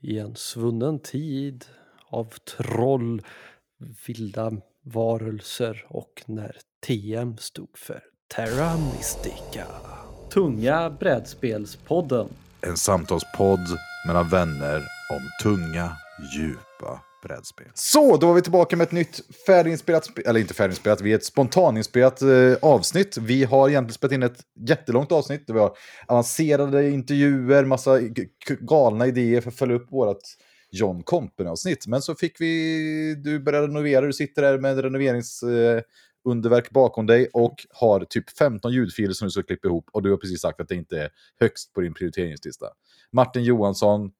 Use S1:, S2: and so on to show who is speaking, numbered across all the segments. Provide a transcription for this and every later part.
S1: i en svunnen tid av troll, vilda varelser och när TM stod för Terra Mystica. Tunga brädspelspodden.
S2: En samtalspodd mellan vänner om tunga, djupa brädspel. Så, då var vi tillbaka med ett nytt färdiginspelat, eller inte färdiginspelat, vi är ett spontaninspelat eh, avsnitt. Vi har egentligen spelat in ett jättelångt avsnitt. där Vi har avancerade intervjuer, massa galna idéer för att följa upp vårt John Compen-avsnitt. Men så fick vi, du började renovera, du sitter där med renoverings... Eh, underverk bakom dig och har typ 15 ljudfiler som du ska klippa ihop och du har precis sagt att det inte är högst på din prioriteringslista. Martin Johansson,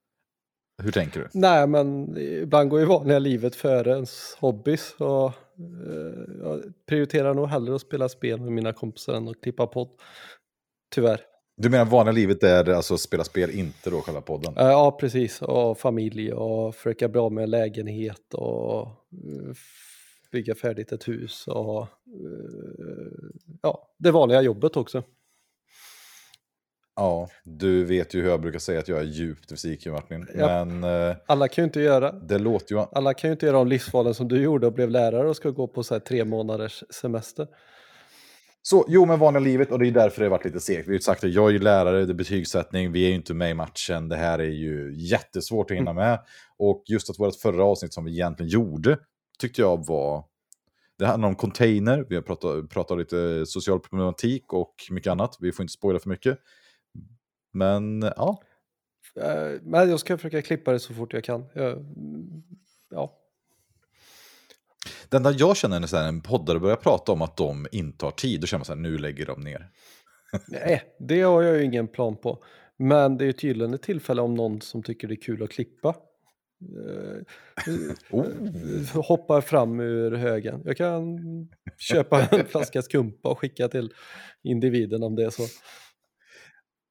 S2: hur tänker du?
S1: Nej, men ibland går ju vanliga livet före ens hobbys. Och, eh, jag prioriterar nog hellre att spela spel med mina kompisar än att klippa podd. Tyvärr.
S2: Du menar vanliga livet är alltså spela spel, inte då själva podden?
S1: Eh, Ja, precis. Och familj och försöka bli av med en lägenhet och eh, bygga färdigt ett hus och eh, ja, det vanliga jobbet också.
S2: Ja, du vet ju hur jag brukar säga att jag är djupt besviken Martin.
S1: Ja.
S2: Men eh,
S1: Alla kan ju inte göra,
S2: det låter ju...
S1: alla kan ju inte göra de livsvalen som du gjorde och blev lärare och ska gå på så här tre månaders semester.
S2: Så, jo men vanliga livet och det är därför det har varit lite segt. Vi har ju sagt att jag är ju lärare, det är betygssättning, vi är ju inte med i matchen. Det här är ju jättesvårt att hinna med. Och just att vårt förra avsnitt som vi egentligen gjorde tyckte jag var... Det handlar om container, vi har pratat, pratat lite social problematik och mycket annat. Vi får inte spoila för mycket. Men ja,
S1: Eh, Men jag ska försöka klippa det så fort jag kan. Jag, ja,
S2: det enda jag känner när en poddare börjar prata om att de inte har tid, då känner man så här, nu lägger de ner.
S1: nej, det har jag ju ingen plan på. Men det är ju tydligen ett tillfälle om någon som tycker det är kul att klippa. Eh,
S2: Oh.
S1: hoppar fram ur högen. Jag kan köpa en flaska skumpa och skicka till individen om det är så.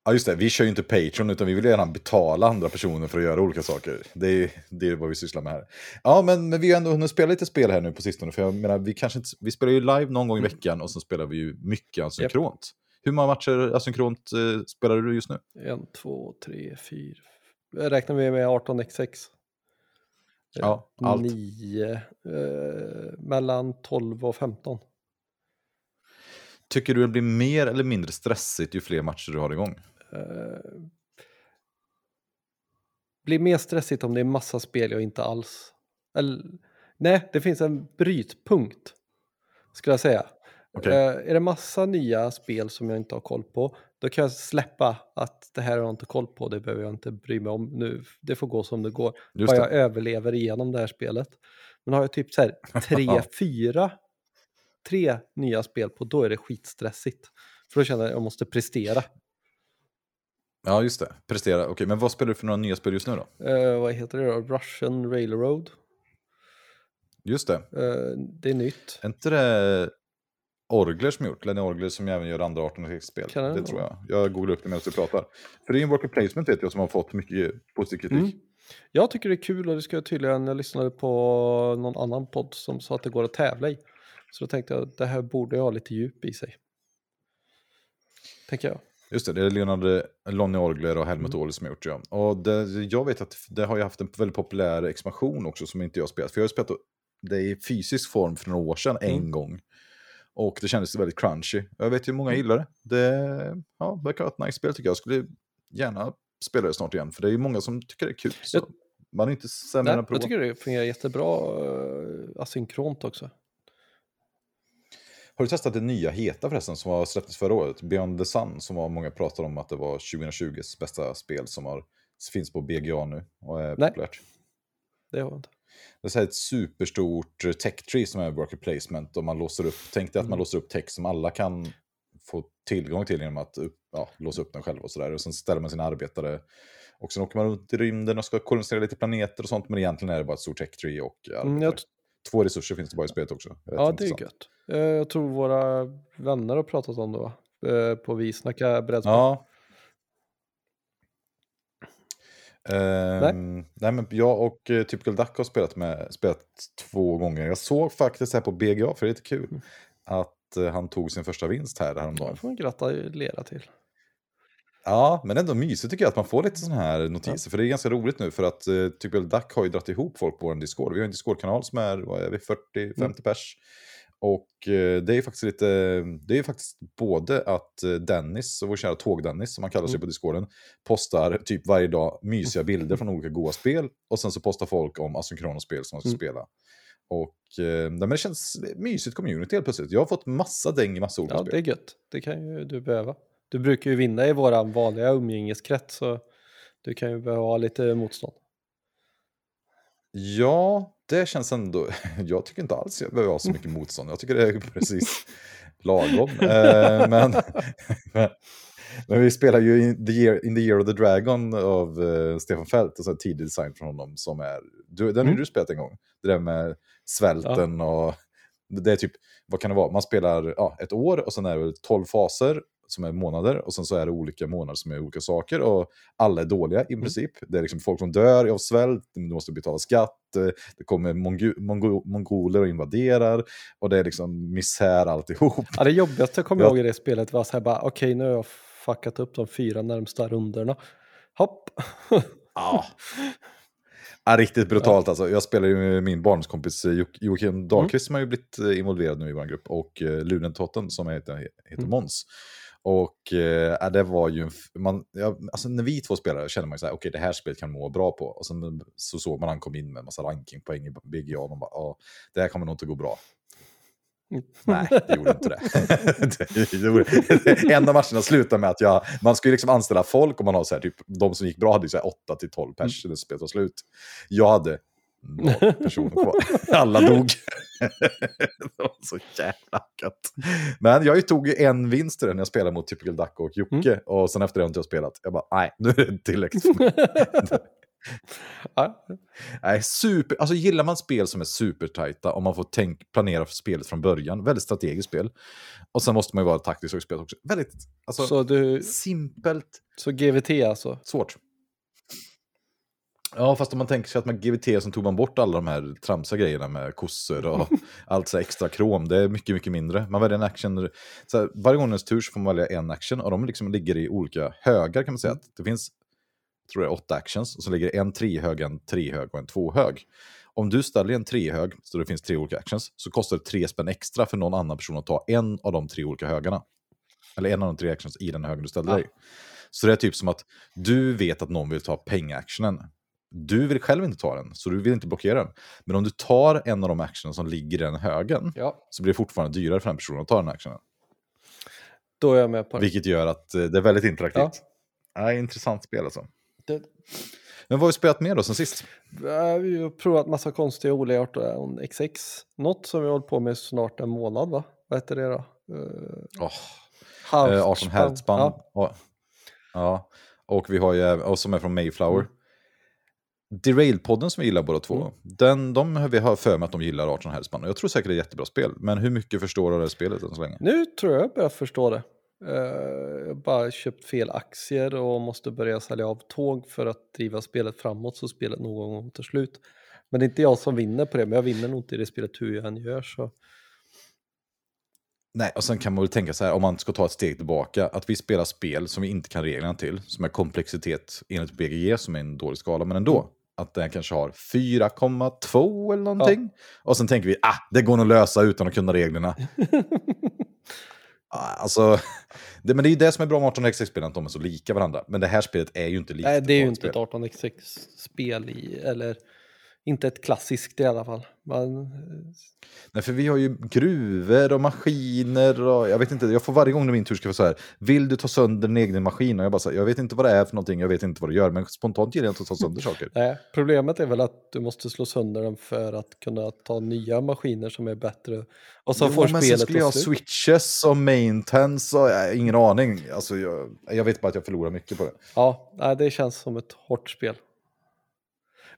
S2: Ja just det, vi kör ju inte Patreon utan vi vill gärna betala andra personer för att göra olika saker. Det är, det är vad vi sysslar med här. Ja men, men vi har ändå hunnit spela lite spel här nu på sistone. För jag menar, vi, kanske inte, vi spelar ju live någon gång i veckan och sen spelar vi ju mycket asynkront. Hur många matcher asynkront eh, spelar du just nu?
S1: En, två, tre, fyra. Räknar vi med 18x6?
S2: Ja, allt.
S1: 9, eh, mellan 12 och 15.
S2: Tycker du det blir mer eller mindre stressigt ju fler matcher du har igång?
S1: Eh, blir mer stressigt om det är massa spel jag inte alls... Eller, nej, det finns en brytpunkt, skulle jag säga.
S2: Okej.
S1: Eh, är det massa nya spel som jag inte har koll på, då kan jag släppa att det här har jag inte koll på, det behöver jag inte bry mig om nu. Det får gå som det går.
S2: Just
S1: Bara
S2: det.
S1: jag överlever igenom det här spelet. Men har jag typ så här tre, fyra, tre nya spel på, då är det skitstressigt. För då känner jag att jag måste prestera.
S2: Ja just det, prestera. Okej, men vad spelar du för några nya spel just nu då?
S1: Eh, vad heter det då? Russian Railroad.
S2: Just det,
S1: Eh, det är nytt.
S2: är inte det Orgler som gjort? Lenny Orgler som även gör andra 18-spel.
S1: Kan det
S2: tror jag. Jag googlar upp det medan du pratar. För det är en worker placement vet jag som har fått mycket positiv kritik.
S1: Mm. Jag tycker det är kul och det ska jag tydligen, jag lyssnade på någon annan podd som sa att det går att tävla i. Så då tänkte jag att det här borde ju ha lite djup i sig. Tänker jag.
S2: Just det, det är Leonard Lonnie Orgler och Helmut
S1: Mm.
S2: Ohle som har gjort det. Och det, jag vet att det har ju haft en väldigt populär expansion också som inte jag har spelat. För jag har spelat det i fysisk form för några år sedan en
S1: Mm.
S2: gång. Och det kändes väldigt crunchy. Jag vet ju många gillar det. Det ja, verkar vara ett nice spel tycker jag. Jag skulle gärna spela det snart igen. För det är ju många som tycker det är kul.
S1: Jag-
S2: man är inte sämre än att prova.
S1: jag tycker det fungerar jättebra uh, asynkront också.
S2: Har du testat det nya Heta förresten som har släpptes förra året? Beyond the Sun som var många pratar om att det var 2020s bästa spel som har, finns på BGA nu och är
S1: Nej.
S2: populärt.
S1: Det har jag inte.
S2: Det är ett superstort eh, tech tree som är worker placement och man låser upp, tänk dig att man
S1: Mm.
S2: låser upp text som alla kan få tillgång till genom att ja, låsa upp den själv och sådär. Och sen ställer man sina arbetare och sen åker man runt i rymden och ska kolonisera lite planeter och sånt men egentligen är det bara ett stort tech tree och arbetare.
S1: Mm, jag, t-
S2: Två resurser finns det bara i spelet också. Rätt
S1: ja, det är
S2: intressant.
S1: gött. Eh, jag tror våra vänner har pratat om det va? Eh, på Vi snackar brädspel.
S2: Ja. Ehm, nej. men jag och uh, Typical Duck har spelat, med, spelat två gånger. Jag såg faktiskt här på BGA, för det är lite kul,
S1: Mm.
S2: att eh, han tog sin första vinst här häromdagen.
S1: Det får man gratulera till.
S2: Ja, men ändå mysigt tycker jag att man får lite sådana här notiser. För det är ganska roligt nu för att uh, typ Duck har ju dragit ihop folk på vår Discord. Vi har en Discord-kanal som är, vad är vi, 40-50 mm. pers. Och uh, det är faktiskt lite, det är faktiskt både att uh, Dennis, vår kära Tåg-Dennis som han kallar sig mm. på Discorden, postar typ varje dag mysiga bilder från olika goa spel. Och sen så postar folk om asynkrona spel som man ska mm. spela. Och eh, men det känns mysigt community helt plötsligt. Jag har fått massa däng i massa olika
S1: ja, spel. Ja, det är gött. Det kan ju du behöva. Du brukar ju vinna i våran vanliga umgängeskrets så du kan ju behöva lite motstånd.
S2: Ja, det känns ändå... Jag tycker inte alls jag behöver ha så mycket motstånd. Jag tycker det är precis lagom. Eh, men, men, men, vi spelar ju in the, year, in the year of the Dragon av uh, Stefan Fält, alltså en tidig design från honom som är... Du, den har mm. du spelat en gång. Det där med svälten ja. och... Det är typ, vad kan det vara? Man spelar ja, ett år och sen är det tolv faser som är månader och sen så är det olika månader som är olika saker och alla är dåliga i mm. princip. Mm. Det är liksom folk som dör av svält, du måste betala skatt, eh, det kommer mongo mongo mongoler och invaderar och det är liksom misär alltihop.
S1: Ja, det jobbigaste jag kommer ja. ihåg i det spelet var så här bara okej okay, nu har jag fuckat upp de fyra närmsta runderna. Hopp!
S2: ja. Ja, riktigt brutalt ja. alltså. Jag spelar ju med min barndomskompis eh, Joakim Dahlqvist mm. som har ju blivit eh, involverad nu i vår grupp och Lunentotten som heter, heter mm. Måns. Och eh, det var ju, man, ja, alltså när vi två spelade kände man ju så här, okej okay, det här spelet kan man må bra på. Och sen så såg man han kom in med en massa rankingpoäng i BGA och man bara, ja, det här kommer nog inte gå bra. Nej, det gjorde inte det. en av matcherna slutade med att jag, man skulle liksom anställa folk och man har så här, typ, de som gick bra hade ju så här 8 till 12 pers mm. när spelet var slut. Jag hade noll personer kvar. Alla dog. det var så jävla gött. Men jag tog en vinst i den när jag spelade mot Typical Duck och Jocke. Mm. Och sen efter det har inte jag spelat. Jag bara, nej, nu är det tillräckligt för mig. Nej, super, alltså gillar man spel som är supertajta och man får tänk, planera för spelet från början, väldigt strategiskt spel. Och sen måste man ju vara taktisk och spel också. Väldigt alltså, så du, simpelt.
S1: Så GVT alltså?
S2: Svårt. Ja, fast om man tänker sig att med GVT så tog man bort alla de här tramsiga grejerna med kossor och allt så extra krom. Det är mycket, mycket mindre. Man väljer en action. Så här, varje gång ens tur så får man välja en action och de liksom ligger i olika högar kan man säga. Att det finns, jag tror är åtta actions och så ligger en trehög, en trehög och en tvåhög. Om du ställer en trehög, så det finns tre olika actions, så kostar det tre spänn extra för någon annan person att ta en av de tre olika högarna. Eller en av de tre actions i den högen du ställer dig. Så det är typ som att du vet att någon vill ta pengactionen du vill själv inte ta den, så du vill inte blockera den. Men om du tar en av de actionerna som ligger i den högen, ja. så blir det fortfarande dyrare för den personen att ta den actionen.
S1: Då är jag med på
S2: det. Vilket gör att eh, det är väldigt interaktivt. Ja. Ja, intressant spel alltså. Det... Men vad har vi spelat mer då sen sist?
S1: Vi har provat massa konstiga olika om XX. Något som vi har hållit på med snart en månad va? Vad heter det då? Uh...
S2: Oh. Uh, 18 hertzspann. Ja. Och, ja. och vi har ju, och som är från Mayflower. Mm. Derail-podden som vi gillar båda två, mm. den, de har vi för mig att de gillar 18 hertzspann. Jag tror säkert det är ett jättebra spel, men hur mycket förstår du av det spelet än så länge?
S1: Nu tror jag jag börjar förstå det. Uh, jag har bara köpt fel aktier och måste börja sälja av tåg för att driva spelet framåt så spelet någon gång tar slut. Men det är inte jag som vinner på det, men jag vinner nog inte i det spelet hur jag än gör. Så.
S2: Nej, och sen kan man väl tänka så här, om man ska ta ett steg tillbaka, att vi spelar spel som vi inte kan reglerna till, som är komplexitet enligt BGG, som är en dålig skala, men ändå. Att den kanske har 4,2 eller någonting. Ja. Och sen tänker vi, ah, det går nog att lösa utan att kunna reglerna. Ah, alltså, det, men det är ju det som är bra med 18xx-spelen, att de är så lika varandra. Men det här spelet är ju inte likt.
S1: Nej, det är ju inte ett 18xx-spel i, eller inte ett klassiskt i alla fall. Man...
S2: Nej, för vi har ju gruvor och maskiner och jag vet inte, jag får varje gång när min tur ska vara så här, vill du ta sönder din egen maskin? Och jag bara så här, jag vet inte vad det är för någonting, jag vet inte vad det gör, men spontant gillar jag inte att ta sönder saker.
S1: Nej, problemet är väl att du måste slå sönder den för att kunna ta nya maskiner som är bättre. Och så jo, får men spelet
S2: skulle jag ha switches och maintenance och jag, ingen aning. Alltså, jag, jag vet bara att jag förlorar mycket på det.
S1: Ja, det känns som ett hårt spel.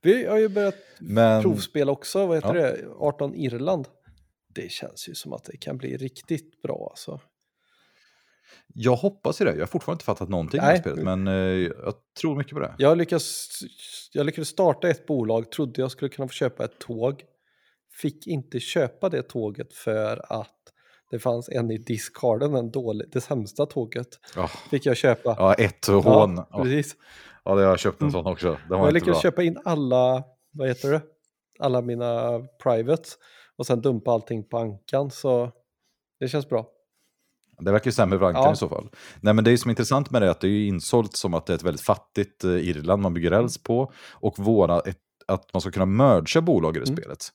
S1: Vi har ju börjat Men... provspela också, vad heter ja. det, 18 Irland. Det känns ju som att det kan bli riktigt bra alltså.
S2: Jag hoppas ju det. Jag har fortfarande inte fattat någonting Nej. spelet, men eh, jag tror mycket på det.
S1: Jag lyckades, jag lyckades starta ett bolag, trodde jag skulle kunna få köpa ett tåg. Fick inte köpa det tåget för att Det fanns en i discarden, en dålig, det sämsta tåget.
S2: Oh.
S1: Fick jag köpa.
S2: Ja, ett hån.
S1: Ja, precis.
S2: Ja, det har jag köpt en sån också. Den var
S1: jag lyckades
S2: bra.
S1: köpa in alla, vad heter det, alla mina privates och sen dumpa allting på ankan så det känns bra.
S2: Det verkar ju sämre för Ankan
S1: Ja.
S2: i så fall. Nej, men det som är intressant med det är att det är insålt som att det är ett väldigt fattigt eh, Irland man bygger räls på. Och våra, ett, att man ska kunna mergea bolag i det
S1: Mm.
S2: spelet.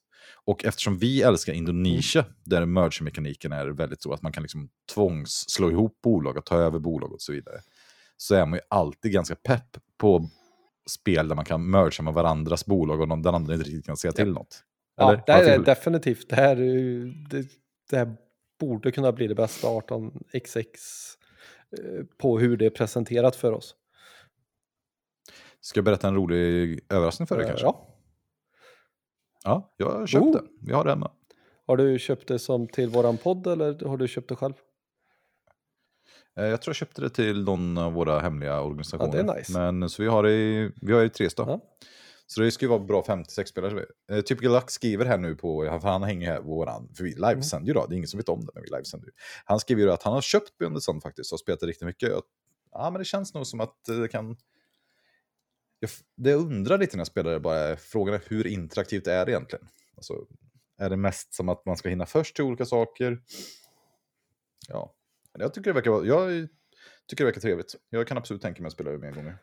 S2: Och eftersom vi älskar Indonesia, där merge-mekaniken är väldigt så att man kan liksom tvångs slå ihop bolag och ta över bolag och så vidare. Så är man ju alltid ganska pepp på spel där man kan mergea med varandras bolag och någon, den andra inte riktigt kan säga till något.
S1: Ja, det här är definitivt, det här, det, det här borde kunna bli det bästa 18xx eh, på hur det är presenterat för oss.
S2: Ska jag berätta en rolig överraskning för dig
S1: Eh,
S2: kanske?
S1: Ja.
S2: Ja, jag har köpt
S1: Oh.
S2: det. Vi har det hemma.
S1: Har du köpt det som till våran podd eller har du köpt det själv?
S2: Eh, Jag tror jag köpte det till någon av våra hemliga organisationer.
S1: Ja, det är nice.
S2: Men så vi har det i, vi har det i Trestad.
S1: Ja.
S2: Så det ska ju vara bra 56 spelare. Eh, Typical Luck skriver här nu på, för han hänger här på våran, för vi livesänder ju då, det är ingen som vet om det, men vi livesänder ju. Han skriver ju att han har köpt Beyond the Sun faktiskt och spelat det riktigt mycket. Och, ja, men det känns nog som att eh, det kan... Jag, det jag undrar lite när jag spelar det bara frågan är hur interaktivt är det egentligen? Alltså, är det mest som att man ska hinna först till olika saker? Ja, jag tycker det verkar vara, jag tycker det verkar trevligt. Jag kan absolut tänka mig att spela det mer gånger.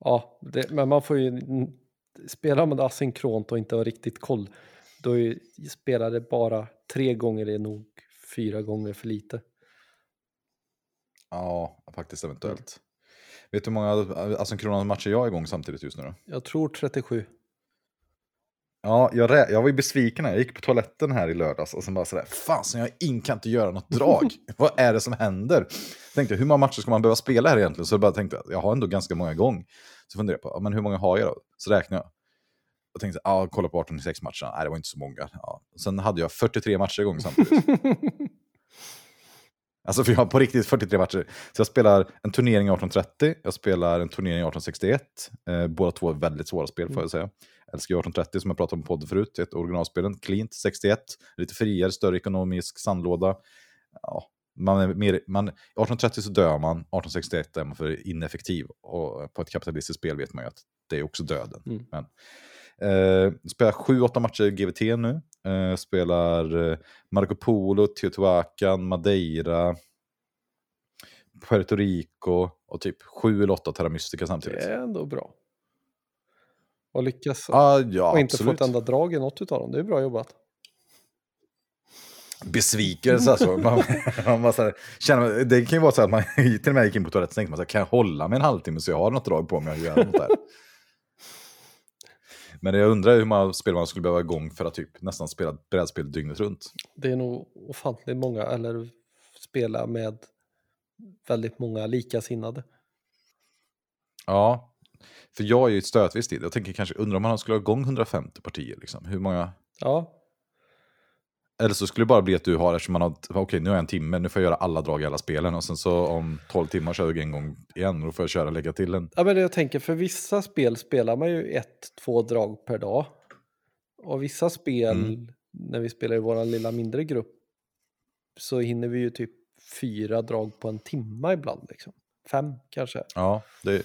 S1: Ja, det, men man får ju spela med det asynkront och inte ha riktigt koll. Då är, spelar det bara tre gånger är nog fyra gånger för lite.
S2: Ja, faktiskt eventuellt. Vet du hur många asynkrona matcher jag är igång samtidigt just nu då?
S1: Jag tror 37.
S2: Ja, jag, rä- jag var ju besviken här. Jag gick på toaletten här i lördags och sen bara sådär, fasen jag in, kan inte göra något drag. Vad är det som händer? Tänkte, hur många matcher ska man behöva spela här egentligen? Så jag bara tänkte, jag har ändå ganska många igång. Så funderade jag på, men hur många har jag då? Så räknade jag. Och tänkte, ja, kolla på 18 6 matcherna. Nej, det var inte så många. Ja. Sen hade jag 43 matcher igång samtidigt. Alltså för jag har på riktigt 43 matcher. Så jag spelar en turnering 1830, jag spelar en turnering 1861. Eh, båda två är väldigt svåra spel får jag säga. Älskar ju 1830 som jag pratade om på podden förut, ett originalspelen. Cleant 61, lite friare, större ekonomisk sandlåda. Ja, man är mer, man, 1830 så dör man, 1861 är man för ineffektiv. Och på ett kapitalistiskt spel vet man ju att det är också döden.
S1: Mm.
S2: Men, eh, spelar 7-8 matcher GVT nu. Eh, spelar eh, Marco Polo, Teotihuacan, Madeira, Puerto Rico och typ 7 eller 8 Terra Mystica
S1: Det
S2: samtidigt.
S1: är ändå bra. Och lyckas
S2: Ah, ja,
S1: och inte få
S2: absolut.
S1: ett enda drag i något av dem. Det är bra jobbat.
S2: Besvikelse alltså. Man, man så här, känner, det kan ju vara så att man till och med gick in på toaletten och tänkte man så här, kan jag hålla mig en halvtimme så jag har något drag på mig och gör något där. Men jag undrar hur många spel man skulle behöva igång för att typ nästan spela brädspel dygnet runt.
S1: Det är nog ofantligt många, eller spela med väldigt många likasinnade.
S2: Ja, för jag är ju ett stötvis tid. Jag tänker kanske, undrar om man skulle ha igång 150 partier. Liksom. Hur många?
S1: Ja,
S2: Eller så skulle det bara bli att du har, eftersom man har, okej nu har jag en timme, nu får jag göra alla drag i alla spelen. Och sen så om 12 timmar kör jag en gång igen och då får jag köra lägga till en.
S1: ja men jag tänker för vissa spel spelar man ju ett, två drag per dag. Och vissa spel,
S2: Mm.
S1: när vi spelar i vår lilla mindre grupp, så hinner vi ju typ fyra drag på en timma ibland. Liksom. Fem kanske.
S2: Ja, det är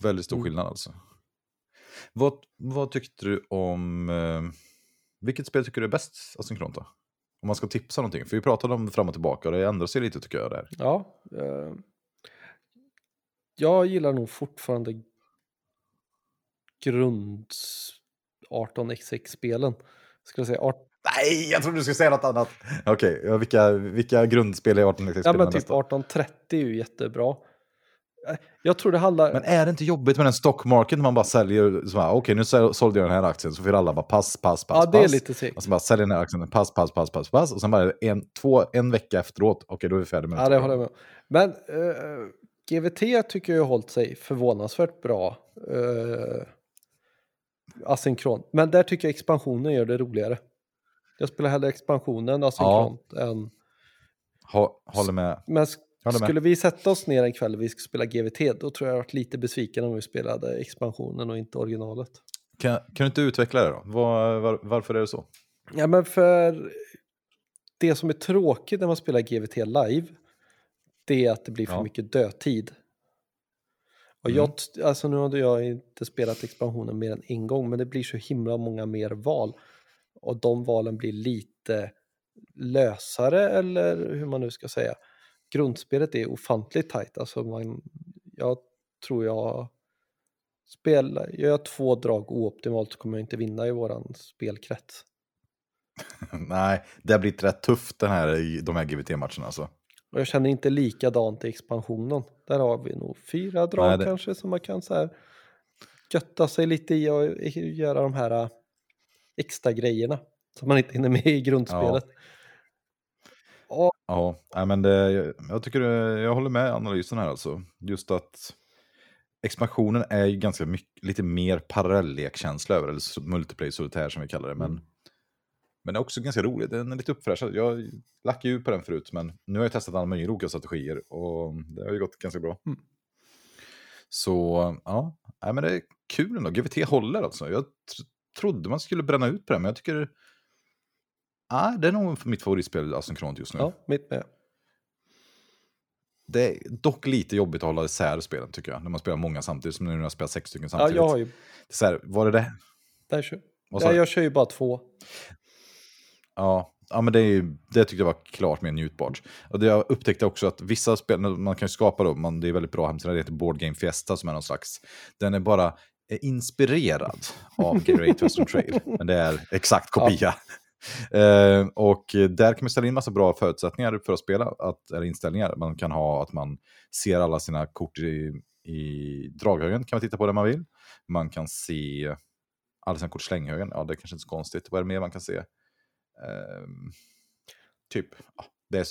S2: väldigt stor
S1: Mm.
S2: skillnad alltså. Vad, vad tyckte du om, eh, vilket spel tycker du är bäst asynkront då? Om man ska tipsa någonting, för vi pratade om fram och tillbaka och det ändrar sig lite tycker jag där.
S1: Ja. Eh, jag gillar nog fortfarande grund 18xx-spelen. Ska jag säga. Art,
S2: Nej, jag trodde du skulle säga något annat. Okej, ja, vilka, vilka grundspel i 18
S1: ja men typ 1830 är ju jättebra. Eh, Jag tror det handlar...
S2: Men är det inte jobbigt med den stockmarket när man bara säljer, så här, okej nu säl- sålde jag den här aktien, så får alla bara pass, pass, pass,
S1: ja, det är
S2: pass.
S1: lite segt.
S2: Och så bara säljer den här aktien, pass, pass, pass, pass, pass. Och sen bara en, två, en vecka efteråt, okej då är vi färdiga med
S1: Ja, det håller jag med. Men eh, GVT tycker jag har hållit sig förvånansvärt bra. Uh, asynkron. Men där tycker jag expansionen gör det roligare. Jag spelar hellre expansionen asynkront än...
S2: Ha, håller med.
S1: Men. Skulle vi sätta oss ner en kväll och vi ska spela GVT, då tror jag jag varit lite besviken om vi spelade expansionen och inte originalet.
S2: Kan, kan du inte utveckla det då? Var, var, varför är det så?
S1: Ja, men för det som är tråkigt när man spelar GVT live, det är att det blir för
S2: Ja.
S1: mycket dödtid. Och
S2: Mm.
S1: jag, alltså nu har jag inte spelat expansionen mer än en gång, men det blir så himla många mer val. Och de valen blir lite lösare, eller hur man nu ska säga. Grundspelet är ofantligt tajt, alltså man, jag tror jag spelar, gör jag två drag ooptimalt så kommer jag inte vinna i våran spelkrets.
S2: Nej, det har blivit rätt tufft den här, de här GVT-matcherna alltså.
S1: Och jag känner inte likadant i expansionen. Där har vi nog fyra drag
S2: Nej, det-
S1: kanske som man kan så här götta sig lite i och göra de här äh, extra grejerna som man inte hinner med i grundspelet. Ja.
S2: Ja, nej, men det, jag, jag tycker jag håller med analysen här alltså. Just att expansionen är ju ganska mycket, lite mer parallellekkänsla över, eller s- multiplayer solitär som vi kallar det. Men,
S1: Mm.
S2: men det är också ganska roligt, den är lite uppfräschad. Jag lackade ju på den förut, men nu har jag testat alla möjliga olika strategier och det har ju gått ganska bra.
S1: Mm.
S2: Så ja, nej, men det är kul ändå. GVT håller alltså. Jag tr- trodde man skulle bränna ut på det, men jag tycker... Ja, det är nog mitt favoritspel asynkront just nu.
S1: ja, mitt med.
S2: Det är dock lite jobbigt att hålla isär spelen tycker jag. När man spelar många samtidigt, som nu när jag spelar sex stycken
S1: Ja,
S2: samtidigt.
S1: jag har ju,
S2: Det är här, var det det?
S1: där kör,
S2: du?
S1: jag kör ju bara två.
S2: Ja, ja men det, är, ju- det tyckte jag var klart mer njutbart. Och det jag upptäckte också att vissa spel, man kan ju skapa då, man, det är väldigt bra hemsida, det heter Board Game Fiesta som är någon slags, den är bara eh, inspirerad av Great Western Trail, men det är exakt kopia. Eh, och där kan man ställa in massa bra förutsättningar för att spela, att, eller inställningar. Man kan ha att man ser alla sina kort i, i draghögen, kan man titta på det man vill. Man kan se alla sina kort i slänghögen, ja det är kanske inte så konstigt. Vad är det mer man kan se? Ehm, typ, ja, det, är,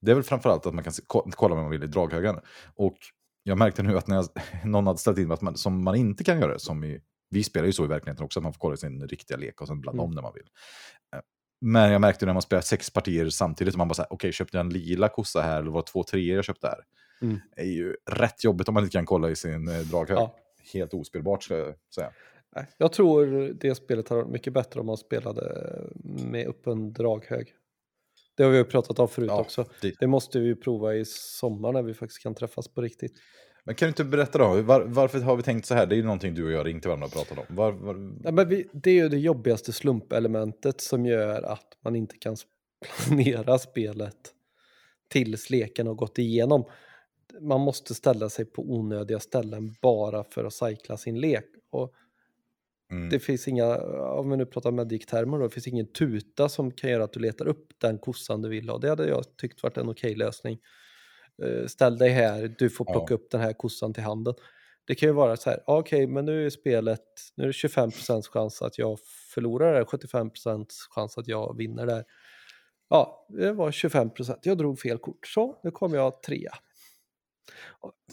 S2: det är väl framförallt att man kan se, ko- kolla vad man vill i draghögen. Och jag märkte nu att när jag, någon hade ställt in att man, som man inte kan göra, som i, vi spelar ju så i verkligheten också, att man får kolla sin riktiga lek och sen blanda
S1: Mm.
S2: om när man vill. Men jag märkte när man spelar sex partier samtidigt, och man bara säger, okej, köpte jag en lila kossa här, eller var det två treor jag köpte här?
S1: Mm.
S2: Det är ju rätt jobbigt om man inte kan kolla i sin eh, draghög.
S1: Ja.
S2: Helt ospelbart, ska jag säga.
S1: Jag tror det spelet har varit mycket bättre om man spelade med öppen draghög. Det har vi ju pratat om förut
S2: Ja,
S1: också.
S2: det-
S1: Det måste vi ju prova i sommar när vi faktiskt kan träffas på riktigt.
S2: Men kan du inte berätta då, var, varför har vi tänkt så här? Det är ju någonting du och jag till varandra och pratat om. Var, var,
S1: Nej, men vi, det är ju det jobbigaste slumpelementet som gör att man inte kan planera spelet tills leken har gått igenom. Man måste ställa sig på onödiga ställen bara för att cykla sin lek. Och
S2: mm,
S1: det finns inga, om vi nu pratar medic-termer då, det finns ingen tuta som kan göra att du letar upp den kossan du vill ha. Det hade jag tyckt varit en okej lösning. Eh, Ställ dig här, du får plocka upp den här kossan till handen. Det kan ju vara så här, ja, okej, men nu är spelet, nu är det 25% chans att jag förlorar där, 75% chans att jag vinner där. Ja, det var 25%, jag drog fel kort, så nu kommer jag trea.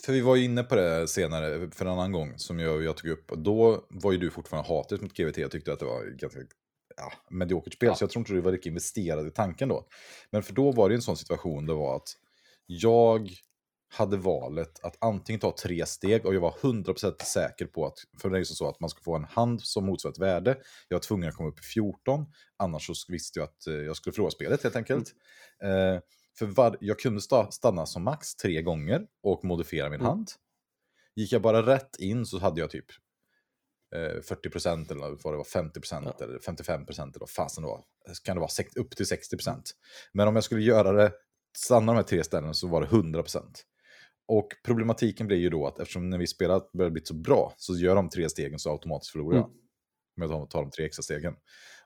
S2: För vi var ju inne på det senare, för en annan gång, som jag, jag tog upp. Då var ju du fortfarande hatisk mot GVT. Jag tyckte att det var ganska ja, mediokert spel,
S1: Ja.
S2: så jag tror inte du var riktigt investerad i tanken då. Men för då var det en sån situation, det var att jag hade valet att antingen ta tre steg och jag var 100% säker på att, för det är ju så att man ska få en hand som motsvarar ett värde. Jag var tvungen att komma upp i 14, annars så visste jag att eh, jag skulle förlora spelet helt enkelt. Eh, för var, jag kunde sta, stanna som max tre gånger och modifiera min
S1: Mm.
S2: hand. Gick jag bara rätt in så hade jag typ eh, 40% eller vad det var, 50%
S1: Ja.
S2: eller 55% eller vad fasen det var. Kan det vara upp till 60%. Men om jag skulle göra det, stanna de här tre ställena så var det 100%. Och problematiken blir ju då att eftersom när vi spelar börjar bli så bra så gör de tre stegen så automatiskt förlorar jag.
S1: Mm.
S2: Om jag tar, tar de tre extra stegen.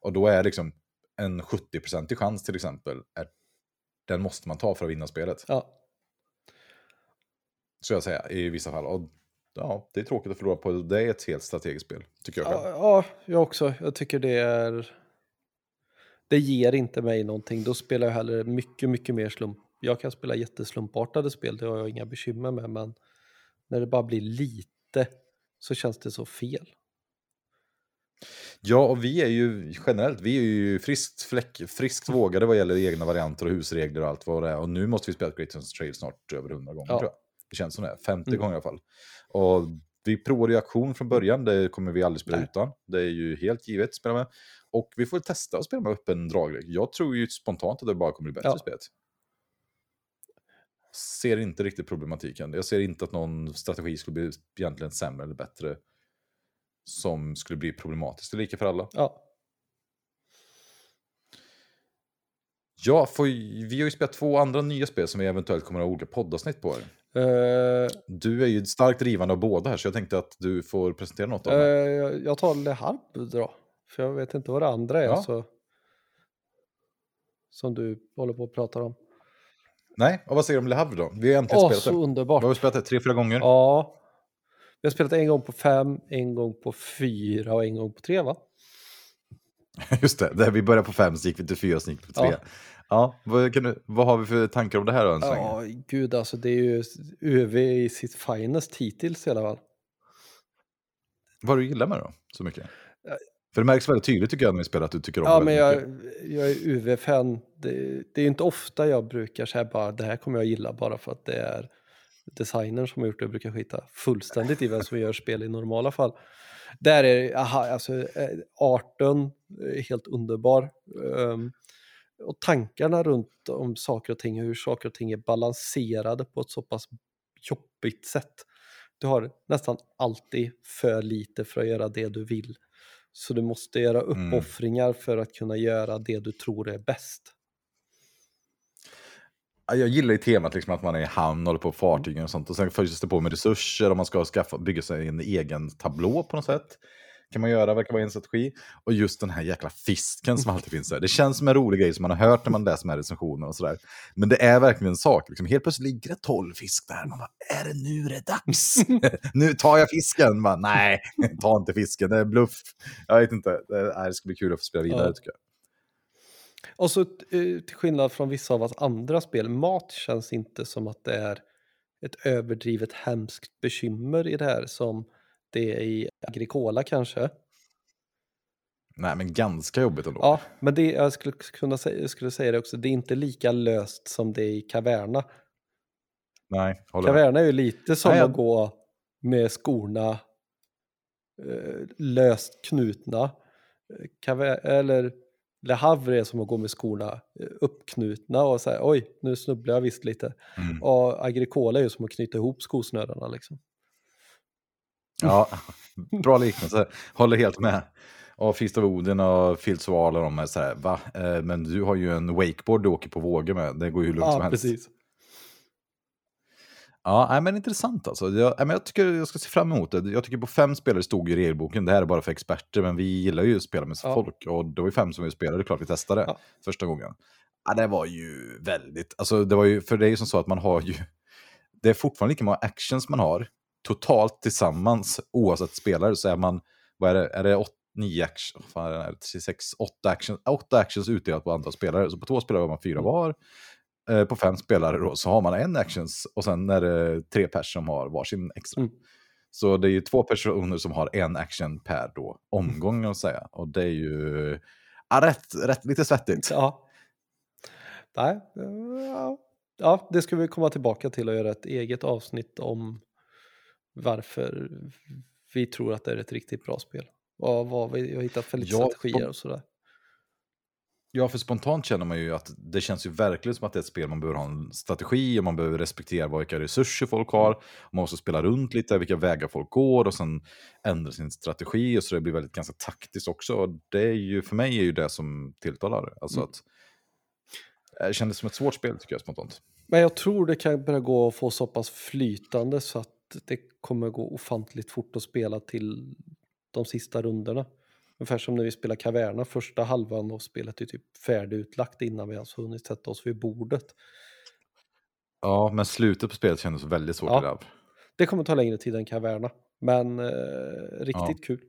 S2: Och då är liksom en 70% chans till exempel, är, den måste man ta för att vinna spelet.
S1: Ja,
S2: Så jag säga, i vissa fall. Och, ja, det är tråkigt att förlora på det. Är ett helt strategiskt spel, tycker jag
S1: ja,
S2: själv.
S1: ja, jag också. Jag tycker det är... Det ger inte mig någonting. Då spelar jag hellre mycket, mycket mer slump. Jag kan spela jätteslumpartade spel, det har jag inga bekymmer med, men när det bara blir lite så känns det så fel.
S2: Ja, och vi är ju generellt, vi är ju friskt, fläck, friskt vågade vad gäller egna varianter och husregler och allt vad det är. Och nu måste vi spela Great Trail snart över 100 gånger
S1: Ja.
S2: tror jag. Det känns som det, 50
S1: Mm.
S2: gånger i alla fall. Och vi provade ju aktion från början, det kommer vi aldrig spela
S1: Nej.
S2: utan. Det är ju helt givet att spela med. Och vi får testa att spela med öppen draglek. Jag tror ju spontant att det bara kommer bli bättre
S1: Ja.
S2: spelet. Ser inte riktigt problematiken. Jag ser inte att någon strategi skulle bli egentligen sämre eller bättre som skulle bli problematiskt. Det är lika för alla.
S1: Ja,
S2: Ja, ju- vi har ju spelat två andra nya spel som vi eventuellt kommer att ha olika poddavsnitt på.
S1: Eh,
S2: Du är ju starkt drivande av båda här, så jag tänkte att du får presentera något av
S1: eh,
S2: det.
S1: jag tar Le Harp då. För jag vet inte vad det andra är
S2: Ja.
S1: så, som du håller på att prata om.
S2: Nej, och vad säger du om Le Havre då? Vi har äntligen
S1: Åh,
S2: spelat
S1: så
S2: det.
S1: underbart.
S2: Vi har spelat det tre, fyra gånger.
S1: Ja. Vi har spelat en gång på fem, en gång på fyra och en gång på tre va?
S2: Just det, där vi började på fem, så gick vi till fyra, så gick vi på tre.
S1: Ja.
S2: Ja, vad, kan du, vad har vi för tankar om det här då än så länge?
S1: Ja, gud alltså det är ju UV i sitt finest hittills i alla fall.
S2: Vad du gillar med det då, så mycket? För det märks väldigt tydligt tycker jag när vi spelar att du tycker om
S1: Ja,
S2: det
S1: men jag,
S2: mycket.
S1: jag är UV-fan. Det, det är inte ofta jag brukar säga bara det här kommer jag gilla bara för att det är designern som har gjort det. Jag brukar skita fullständigt i vem som gör spel i normala fall. Där är aha, alltså, eh, arten är helt underbar. Ehm, och tankarna runt om saker och ting, hur saker och ting är balanserade på ett så pass jobbigt sätt. Du har nästan alltid för lite för att göra det du vill. Så du måste göra
S2: Mm.
S1: uppoffringar för att kunna göra det du tror är bäst.
S2: Ja, Jag gillar ju temat liksom att man är i hamn, håller på fartygen och sånt. Och sen fylls det på med resurser och man ska skaffa, bygga sig en egen tablå på något sätt. Kan man göra, verkar vara en strategi. Och just den här jäkla fisken som alltid finns där. Det känns som en rolig grej som man har hört när man läser de här recensionerna och sådär. Men det är verkligen en sak. Liksom. Helt plötsligt ligger det tolv fisk där. Man bara, är det nu det är dags? nu tar jag fisken. Man, Nej, ta inte fisken, det är bluff. Jag vet inte, det ska bli kul att få spela vidare
S1: Ja.
S2: tycker jag.
S1: Och så eh, till skillnad från vissa av oss andra spel, mat känns inte som att det är ett överdrivet hemskt bekymmer i det här som det i Agricola kanske.
S2: Nej, men ganska jobbigt ändå.
S1: Ja, men det, jag skulle kunna säga, skulle säga det också, det är inte lika löst som det är i Caverna.
S2: Nej, håller.
S1: Caverna är ju lite som
S2: Nej, jag-
S1: att gå med skorna eh, löst knutna. Caver, eller Le Havre är som att gå med skorna eh, uppknutna och säga oj, nu snubblar jag visst lite.
S2: Mm.
S1: Och Agricola är ju som att knyta ihop skosnörena liksom.
S2: Ja, bra liknelse. Håller helt med. Och Feast of Odin och Fields of Arl och de är så här, va? Eh, Men du har ju en wakeboard du åker på vågor med. Det går ju hur lugnt som
S1: Ja,
S2: helst.
S1: precis.
S2: Ja, men intressant alltså. Jag, men jag tycker jag ska se fram emot det. Jag tycker på fem spelare stod i regelboken. Det här är bara för experter, men vi gillar ju att spela med
S1: Ja.
S2: folk. Och det var ju fem som vi spelade, klart vi testade
S1: Ja.
S2: första gången. Ja, det var ju väldigt, alltså det var ju, för det är ju som så att man har ju, det är fortfarande lika många actions man har, totalt tillsammans, oavsett spelare, så är man, vad är det, är det åt, nio actions, fan är det, sex, åtta actions, åtta actions utdelat på andra spelare, så på två spelare har man fyra var, Eh, på fem spelare då, så har man en actions och sen är det tre personer som har varsin extra.
S1: Mm.
S2: Så det är ju två personer som har en action per då omgång att säga. Och det är ju ja, rätt, rätt lite svettigt.
S1: Ja. Nej, ja. ja, det ska vi komma tillbaka till och göra ett eget avsnitt om varför vi tror att det är ett riktigt bra spel. Och vad vi har hittat för lite
S2: Ja,
S1: strategier och sådär.
S2: Ja, för spontant känner man ju att det känns ju verkligen som att det är ett spel man behöver ha en strategi och man behöver respektera vilka resurser folk har. Man måste spela runt lite, vilka vägar folk går och sen ändra sin strategi och så det blir väldigt ganska taktiskt också. Och det är ju, för mig är ju det som tilltalar. Alltså
S1: Mm.
S2: att det kändes som ett svårt spel tycker jag spontant.
S1: Men jag tror det kan börja gå att få så pass flytande så att det kommer gå ofantligt fort att spela till de sista rundorna. Ungefär som när vi spelar Caverna, första halvan av spelet är typ färdigutlagt innan vi ens hunnit sätta oss vid bordet.
S2: Ja, men slutet på spelet kändes väldigt svårt
S1: Ja.
S2: det
S1: kommer ta längre tid än Caverna, men eh, riktigt kul.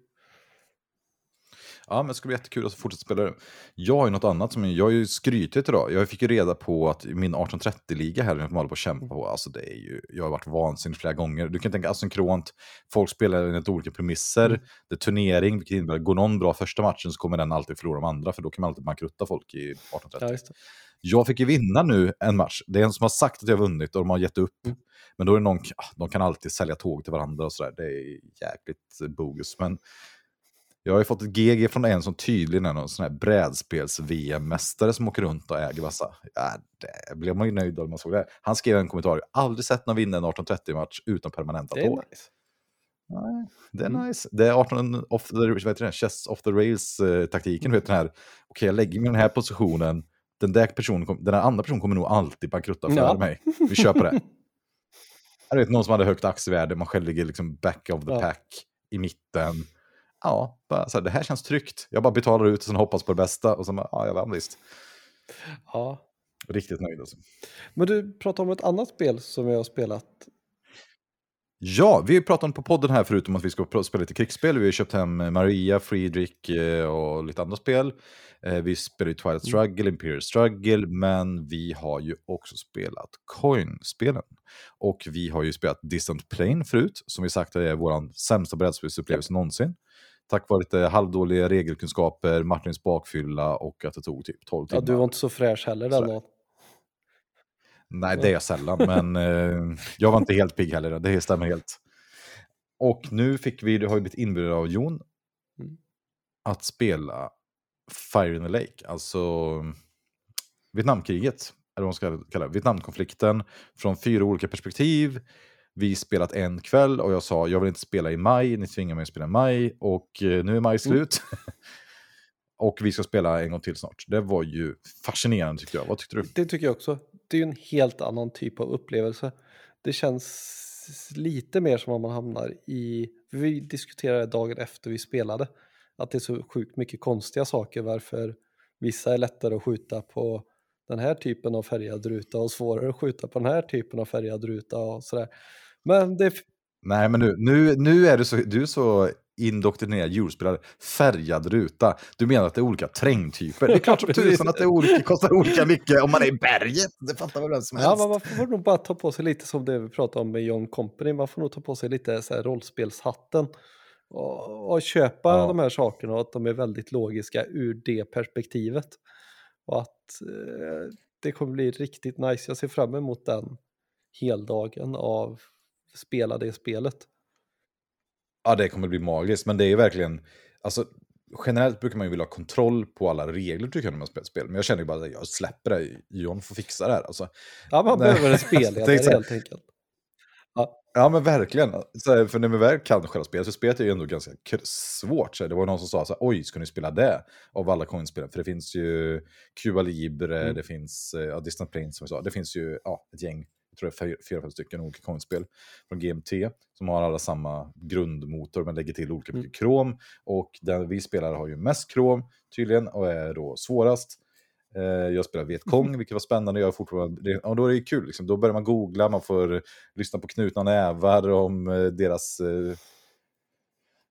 S2: Ja, men det ska bli jättekul att fortsätta spela det. Jag har ju något annat som jag har ju skrytit idag. Jag fick ju reda på att min 1830-liga här, som jag håller på att kämpa på, alltså det är ju, jag har varit vansinnig flera gånger. Du kan tänka asynkront, folk spelar enligt olika premisser, mm. det är turnering, vilket innebär att går någon bra första matchen så kommer den alltid förlora de andra, för då kan man alltid bankrutta folk i 1830. Ja, jag fick ju vinna nu en match. Det är en som har sagt att jag har vunnit och de har gett upp. Mm. Men då är det någon, ah, de kan alltid sälja tåg till varandra och sådär. Det är jäkligt bogus. Men jag har ju fått ett GG från en som tydligen är någon sån här brädspels-VM-mästare som åker runt och äger massa. Ja, det blev man ju nöjd av när man såg det. Han skrev en kommentar, aldrig sett någon vinna en 1830-match utan permanenta. Det är nice. Nej, det är mm. nice. Det är 18 off the, vad heter det, chess off the rails-taktiken. Mm. Den här, okej, okay, jag lägger mig i den här positionen, den där personen, den där andra personen kommer nog alltid bankrutta för ja. mig. Vi kör på det. Jag vet, någon som hade högt aktievärde, man själv ligger liksom back of the ja. pack i mitten ja, bara, så här, det här känns tryggt. Jag bara betalar ut och sen hoppas på det bästa och sen ja, jag vann visst.
S1: Ja.
S2: Riktigt nöjd alltså.
S1: Men du pratar om ett annat spel som jag har spelat.
S2: Ja, vi pratade på podden här förutom att vi ska spela lite krigsspel. Vi har köpt hem Maria, Friedrich eh, och lite andra spel. Eh, vi spelar ju Twilight mm. Struggle, Imperial Struggle, men vi har ju också spelat Coin-spelen. Och vi har ju spelat Distant Plane förut, som vi sagt är vår sämsta brädspelsupplevelse någonsin tack vare lite halvdåliga regelkunskaper, Martins bakfylla och att det tog typ 12 timmar.
S1: Ja, du var inte så fräsch heller den dagen.
S2: Nej, det är jag sällan, men eh, jag var inte helt pigg heller, det stämmer helt. Och nu fick vi, du har ju blivit inbjuden av Jon, mm. att spela Fire in the Lake, alltså Vietnamkriget, eller vad man ska kalla det, Vietnamkonflikten från fyra olika perspektiv vi spelat en kväll och jag sa jag vill inte spela i maj, ni tvingar mig att spela i maj och eh, nu är maj mm. slut. Mm. och vi ska spela en gång till snart. Det var ju fascinerande tyckte jag. Vad tyckte du?
S1: Det tycker jag också. Det är ju en helt annan typ av upplevelse. Det känns lite mer som om man hamnar i, vi diskuterade dagen efter vi spelade, att det är så sjukt mycket konstiga saker varför vissa är lättare att skjuta på den här typen av färgad ruta och svårare att skjuta på den här typen av färgad ruta och sådär. Men det...
S2: Nej, men nu, nu, nu är du så, du är så indoktrinerad djurspelare. Färgad ruta. Du menar att det är olika trängtyper? Det är klart som tusan att det är olika, kostar olika mycket om man är i berget. Det fattar väl vem som helst.
S1: Ja, man får nog bara ta på sig lite som det vi pratade om med John Company. Man får nog ta på sig lite så här rollspelshatten och, och köpa ja. de här sakerna och att de är väldigt logiska ur det perspektivet. Och att eh, det kommer bli riktigt nice. Jag ser fram emot den heldagen av spela det spelet.
S2: Ja, det kommer bli magiskt, men det är verkligen, alltså generellt brukar man ju vilja ha kontroll på alla regler tycker jag när man spelar spel. Men jag känner ju bara att jag släpper det, John får fixa det här. Alltså,
S1: ja, man behöver en spelledare helt enkelt.
S2: Ja. ja, men verkligen. Så, för när man väl kan själva spelet, så spelet är ju ändå ganska svårt. Så det var någon som sa så här, oj, ska ni spela det? Av alla coinspel. För det finns ju Cuba Libre, mm. det finns eh, ja, Distant Plains som vi sa, det finns ju ja, ett gäng tror jag, fyra, fem stycken olika coinspel från GMT som har alla samma grundmotor men lägger till olika mycket mm. krom. Och den vi spelar har ju mest krom tydligen och är då svårast. Eh, jag spelar Vietkong, mm. vilket var spännande. Jag fortfarande, och då är det kul, liksom. då börjar man googla, man får lyssna på knutna nävar om eh, deras eh,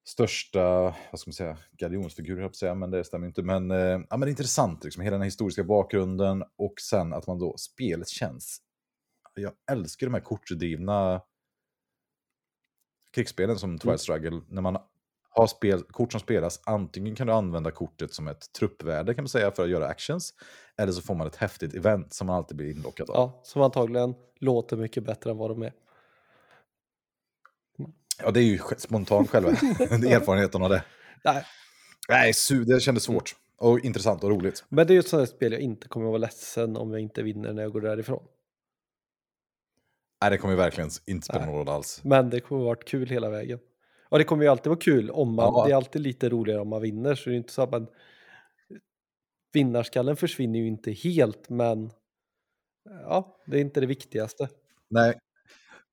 S2: största, vad ska man säga, galjonsfigur, jag säga, men det stämmer inte. Men, eh, ja, men det är intressant, liksom, hela den historiska bakgrunden och sen att man då, spelet känns jag älskar de här kortdrivna krigsspelen som Twilight mm. Struggle. När man har spel, kort som spelas, antingen kan du använda kortet som ett truppvärde kan man säga för att göra actions. Eller så får man ett häftigt event som man alltid blir inlockad av.
S1: Ja, som antagligen låter mycket bättre än vad de är.
S2: Ja, det är ju spontant själva erfarenheten av det. Nej. Nej, det kändes svårt. Och intressant och roligt.
S1: Men det är ju ett sånt spel jag inte kommer att vara ledsen om jag inte vinner när jag går därifrån.
S2: Nej, det kommer ju verkligen inte spela någon roll alls.
S1: Men det kommer varit kul hela vägen. Och det kommer ju alltid vara kul om man, ja. det är alltid lite roligare om man vinner, så det är inte så att man vinnarskallen försvinner ju inte helt, men ja, det är inte det viktigaste.
S2: Nej,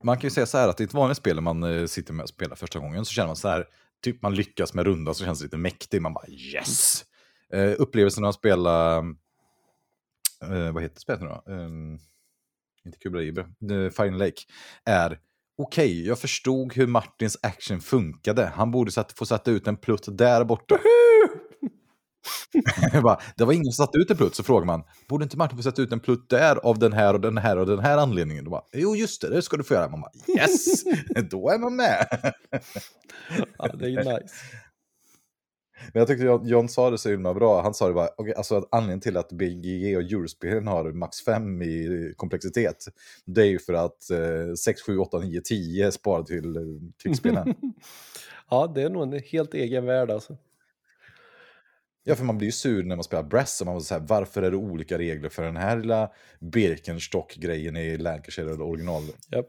S2: man kan ju säga så här att i ett vanligt spel man eh, sitter med och spelar första gången så känner man så här, typ man lyckas med runda så känns det lite mäktigt, man bara yes! Uh, upplevelsen av att spela, uh, vad heter spelet nu då? Um, inte Cuba Libre, Fine Lake, är okej, okay, jag förstod hur Martins action funkade. Han borde få sätta ut en plutt där borta. bara, det var ingen som satte ut en plutt, så frågar man, borde inte Martin få sätta ut en plutt där av den här och den här och den här anledningen? Då bara, jo just det, det ska du få göra. Man bara, yes, då är man med.
S1: ja, det är ju nice.
S2: Men jag tyckte John, John sa det så himla bra. Han sa det bara, okay, alltså att anledningen till att BGG och Eurospelen har max 5 i komplexitet, det är ju för att eh, 6, 7, 8, 9, 10 är sparat till eh, krigsspelen.
S1: ja, det är nog en helt egen värld alltså.
S2: Ja, för man blir ju sur när man spelar Brass och man måste säga varför är det olika regler för den här lilla Birkenstock-grejen i Lancashire eller original?
S1: Yep.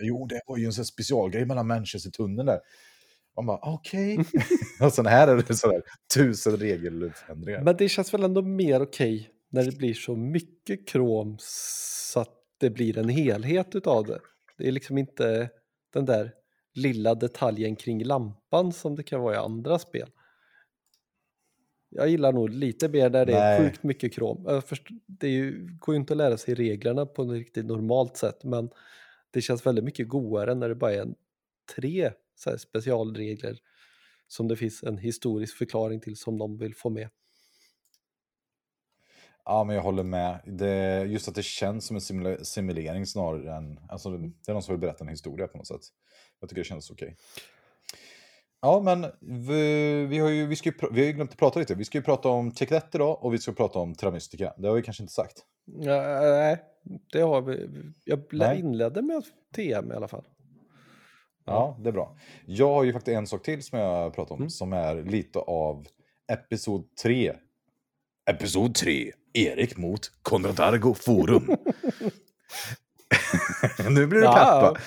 S2: Jo, det var ju en sån specialgrej mellan Manchester-tunneln där. Man bara, okej. Okay. och sen här är det sådär tusen regelförändringar.
S1: Men det känns väl ändå mer okej okay när det blir så mycket krom så att det blir en helhet utav det. Det är liksom inte den där lilla detaljen kring lampan som det kan vara i andra spel. Jag gillar nog lite mer där det Nej. är sjukt mycket krom. Det ju, går ju inte att lära sig reglerna på ett riktigt normalt sätt men det känns väldigt mycket godare när det bara är en, tre så specialregler som det finns en historisk förklaring till som de vill få med.
S2: Ja, men jag håller med. Det, just att det känns som en simulering snarare än... Alltså, det är någon som vill berätta en historia på något sätt. Jag tycker det känns okej. Okay. Ja, men vi, vi, har ju, vi, ska ju, vi har ju glömt att prata lite. Vi ska ju prata om Teklet idag och vi ska prata om Tramystica. Det har vi kanske inte sagt.
S1: Nej, det har vi. Jag Nej. inledde med TM i alla fall.
S2: Ja, det är bra. Jag har ju faktiskt en sak till som jag pratar om, mm. som är lite av Episod 3. Episod 3, Erik mot Konradargo Forum. nu blir du ja, peppa.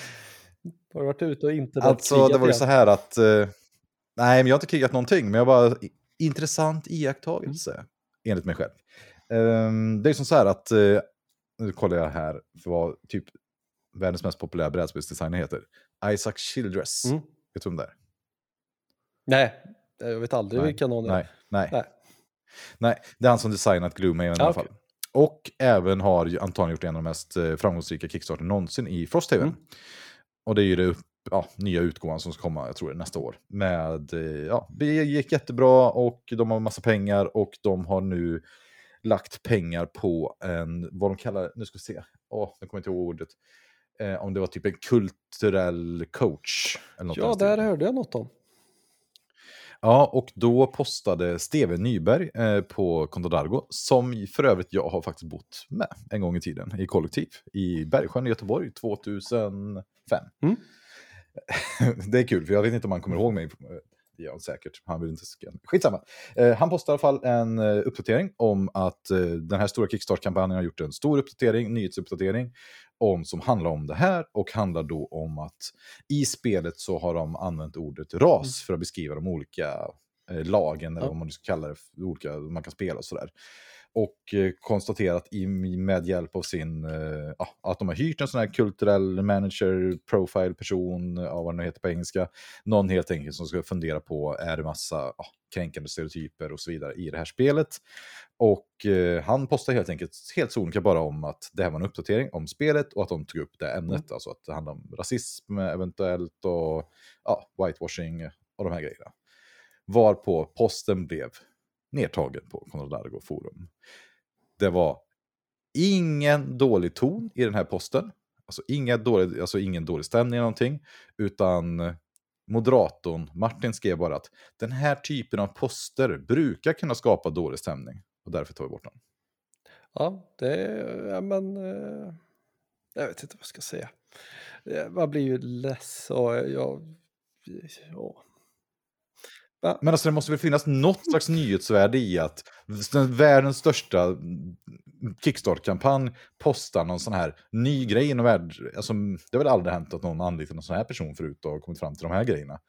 S1: Har du varit ute och inte
S2: Alltså, det var ju så här att... Uh, nej, men jag har inte krigat någonting, men jag bara... Intressant iakttagelse, mm. enligt mig själv. Um, det är som så här att... Uh, nu kollar jag här för vad typ världens mest populära brädspelsdesigner heter. Isaac Childress. Mm. Vet du vem det är?
S1: Nej, jag vet aldrig nej, vilka någon är.
S2: Nej, nej. nej. Nej, det är han som designat Gloomhaven ah, i alla fall. Okay. Och även har antagligen gjort en av de mest eh, framgångsrika Kickstarter någonsin i Frosthaven. Mm. Och det är ju det ja, nya utgåvan som ska komma, jag tror det nästa år. Med, eh, ja, det gick jättebra och de har massa pengar och de har nu lagt pengar på en, vad de kallar, nu ska vi se, åh, nu kommer jag inte ihåg ordet eh, om det var typ en kulturell coach. Eller något
S1: ja, där hörde jag något om.
S2: Ja, och då postade Steven Nyberg eh, på Contodargo, som för övrigt jag har faktiskt bott med en gång i tiden i kollektiv i Bergsjön i Göteborg 2005. Mm. det är kul, för jag vet inte om han kommer ihåg mig det gör han säkert. Han vill inte scanna. Skitsamma. Eh, han postade i alla fall en eh, uppdatering om att eh, den här stora Kickstart-kampanjen har gjort en stor uppdatering, nyhetsuppdatering, om, som handlar om det här och handlar då om att i spelet så har de använt ordet ras mm. för att beskriva de olika eh, lagen, eller vad man ska kalla det, olika man kan spela och sådär och eh, konstaterat i, med hjälp av sin, eh, att de har hyrt en sån här kulturell manager, profile person, ja, vad det heter på engelska. Någon helt enkelt som ska fundera på, är det massa ja, kränkande stereotyper och så vidare i det här spelet. Och eh, han postar helt enkelt helt sonika bara om att det här var en uppdatering om spelet och att de tog upp det ämnet, mm. alltså att det handlar om rasism eventuellt och ja, whitewashing och de här grejerna. Varpå posten blev nedtagen på Conrad forum. Det var ingen dålig ton i den här posten. Alltså, inga dålig, alltså ingen dålig stämning eller någonting. Utan moderatorn Martin skrev bara att den här typen av poster brukar kunna skapa dålig stämning. Och därför tar vi bort den.
S1: Ja, det är, ja, men... Eh, jag vet inte vad jag ska säga. Man blir ju less och jag... Ja,
S2: men alltså det måste väl finnas något slags nyhetsvärde i att världens största Kickstart-kampanj postar någon sån här ny grej inom världen. Alltså, det har väl aldrig hänt att någon anlitat någon sån här person förut och kommit fram till de här grejerna.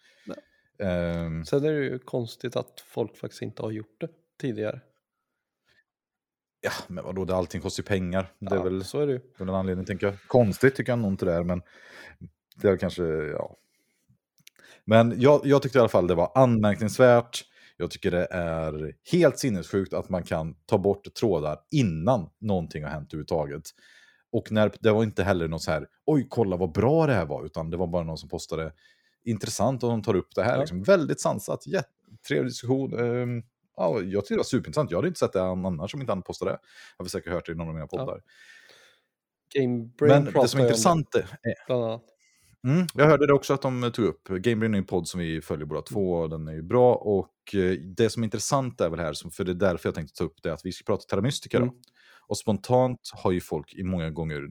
S1: Um, Sen är det ju konstigt att folk faktiskt inte har gjort det tidigare.
S2: Ja, men vadå, det, allting kostar ju pengar. Det
S1: ja,
S2: är väl
S1: så är det ju.
S2: en anledning, tänker jag. Konstigt tycker jag nog inte det är, men det är kanske, ja, men jag, jag tyckte i alla fall det var anmärkningsvärt. Jag tycker det är helt sinnessjukt att man kan ta bort trådar innan någonting har hänt överhuvudtaget. Och när, det var inte heller något så här, oj, kolla vad bra det här var, utan det var bara någon som postade intressant och de tar upp det här. Ja. Liksom, väldigt sansat, trevlig diskussion. Um, ja, jag tyckte det var superintressant. Jag hade inte sett det annars om inte han postade det. Jag har säkert hört det i någon av mina poddar.
S1: Brain
S2: Men det som är intressant är...
S1: Bland annat.
S2: Mm, jag hörde det också att de tog upp. Gamebrain är en podd som vi följer båda två och den är ju bra. Och eh, det som är intressant är väl här, för det är därför jag tänkte ta upp det, att vi ska prata Terra Mystica
S1: Mm.
S2: Och spontant har ju folk i många gånger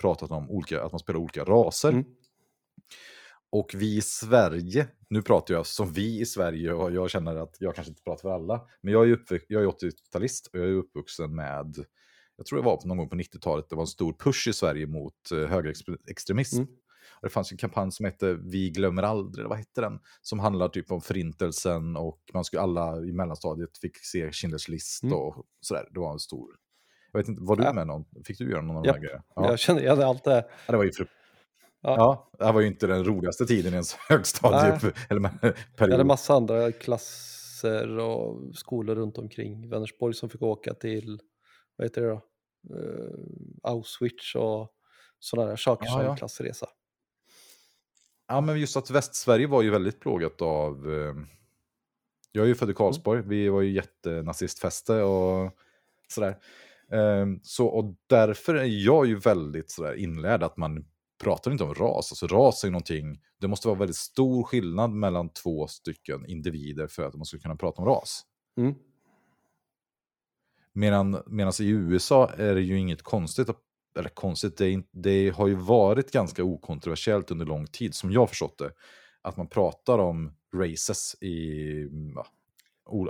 S2: pratat om olika, att man spelar olika raser.
S1: Mm.
S2: Och vi i Sverige, nu pratar jag som vi i Sverige och jag känner att jag kanske inte pratar för alla, men jag är, jag är 80-talist och jag är uppvuxen med, jag tror det var någon gång på 90-talet, det var en stor push i Sverige mot eh, högerextremism.
S1: Mm.
S2: Det fanns en kampanj som hette Vi glömmer aldrig, vad hette den? Som handlar typ om förintelsen och man skulle alla i mellanstadiet fick se Schindler's list
S1: Mm.
S2: och sådär. Det var en stor... Jag vet inte, var du med någon? Fick du göra någon av de här grejerna? Ja.
S1: Jag känner igen allt det.
S2: Ja, det var ju fru...
S1: Ja.
S2: ja. det var ju inte den roligaste tiden i ens högstadie eller men-
S1: Jag hade massa andra klasser och skolor runt omkring Vänersborg som fick åka till, vad heter det då, Eh, Auschwitz och sådana där saker
S2: Ja,
S1: som
S2: ja.
S1: klassresa.
S2: Ja, men just att Västsverige var ju väldigt plågat av... Eh... Jag är ju född i Karlsborg, vi var ju jättenazistfäste och sådär. Eh, så, och därför är jag ju väldigt sådär inlärd att man pratar inte om ras. Alltså ras är någonting, det måste vara väldigt stor skillnad mellan två stycken individer för att man ska kunna prata om ras.
S1: Mm.
S2: Medan, medan i USA är det ju inget konstigt, att- eller konstigt, det, det har ju varit ganska okontroversiellt under lång tid, som jag förstått det, att man pratar om races i, ja,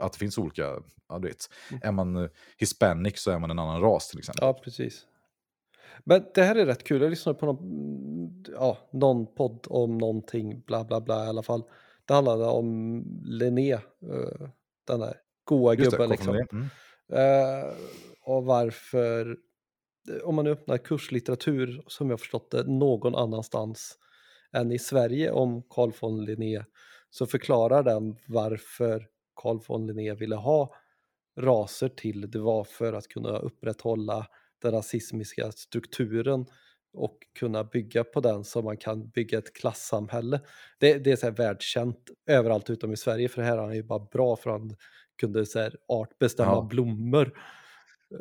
S2: att det finns olika, ja du vet, är man eh, hispanic så är man en annan ras till exempel.
S1: Ja, precis. Men det här är rätt kul. Jag lyssnade på någon, ja, någon podd om någonting, bla bla bla i alla fall. Det handlade om Linné, eh, den där goa
S2: Just det,
S1: gubben
S2: från
S1: liksom.
S2: det. Mm.
S1: Eh, och varför, om man öppnar kurslitteratur som jag förstått det någon annanstans än i Sverige om Carl von Linné så förklarar den varför Carl von Linné ville ha raser till. Det var för att kunna upprätthålla den rasismiska strukturen och kunna bygga på den så man kan bygga ett klassamhälle. Det, det är så här världskänt överallt utom i Sverige för här är han ju bara bra för han kunde så här artbestämma
S2: Ja.
S1: blommor.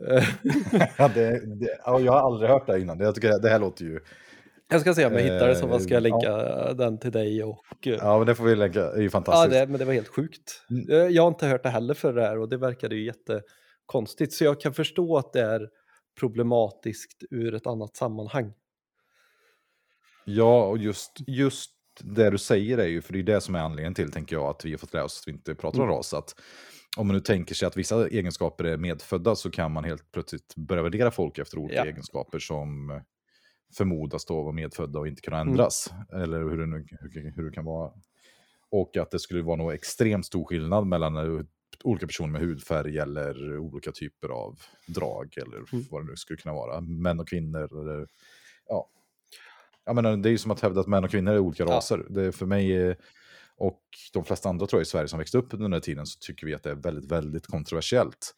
S1: Eh,
S2: ja, det, det, ja, jag har aldrig hört det innan, jag tycker det, här låter ju...
S1: jag ska se om jag hittar det så
S2: Eh,
S1: ska jag
S2: ja.
S1: länka den till dig och eh,
S2: Ja, men det får vi lägga, det är ju
S1: Ja,
S2: fantastiskt.
S1: det, men det var helt sjukt.
S2: Mm.
S1: Eh, Jag har inte hört det heller för det här och det verkade ju jättekonstigt. Så jag kan förstå att det är problematiskt ur ett annat sammanhang.
S2: Ja, och just, just det du säger är ju, för det är det som är anledningen till, tänker jag, att vi har fått lära oss att vi inte pratar om
S1: Mm.
S2: ras. Att om man nu tänker sig att vissa egenskaper är medfödda så kan man helt plötsligt börja värdera folk efter olika
S1: Ja.
S2: egenskaper som förmodas då vara medfödda och inte kunna
S1: Mm.
S2: ändras. Eller hur det, nu, hur, hur det kan vara. Och att det skulle vara nog extremt stor skillnad mellan eh, olika personer med hudfärg eller olika typer av drag eller
S1: Mm.
S2: vad det nu skulle kunna vara. Män och kvinnor eller ja. Jag menar, det är ju som att hävda att män och kvinnor är olika
S1: Ja.
S2: raser. Det är för mig och de flesta andra tror jag i Sverige som växte upp under den här tiden så tycker vi att det är väldigt, väldigt kontroversiellt.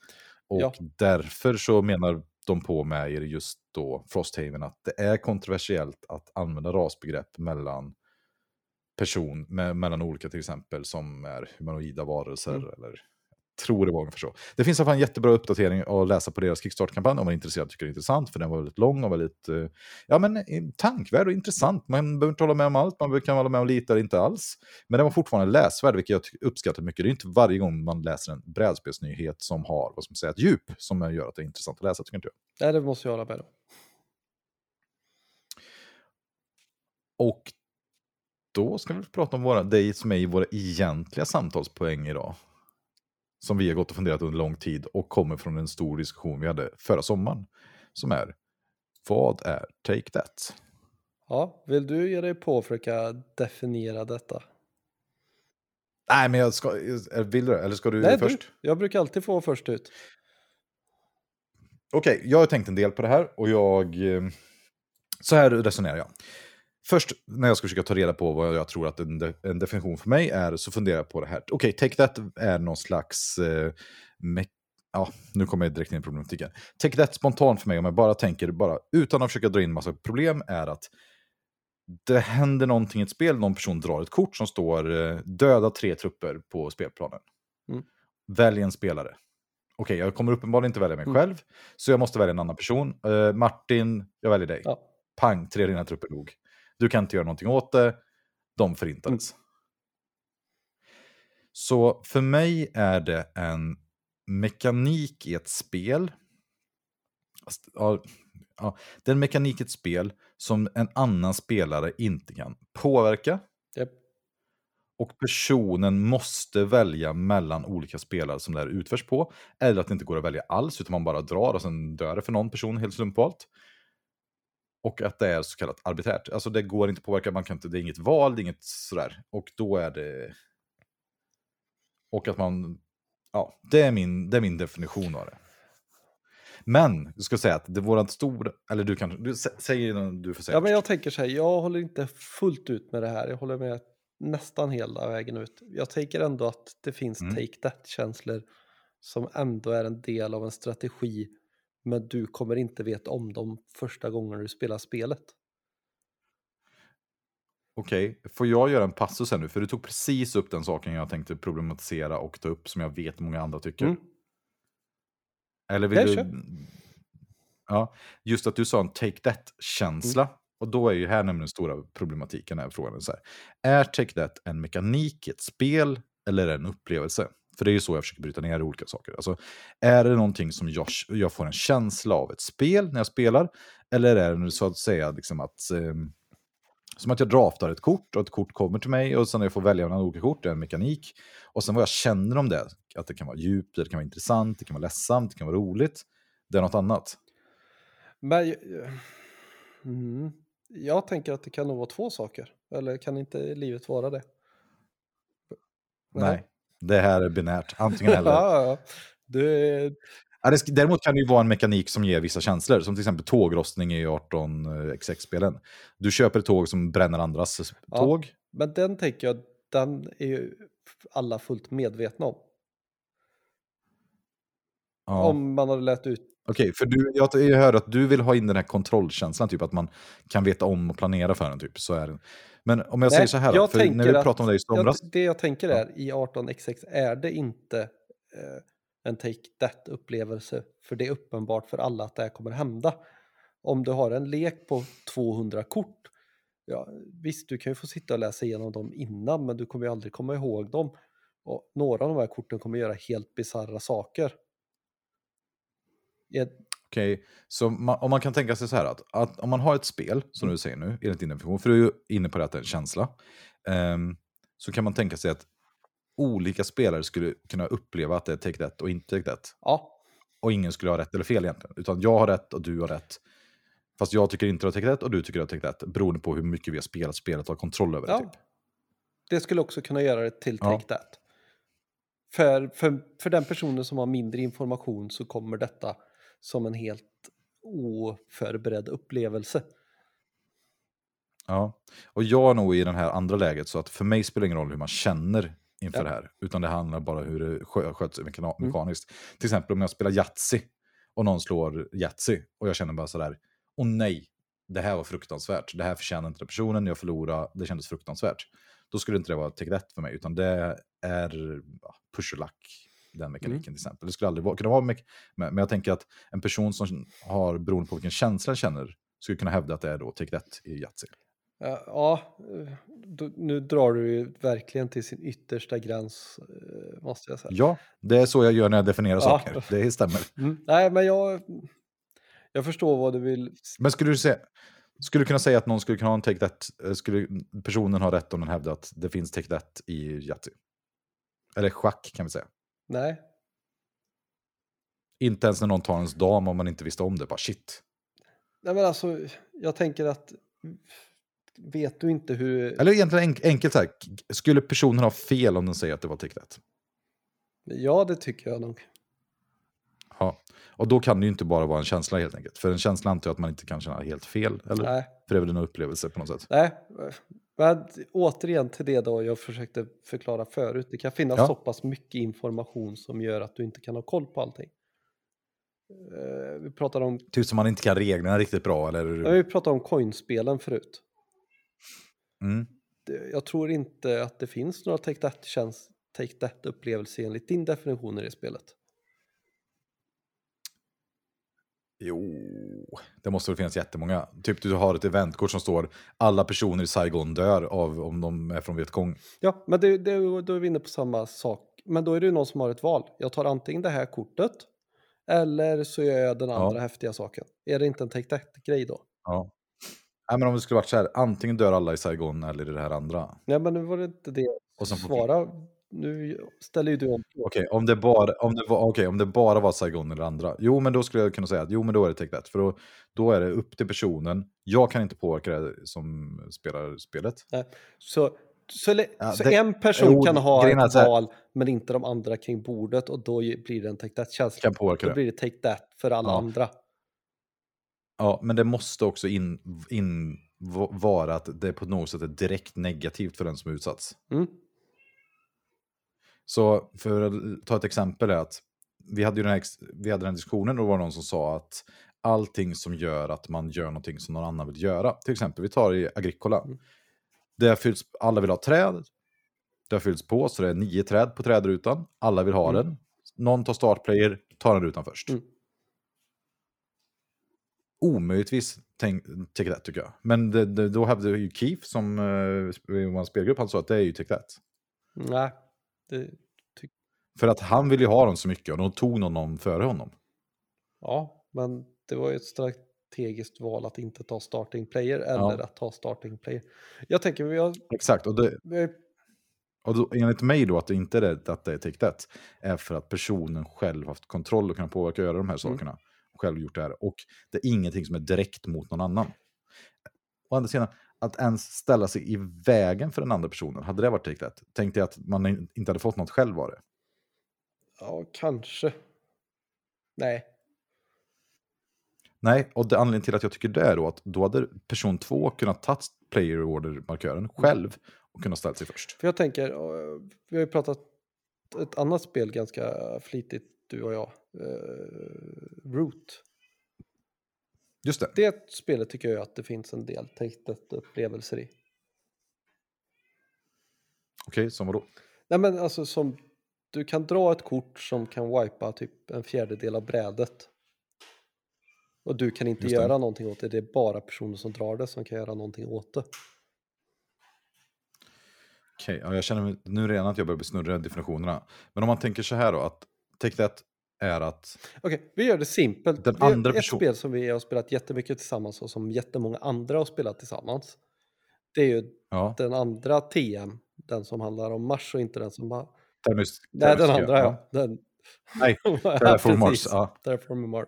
S2: Och
S1: Ja.
S2: därför så menar de på med er just då Frosthaven att det är kontroversiellt att använda rasbegrepp mellan person, me mellan olika till exempel som är humanoida varelser
S1: Mm.
S2: eller tror det var ungefär så. Det finns i alla fall en jättebra uppdatering att läsa på deras Kickstarter-kampanj om man är intresserad tycker det är intressant, för den var väldigt lång och väldigt eh, ja, men, eh, tankvärd och intressant. Man behöver inte hålla med om allt, man kan hålla med om lite eller inte alls. Men den var fortfarande läsvärd, vilket jag uppskattar mycket. Det är inte varje gång man läser en brädspelsnyhet som har vad man säga, ett djup som gör att det är intressant att läsa, tycker inte jag.
S1: Nej, det måste jag hålla med om.
S2: Och då ska vi prata om våra, det som är i våra egentliga samtalspoäng idag. Som vi har gått och funderat under lång tid och kommer från en stor diskussion vi hade förra sommaren. Som är, vad är Take That?
S1: Ja, vill du ge dig på att försöka definiera detta?
S2: Nej, men jag ska, vill du? Eller ska du
S1: Nej,
S2: först?
S1: du. Jag brukar alltid få först ut.
S2: Okej, jag har tänkt en del på det här och jag... eh, Så här resonerar jag. Först när jag ska försöka ta reda på vad jag tror att en, de, en definition för mig är så funderar jag på det här. Okej, Take That är någon slags... Eh, ja, nu kommer jag direkt in i problematiken. Take That spontant för mig, om jag bara tänker, bara utan att försöka dra in massa problem, är att det händer någonting i ett spel, någon person drar ett kort som står eh, döda tre trupper på spelplanen.
S1: Mm.
S2: välj en spelare. Okej, jag kommer uppenbarligen inte välja mig
S1: Mm.
S2: själv, så jag måste välja en annan person. Eh, Martin, jag väljer dig.
S1: Ja.
S2: Pang, tre dina trupper dog. Du kan inte göra någonting åt det. De förintades.
S1: Mm.
S2: Så för mig är det en mekanik i ett spel. Ja, ja, det är en mekanik i ett spel som en annan spelare inte kan påverka.
S1: Japp.
S2: Och personen måste välja mellan olika spelare som det här utförs på. Eller att det inte går att välja alls, utan man bara drar och sen dör det för någon person helt slumpvalt. Och att det är så kallat arbiträrt. Alltså det går inte att påverka, man kan inte, det är inget val, det är inget sådär. Och då är det... Och att man... Ja, det är min, det är min definition av det. Men, jag ska säga att det vårat stora... Eller du kan... Du, sä- säg innan du får säga
S1: Ja, men jag tänker så här, jag håller inte fullt ut med det här. Jag håller med nästan hela vägen ut. Jag tänker ändå att det finns
S2: Mm.
S1: take that-känslor som ändå är en del av en strategi, men du kommer inte veta om dem första gången du spelar spelet.
S2: Okej, får jag göra en passus här nu? För du tog precis upp den saken jag tänkte problematisera och ta upp som jag vet många andra tycker.
S1: Mm.
S2: Eller vill
S1: Ja,
S2: du...
S1: kör.
S2: Ja, just att du sa en take that-känsla.
S1: Mm.
S2: Och då är ju här nämligen den stora problematiken. Här frågan är, så här. är take that en mekanik, ett spel eller en upplevelse? För det är ju så jag försöker bryta ner olika saker. Alltså, är det någonting som jag, jag får en känsla av ett spel när jag spelar? Eller är det så att säga liksom att... ehm, som att jag draftar ett kort och ett kort kommer till mig och sen jag får välja mellan olika kort, det är en mekanik. Och sen vad jag känner om det, att det kan vara djupt, det kan vara intressant, det kan vara ledsamt, det kan vara roligt. Det är något annat.
S1: Men jag- mm, jag tänker att det kan nog vara två saker. Eller kan inte livet vara det?
S2: Nej, det här är binärt. Antingen eller.
S1: ja,
S2: det Däremot kan det ju vara en mekanik som ger vissa känslor, som till exempel tågrostning i 18XX-spelen. Du köper ett tåg som bränner andras s-
S1: Ja.
S2: tåg.
S1: Men den tänker jag, den är ju alla fullt medvetna om.
S2: Ja.
S1: Om man hade lärt ut.
S2: Okej, för du, jag, jag hör att du vill ha in den här kontrollkänslan, typ att man kan veta om och planera för den. Typ. Så är det. Men om jag säger
S1: Nej,
S2: så här, då, för när
S1: tänker
S2: vi
S1: att-
S2: pratade om det i somras.
S1: det jag tänker är, i 18xx är det inte eh, en take that-upplevelse. För det är uppenbart för alla att det här kommer hända. Om du har en lek på 200 kort, ja, visst du kan ju få sitta och läsa igenom dem innan, men du kommer ju aldrig komma ihåg dem. Och några av de här korten kommer göra helt bisarra saker.
S2: Okej, så man, om man kan tänka sig så här att, att om man har ett spel, som
S1: Mm.
S2: du säger nu, enligt din definition, för du är ju inne på det att det är en känsla, ehm, så kan man tänka sig att olika spelare skulle kunna uppleva att det är take that och inte take that.
S1: Ja,
S2: Och ingen skulle ha rätt eller fel egentligen. Utan jag har rätt och du har rätt. Fast jag tycker inte du har take that och du tycker du har take that. Beroende på hur mycket vi har spelat spelet och har kontroll över det.
S1: Ja.
S2: Typ.
S1: det skulle också kunna göra det till
S2: Ja.
S1: take that. För, för, för den personen som har mindre information så kommer detta som en helt oförberedd upplevelse.
S2: Ja. Och jag är nog i den här andra läget så att för mig spelar det ingen roll hur man känner inför
S1: Ja.
S2: det här. Utan det handlar bara hur det skö- sköts
S1: Mm.
S2: mekaniskt. Till exempel om jag spelar Yatzy och någon slår Yatzy och jag känner bara sådär, åh nej, det här var fruktansvärt. Det här förtjänar inte den personen, jag förlorade, det kändes fruktansvärt. Då skulle inte det vara take that för mig, utan det är ja, push och lack, den mekaniken
S1: Mm.
S2: till exempel. Det skulle aldrig vara, kunna vara, mek- men men jag tänker att en person som har, beroende på vilken känsla den känner, skulle kunna hävda att det är då take that i Yatzy.
S1: Ja, nu drar du ju verkligen till sin yttersta gräns, eh, måste jag säga.
S2: Ja, det är så jag gör när jag definierar
S1: Ja.
S2: saker. Det stämmer.
S1: Mm. Nej, men jag, jag förstår vad du vill.
S2: Men skulle du, säga, skulle du kunna säga att någon skulle kunna ha en take that, eh, skulle personen ha rätt om den hävdar att det finns take that i Yatzy? Eller schack kan vi säga.
S1: Nej,
S2: Inte ens när någon tar ens dam om man inte visste om det, bara shit.
S1: Nej men alltså, jag tänker att vet du inte hur...
S2: Eller egentligen enk enkelt så här, skulle personen ha fel om den säger att det var that?
S1: Ja, det tycker jag nog.
S2: Ja. Och då kan det ju inte bara vara en känsla helt enkelt. För en känsla antar jag att man inte kan känna helt fel. Eller?
S1: Nej,
S2: För det är väl en upplevelse på något sätt.
S1: nej. Men återigen till det då jag försökte förklara förut. Det kan finnas
S2: Ja.
S1: så pass mycket information som gör att du inte kan ha koll på allting. Eh, Vi pratade om,
S2: Typ som man inte kan reglerna riktigt bra. Eller...
S1: ja, vi pratade om coinspelen förut.
S2: Mm.
S1: Jag tror inte att det finns några take that-käns- take that-upplevelse enligt din definition i det spelet?
S2: Jo, det måste väl finnas jättemånga. Typ du har ett eventkort som står alla personer i Saigon dör av om de är från Vietkong.
S1: Ja, men det, det, då är vi inne på samma sak. Men då är det ju någon som har ett val. Jag tar antingen det här kortet eller så gör jag den andra
S2: Ja.
S1: häftiga saken. Är det inte en take that-grej då?
S2: Ja. Nej, men om det skulle varit så här, antingen dör alla i Saigon eller i det här andra.
S1: Nej, men nu var det inte det
S2: Och sen
S1: svara. Nu ställer ju du om.
S2: Okej, om, det bara, om, det var, okej, om det bara var Saigon eller andra. Jo, men då skulle jag kunna säga att jo, men då är det take that. För då, då är det upp till personen. Jag kan inte påverka det som spelar spelet.
S1: Så, så, le-
S2: Ja,
S1: så
S2: det-
S1: en person
S2: jo,
S1: kan ha ett
S2: så
S1: val men inte de andra kring bordet och då blir det en take that-känsla.
S2: Kan påverka
S1: Då blir det take that för alla
S2: Ja.
S1: andra.
S2: Ja, men det måste också in, in vara att det på något sätt är direkt negativt för den som utsatts.
S1: Mm.
S2: Så för att ta ett exempel är att vi hade ju den här, vi hade den diskussionen och det var någon som sa att allting som gör att man gör någonting som någon annan vill göra. Till exempel, vi tar i Agricola.
S1: Mm.
S2: Det fylls, alla vill ha träd. Det har fyllts på, så det är nio träd på trädrutan. Alla vill ha
S1: Mm.
S2: den. Någon tar startplayer, tar den rutan först.
S1: Mm.
S2: Omöjligtvis tänk, take that tycker jag. Men det, det, då hävdade ju Keith som uh, var en spelgrupp, han sa att det är ju take that.
S1: Nej, det,
S2: För att han ville ju ha dem så mycket och de tog någon före honom.
S1: ja, men det var ju ett strategiskt val att inte ta starting player eller
S2: Ja.
S1: att ta starting player. Jag tänker vi har,
S2: Exakt, och, det,
S1: vi
S2: och då, enligt mig då att det inte är att det är that, är för att personen själv haft kontroll och kan påverka och göra de här
S1: Mm.
S2: sakerna. Själv gjort det här. Och det är ingenting som är direkt mot någon annan. Å andra sidan, att ens ställa sig i vägen för den andra personen, hade det varit take that? Tänkte jag att man in- inte hade fått något själv var det.
S1: Ja, kanske. Nej.
S2: Nej, och det anledningen till att jag tycker det är då att då hade person två kunnat ta player order-markören
S1: Mm.
S2: själv och kunnat ställa sig först.
S1: För jag tänker, vi har ju pratat ett annat spel ganska flitigt, du och jag. Uh, Root.
S2: Just det.
S1: Det spelet tycker jag att det finns en del upplevelser i.
S2: Okej, som vadå?
S1: Nej men alltså som, du kan dra ett kort som kan wipa typ en fjärdedel av brädet. Och du kan inte göra någonting åt det, det är bara personen som drar det som kan göra någonting åt det.
S2: Okej, ja, jag känner nu redan att jag börjar bli snurrig i definitionerna. Men om man tänker så här då, att take that är att...
S1: Okej, vi gör det simpelt.
S2: Den andra
S1: ett
S2: person-
S1: spel som vi har spelat jättemycket tillsammans och som jättemånga andra har spelat tillsammans. Det är ju
S2: Ja,
S1: den andra TM, den som handlar om Mars och inte den som har...
S2: termis,
S1: Nej, den
S2: termis-
S1: andra ja. Den...
S2: Nej,
S1: Ja,
S2: Terraform Mars. Ja.
S1: Terraform Mars.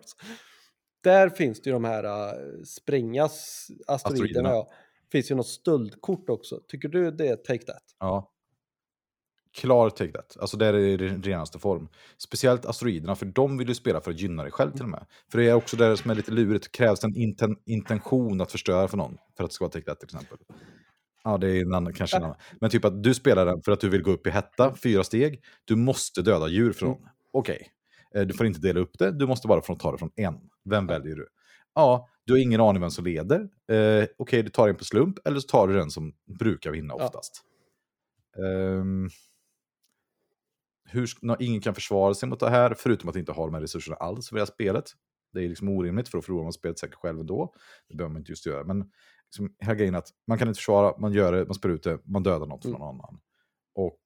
S1: Där finns det ju de här uh, sprängas asteroiderna.
S2: Asteroiderna.
S1: Ja. finns ju något stöldkort också. Tycker du det är take that?
S2: ja. Klar take that. Alltså det är i renaste form. Speciellt asteroiderna, för de vill ju spela för att gynna dig själv till och med. För det är också det som är lite lurigt. Det krävs en inten intention att förstöra för någon. För att det ska vara that till exempel. Ja, det är en annan, kanske en annan. Men typ att du spelar den för att du vill gå upp i hetta, fyra steg. Du måste döda djur från.
S1: Mm.
S2: Okej. Eh, Du får inte dela upp det, du måste bara ta det från en. Vem väljer du? Ja, du har ingen aning vem som leder. Eh, Okej, du tar en på slump, eller så tar du den som brukar vinna
S1: Ja.
S2: oftast. Hur, ingen kan försvara sig mot det här, förutom att inte ha de här resurserna alls för det här spelet. Det är liksom orimligt, för då förlorar man spelet säkert själv ändå. Det behöver man inte just göra. Men liksom, hela grejen att man kan inte försvara, man gör det, man spelar ut det, man dödar något från
S1: Mm.
S2: någon annan. Och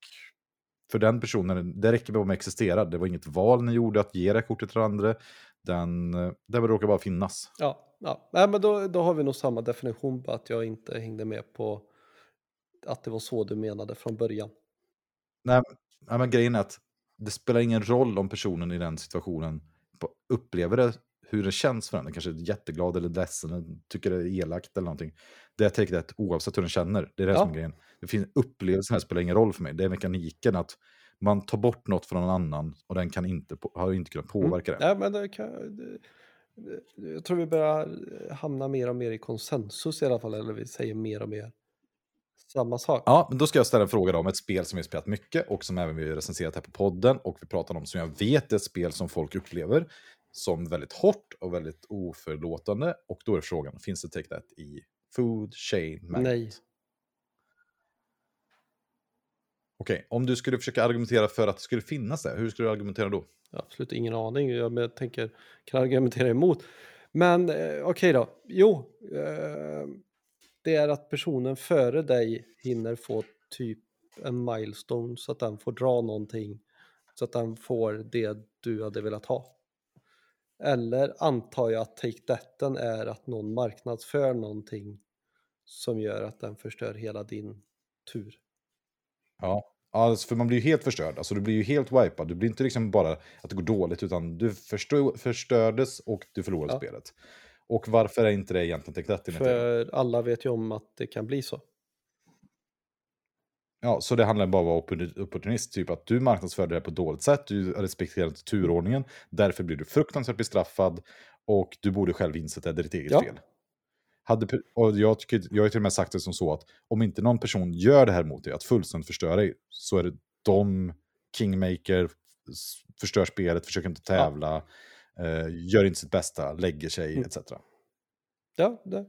S2: för den personen, det räcker med att de existerar. Det var inget val ni gjorde att ge det här kortet till den andra. Den, det råkar bara finnas.
S1: Ja, ja. Nej, men då, då har vi nog samma definition på att jag inte hängde med på att det var så du menade från början.
S2: Nej, nej, men grejen är att det spelar ingen roll om personen i den situationen upplever det, hur det känns för den. Den kanske är jätteglad eller ledsen, eller tycker det är elakt eller någonting. Det är take that oavsett hur den känner. Det är det
S1: Ja.
S2: som är grejen. Det finns, upplevelsen här spelar ingen roll för mig. Det är mekaniken att man tar bort något från någon annan och den kan inte, har inte kunnat påverka det.
S1: Nej, men det kan, det, jag tror vi börjar hamna mer och mer i konsensus i alla fall, eller vi säger mer och mer samma sak.
S2: Ja, men då ska jag ställa en fråga då om ett spel som vi spelat mycket och som även vi recenserat här på podden och vi pratar om som jag vet är ett spel som folk upplever som väldigt hårt och väldigt oförlåtande. Och då är frågan, finns det Take That i Food Chain Magnet?
S1: Nej.
S2: Okej, om du skulle försöka argumentera för att det skulle finnas det, hur skulle du argumentera då?
S1: Absolut ingen aning, jag tänker, kan argumentera emot. Men eh, okej då, jo. Eh, det är att personen före dig hinner få typ en milestone så att den får dra någonting. Så att den får det du hade velat ha. Eller antar jag att take thaten är att någon marknadsför någonting som gör att den förstör hela din tur.
S2: Ja, alltså, för man blir ju helt förstörd. Alltså, du blir ju helt wipad. Du blir inte liksom bara att det går dåligt, utan du förstör, förstördes och du förlorade
S1: Ja.
S2: spelet. Och varför är inte det egentligen enligt dig?
S1: För alla vet ju om att det kan bli så.
S2: Ja, så det handlar bara om att vara oppor- opportunist, typ att du marknadsförde det på ett dåligt sätt, du respekterar inte turordningen, därför blir du fruktansvärt bestraffad och du borde själv inse att det är ditt eget
S1: Ja.
S2: fel. Hade, och jag, tycker, jag har till och med sagt det som så att om inte någon person gör det här mot dig, att fullständigt förstöra dig, så är det de, kingmaker, förstör spelet, försöker inte tävla, eh, gör inte sitt bästa, lägger sig,
S1: Mm.
S2: etc.
S1: Ja, det.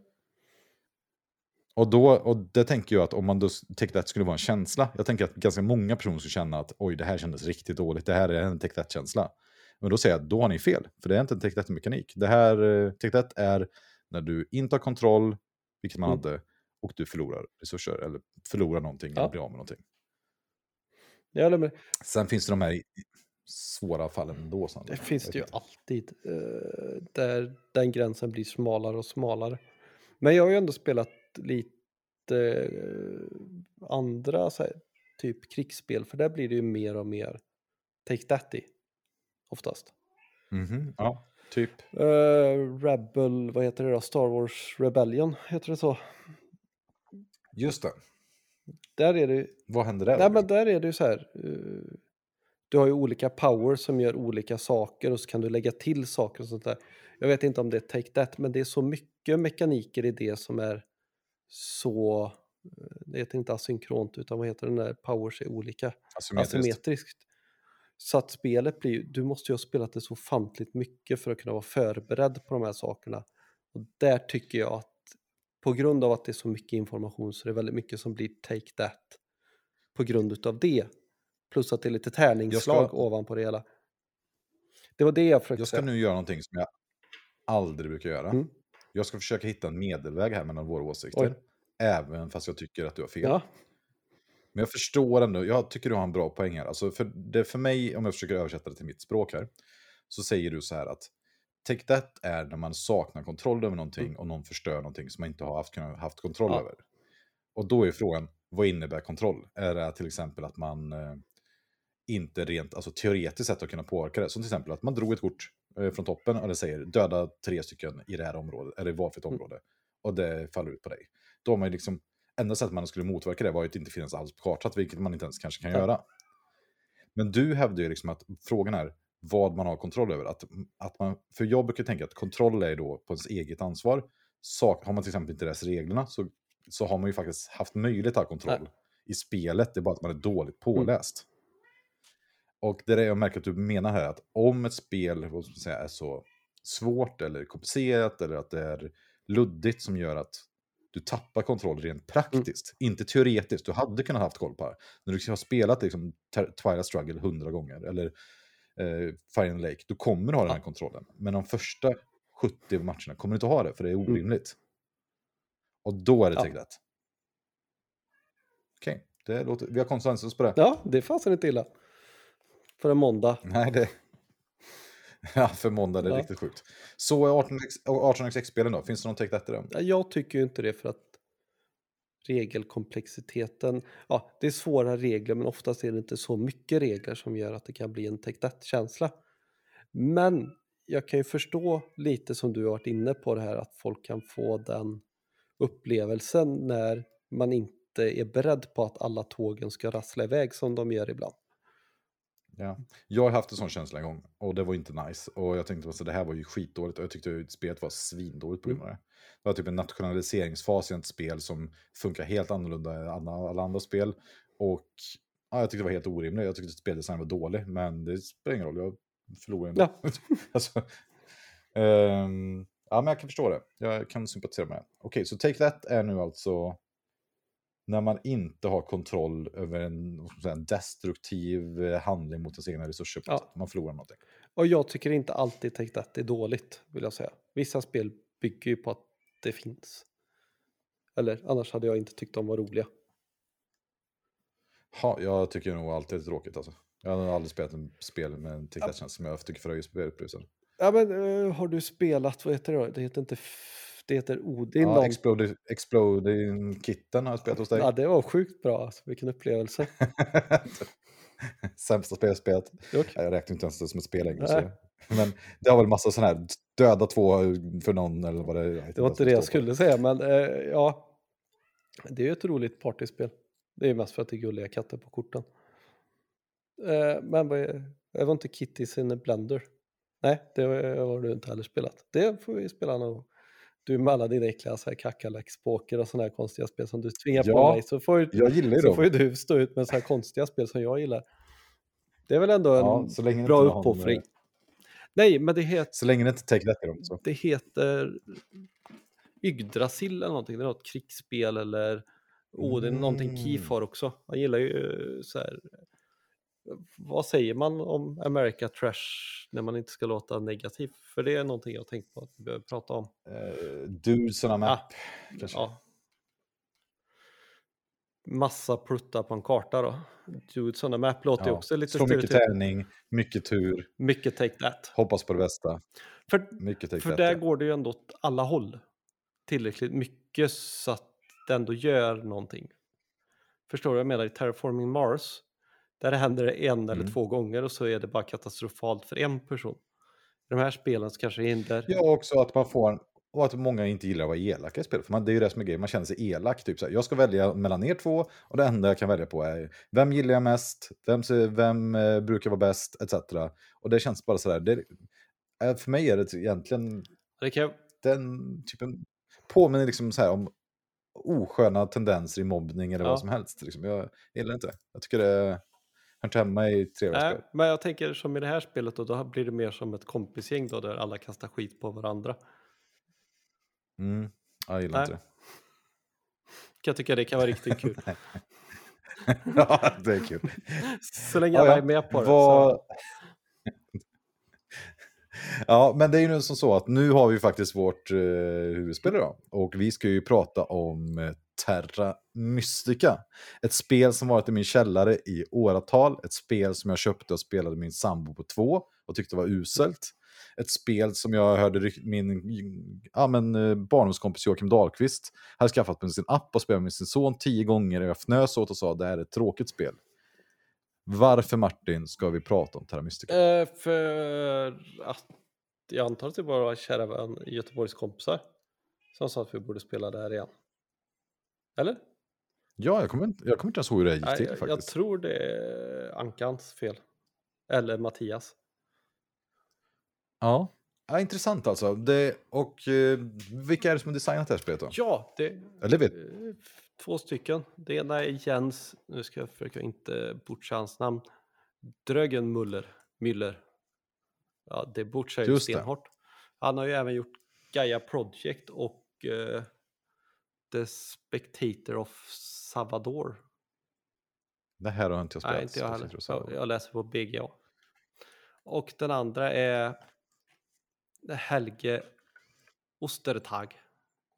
S2: Och, då, och det tänker jag att om man då take that skulle vara en känsla, jag tänker att ganska många personer skulle känna att oj, det här kändes riktigt dåligt, det här är en take that-känsla. Men då säger jag att då har ni fel, för det är inte en take that-mekanik. Det här eh, that är när du inte har kontroll, vilket man
S1: Mm.
S2: hade, och du förlorar resurser, eller förlorar någonting,
S1: Ja.
S2: eller blir av med någonting.
S1: Jag.
S2: Sen finns det de här svåra fallen ändå. Sandra.
S1: Det finns det ju alltid. eh, där den gränsen blir smalare och smalare. Men jag har ju ändå spelat lite eh, andra så här, typ krigsspel. För där blir det ju mer och mer take that i. Oftast.
S2: Mhm, Ja, typ.
S1: Eh, Rebel, vad heter det då? Star Wars Rebellion, heter det så?
S2: Just det.
S1: Där är det ju
S2: Vad händer där?
S1: Nej men där är det ju så här. eh, Du har ju olika powers som gör olika saker och så kan du lägga till saker och sånt där. Jag vet inte om det är take that, men det är så mycket mekaniker i det som är så, eh, det heter inte asynkront utan vad heter det när powers är olika?
S2: Asymmetriskt.
S1: Asymmetriskt. Så att spelet blir, du måste ju ha spelat det så ofantligt mycket för att kunna vara förberedd på de här sakerna. Och där tycker jag att på grund av att det är så mycket information så är det väldigt mycket som blir take that på grund utav det. Plus att det är lite tärningsslag
S2: ska-
S1: ovanpå det hela. Det var det jag försökte
S2: Jag ska
S1: säga.
S2: nu göra någonting som jag aldrig brukar göra.
S1: Mm.
S2: Jag ska försöka hitta en medelväg här mellan våra åsikter.
S1: Oj.
S2: Även fast jag tycker att du har fel.
S1: Ja,
S2: Men jag förstår ändå, jag tycker du har en bra poäng här. Alltså för, det, för mig, om jag försöker översätta det till mitt språk här, så säger du så här att take that är när man saknar kontroll över någonting och någon förstör någonting som man inte har haft, kunnat, haft kontroll
S1: Ja.
S2: över. Och då är frågan, vad innebär kontroll? Är det till exempel att man eh, inte rent, alltså teoretiskt sett har kunnat påverka det? Som till exempel att man drog ett kort eh, från toppen och det säger döda tre stycken i det här området, eller i valfritt område. Och det faller ut på dig. Då har man ju liksom, enda sättet man skulle motverka det var ju att det inte finns alls på kartan, vilket man inte ens kanske kan
S1: Ja.
S2: göra. Men du hävdar ju liksom att frågan är vad man har kontroll över. Att, att man, för jag brukar tänka att kontroll är då på ens eget ansvar. Sak, har man till exempel inte läst reglerna så, så har man ju faktiskt haft möjlighet att ha kontroll
S1: Nej.
S2: i spelet. Det är bara att man är dåligt påläst. Och det är det jag märker att du menar här, att om ett spel vad ska man säga, är så svårt eller komplicerat eller att det är luddigt som gör att du tappar kontroll rent praktiskt, inte teoretiskt. Du hade kunnat haft koll på det. När du har spelat liksom, Twilight Struggle hundra gånger eller eh, Fire and Lake, då kommer du ha den här kontrollen. Men de första 70 matcherna kommer du inte ha det, för det är orimligt. Och då är det
S1: Ja.
S2: that. Okej, det låter, vi har konsensus på det.
S1: ja det fanns inte illa. För en måndag.
S2: Nej, det... Ja, för måndag, det är
S1: Ja.
S2: riktigt sjukt. Så 18xx-spelen då, finns det någon that i dem?
S1: Ja, Jag tycker ju inte det för att regelkomplexiteten, ja det är svåra regler men oftast är det inte så mycket regler som gör att det kan bli en take that-känsla. Men jag kan ju förstå lite som du har varit inne på det här att folk kan få den upplevelsen när man inte är beredd på att alla tågen ska rassla iväg som de gör ibland.
S2: Ja. Jag har haft en sån känsla en gång och det var inte nice. Och jag tänkte att det här var ju skitdåligt och jag tyckte att spelet var svindåligt på grund av det. Det var typ en nationaliseringsfas i ett spel som funkar helt annorlunda än alla, andra spel. Och ja, jag tyckte det var helt orimligt. Jag tyckte att speldesignen var dålig, men det spelar ingen roll. Jag förlorade ändå.
S1: Ja.
S2: alltså, ehm, ja, men jag kan förstå det. Jag kan sympatisera med det. Okej, så Take That är nu alltså när man inte har kontroll över en, säga, en destruktiv eh, handling mot ens egna resurser.
S1: Ja.
S2: Man förlorar någonting.
S1: Och jag tycker inte alltid Take That är dåligt, vill jag säga. Vissa spel bygger ju på att det finns. Eller annars hade jag inte tyckt de var roliga.
S2: Ha, jag tycker nog alltid det är tråkigt alltså. Jag har aldrig spelat en spel med en
S1: Ja.
S2: ja. som jag tycker förhöjer spelupplevelsen.
S1: Ja men eh, har du spelat, vad heter det då? Det heter inte, det heter Odin.
S2: Ja, Explode, Exploding Kitten har jag spelat hos dig.
S1: ja det var sjukt bra, alltså. vilken upplevelse.
S2: Sämsta spel jag spelat. Nej, Jag räknar inte ens det som ett spel längre. Så. Men det har väl massa sådana här döda två för någon eller vad det är.
S1: Det var inte det jag skulle säga, men eh, ja. Det är ju ett roligt partyspel. Det är mest för att det är gulliga katter på korten. Eh, men är, det var inte Kitties in a Blender. Nej, det har har du inte heller spelat. Det får vi spela någon gång. Du med alla dina äckliga så här och sådana här konstiga spel som du tvingar på
S2: Ja,
S1: mig. Så får, ju-
S2: Jag gillar
S1: så
S2: dem.
S1: får ju du stå ut med så här konstiga spel som jag gillar. Det är väl ändå en
S2: Ja,
S1: bra uppoffring.
S2: eh,
S1: Nej, men det heter
S2: Så länge det inte i dem. Så.
S1: det heter Yggdrasil eller någonting. Det är något krigsspel eller oh, det är någonting
S2: Mm.
S1: Keith har också. Han gillar ju eh, så här. Vad säger man om America Trash när man inte ska låta negativ? För det är någonting jag tänkt på att vi behöver prata om.
S2: Uh, dudes on a map. kanske.
S1: Ja. Massa pluttar på en karta då. Dude, sådana map låter ju
S2: Ja,
S1: också lite
S2: Så mycket tärning, mycket tur,
S1: Mycket take that.
S2: hoppas på det bästa.
S1: För
S2: Mycket take
S1: För
S2: that.
S1: där
S2: ja.
S1: går det ju ändå åt alla håll. Tillräckligt mycket så att det ändå gör någonting. Förstår du vad jag menar? I Terraforming Mars, där händer det en eller
S2: Mm.
S1: två gånger och så är det bara katastrofalt för en person. I de här spelen så kanske det händer...
S2: Ja, också att man får och att många inte gillar att vara elaka i spel. För man, det är ju det som är grejen, man känner sig elak. Typ så här, jag ska välja mellan er två och det enda jag kan välja på är vem gillar jag mest, vem, vem eh, brukar vara bäst, etc. Och det känns bara sådär, det, eh, för mig är det egentligen
S1: Det kan,
S2: den typen, påminner liksom så här om osköna tendenser i mobbning eller
S1: Ja.
S2: vad som helst. Liksom. Jag gillar inte det. Jag tycker det inte hemma i
S1: nej,
S2: spel.
S1: men jag tänker som i det här spelet då, då blir det mer som ett kompisgäng då, där alla kastar skit på varandra.
S2: Mm. Jag gillar
S1: Nej.
S2: inte det.
S1: Kan jag tycka det kan vara riktigt kul.
S2: ja, det är kul.
S1: Så länge alla
S2: ja.
S1: är med på det. Så,
S2: Ja, men det är ju nu som så att nu har vi faktiskt vårt eh, huvudspel idag. Och vi ska ju prata om eh, Terra Mystica. Ett spel som varit i min källare i åratal. Ett spel som jag köpte och spelade min sambo på två och tyckte var uselt. Ett spel som jag hörde min ja, men, eh, barndomskompis Joakim Dahlqvist hade skaffat med sin app och spelat med sin son tio gånger. Och jag fnös åt och sa det här är ett tråkigt spel. Varför Martin ska vi prata om Terra Mystica?
S1: Eh, för att jag antar att det bara var kära vän Göteborgs kompisar som sa att vi borde spela det här igen. Eller?
S2: Ja, jag kommer, inte, jag kommer inte ens ihåg hur det gick
S1: Nej,
S2: till
S1: jag, jag
S2: faktiskt.
S1: tror det är Ankans fel. Eller Mattias.
S2: Ja. ja, intressant alltså. Det, och eh, vilka är det som har designat det här spelet då?
S1: Ja, det
S2: Eller vet,
S1: eh, två stycken. Det ena är Jens, nu ska jag försöka inte butcha hans namn, Drögenmuller, Müller. Ja, det butchar ju
S2: Just det.
S1: stenhårt. Han har ju även gjort Gaia Project och eh, The Spectator of Salvador.
S2: det här har inte jag spelat.
S1: Nej, inte jag heller. Jag, jag läser på BGA. Och den andra är Helge Ostertag.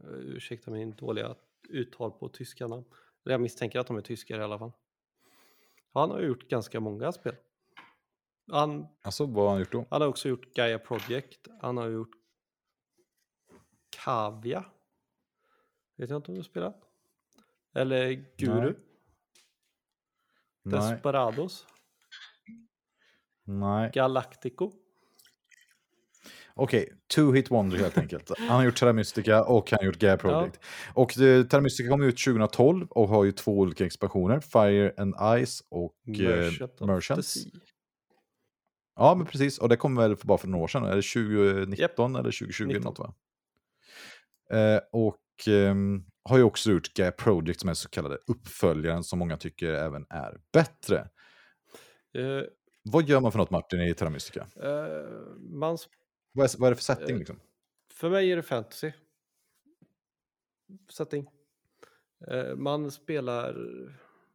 S1: Eh, Ursäkta min dåliga uttal på tyska namn. Jag misstänker att de är tyskar i alla fall. Han har gjort ganska många spel. Han,
S2: Alltså, vad har han gjort då?
S1: han har också gjort Gaia Project. Han har gjort Kavia. Vet jag inte om du har spelat? Eller Guru.
S2: Nej.
S1: Desperados.
S2: Nej.
S1: Galactico.
S2: Okej, two hit wonder helt enkelt. Han har gjort Terra Mystica och han har gjort Gaia Project. Och eh, Terra Mystica kom ut 2012 och har ju två olika expansioner. Fire and Ice och eh,
S1: Merchant the
S2: Merchants. Ja, men precis. Och det kom väl för bara för några år sedan. Är det 2019 eller 2020?
S1: 19.
S2: Något, va? Eh, och har ju också gjort Gaia Project som är så kallade uppföljaren som många tycker även är bättre.
S1: Eh,
S2: Vad gör man för något Martin i Terra Mystica?
S1: eh, man,
S2: Vad är, vad är det för setting?
S1: Eh,
S2: Liksom?
S1: för mig är det fantasy. Setting. Man spelar,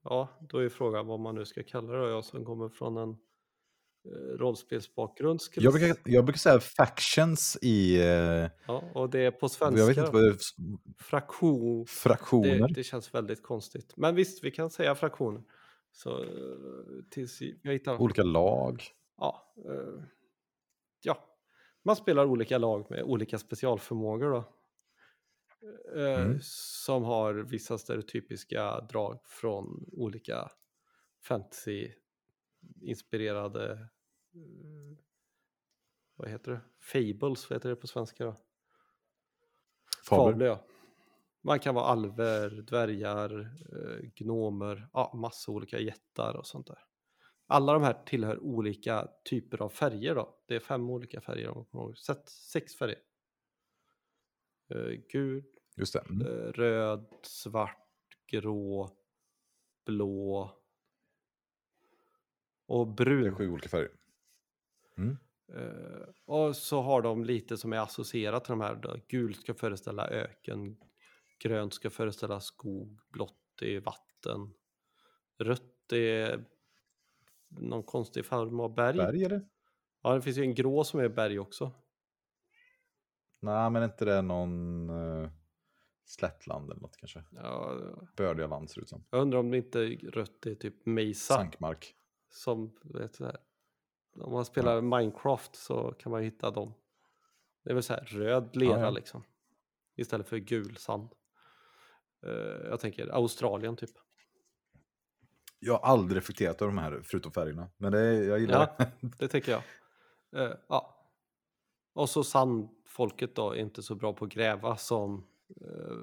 S1: ja, då är frågan vad man nu ska kalla det. Jag som kommer från en rollspelsbakgrund. skulle
S2: Jag brukar, jag brukar säga factions i... Eh,
S1: Ja, och det är på svenska.
S2: jag vet inte vad det är,
S1: Fraktion. Det,
S2: fraktioner.
S1: det känns väldigt konstigt. Men visst, vi kan säga fraktioner. Så eh, tills jag hittar...
S2: Olika lag.
S1: Ja, eh, ja, man spelar olika lag med olika specialförmågor då. Eh,
S2: Mm.
S1: Som har vissa stereotypiska drag från olika fantasy-inspirerade, eh, vad heter det? Fables, vad heter det på svenska då?
S2: Fabel.
S1: Ja. Man kan vara alver, dvärgar, eh, gnomer, ja, massa olika jättar och sånt där. Alla de här tillhör olika typer av färger då. Det är fem olika färger om ihåg. Sätt sex färger. Eh, gul,
S2: Just det. Mm.
S1: röd, svart, grå, blå och
S2: Det är
S1: brun.
S2: sju olika färger. Mm.
S1: Eh, och så har de lite som är associerat till de här. Då. Gult ska föreställa öken, grönt ska föreställa skog, blått är vatten, rött är någon konstig form av berg.
S2: Berg eller?
S1: Ja, det finns ju en grå som är berg också.
S2: Nej, men inte det någon uh, slättland eller något kanske?
S1: Ja,
S2: Bördiga land ser det ut som.
S1: jag undrar om det inte rött är typ Mesa.
S2: Sankmark.
S1: Som, vet här. Om man spelar Minecraft så kan man ju hitta dem. Det är väl så här röd lera
S2: Ja, ja.
S1: liksom. Istället för gul sand. Eh, jag tänker Australien typ.
S2: Jag har aldrig reflekterat över de här förutom färgerna. Men det, jag gillar
S1: Ja.
S2: det.
S1: Det tänker jag. Eh, ja. Och så sandfolket då är inte så bra på att gräva som eh,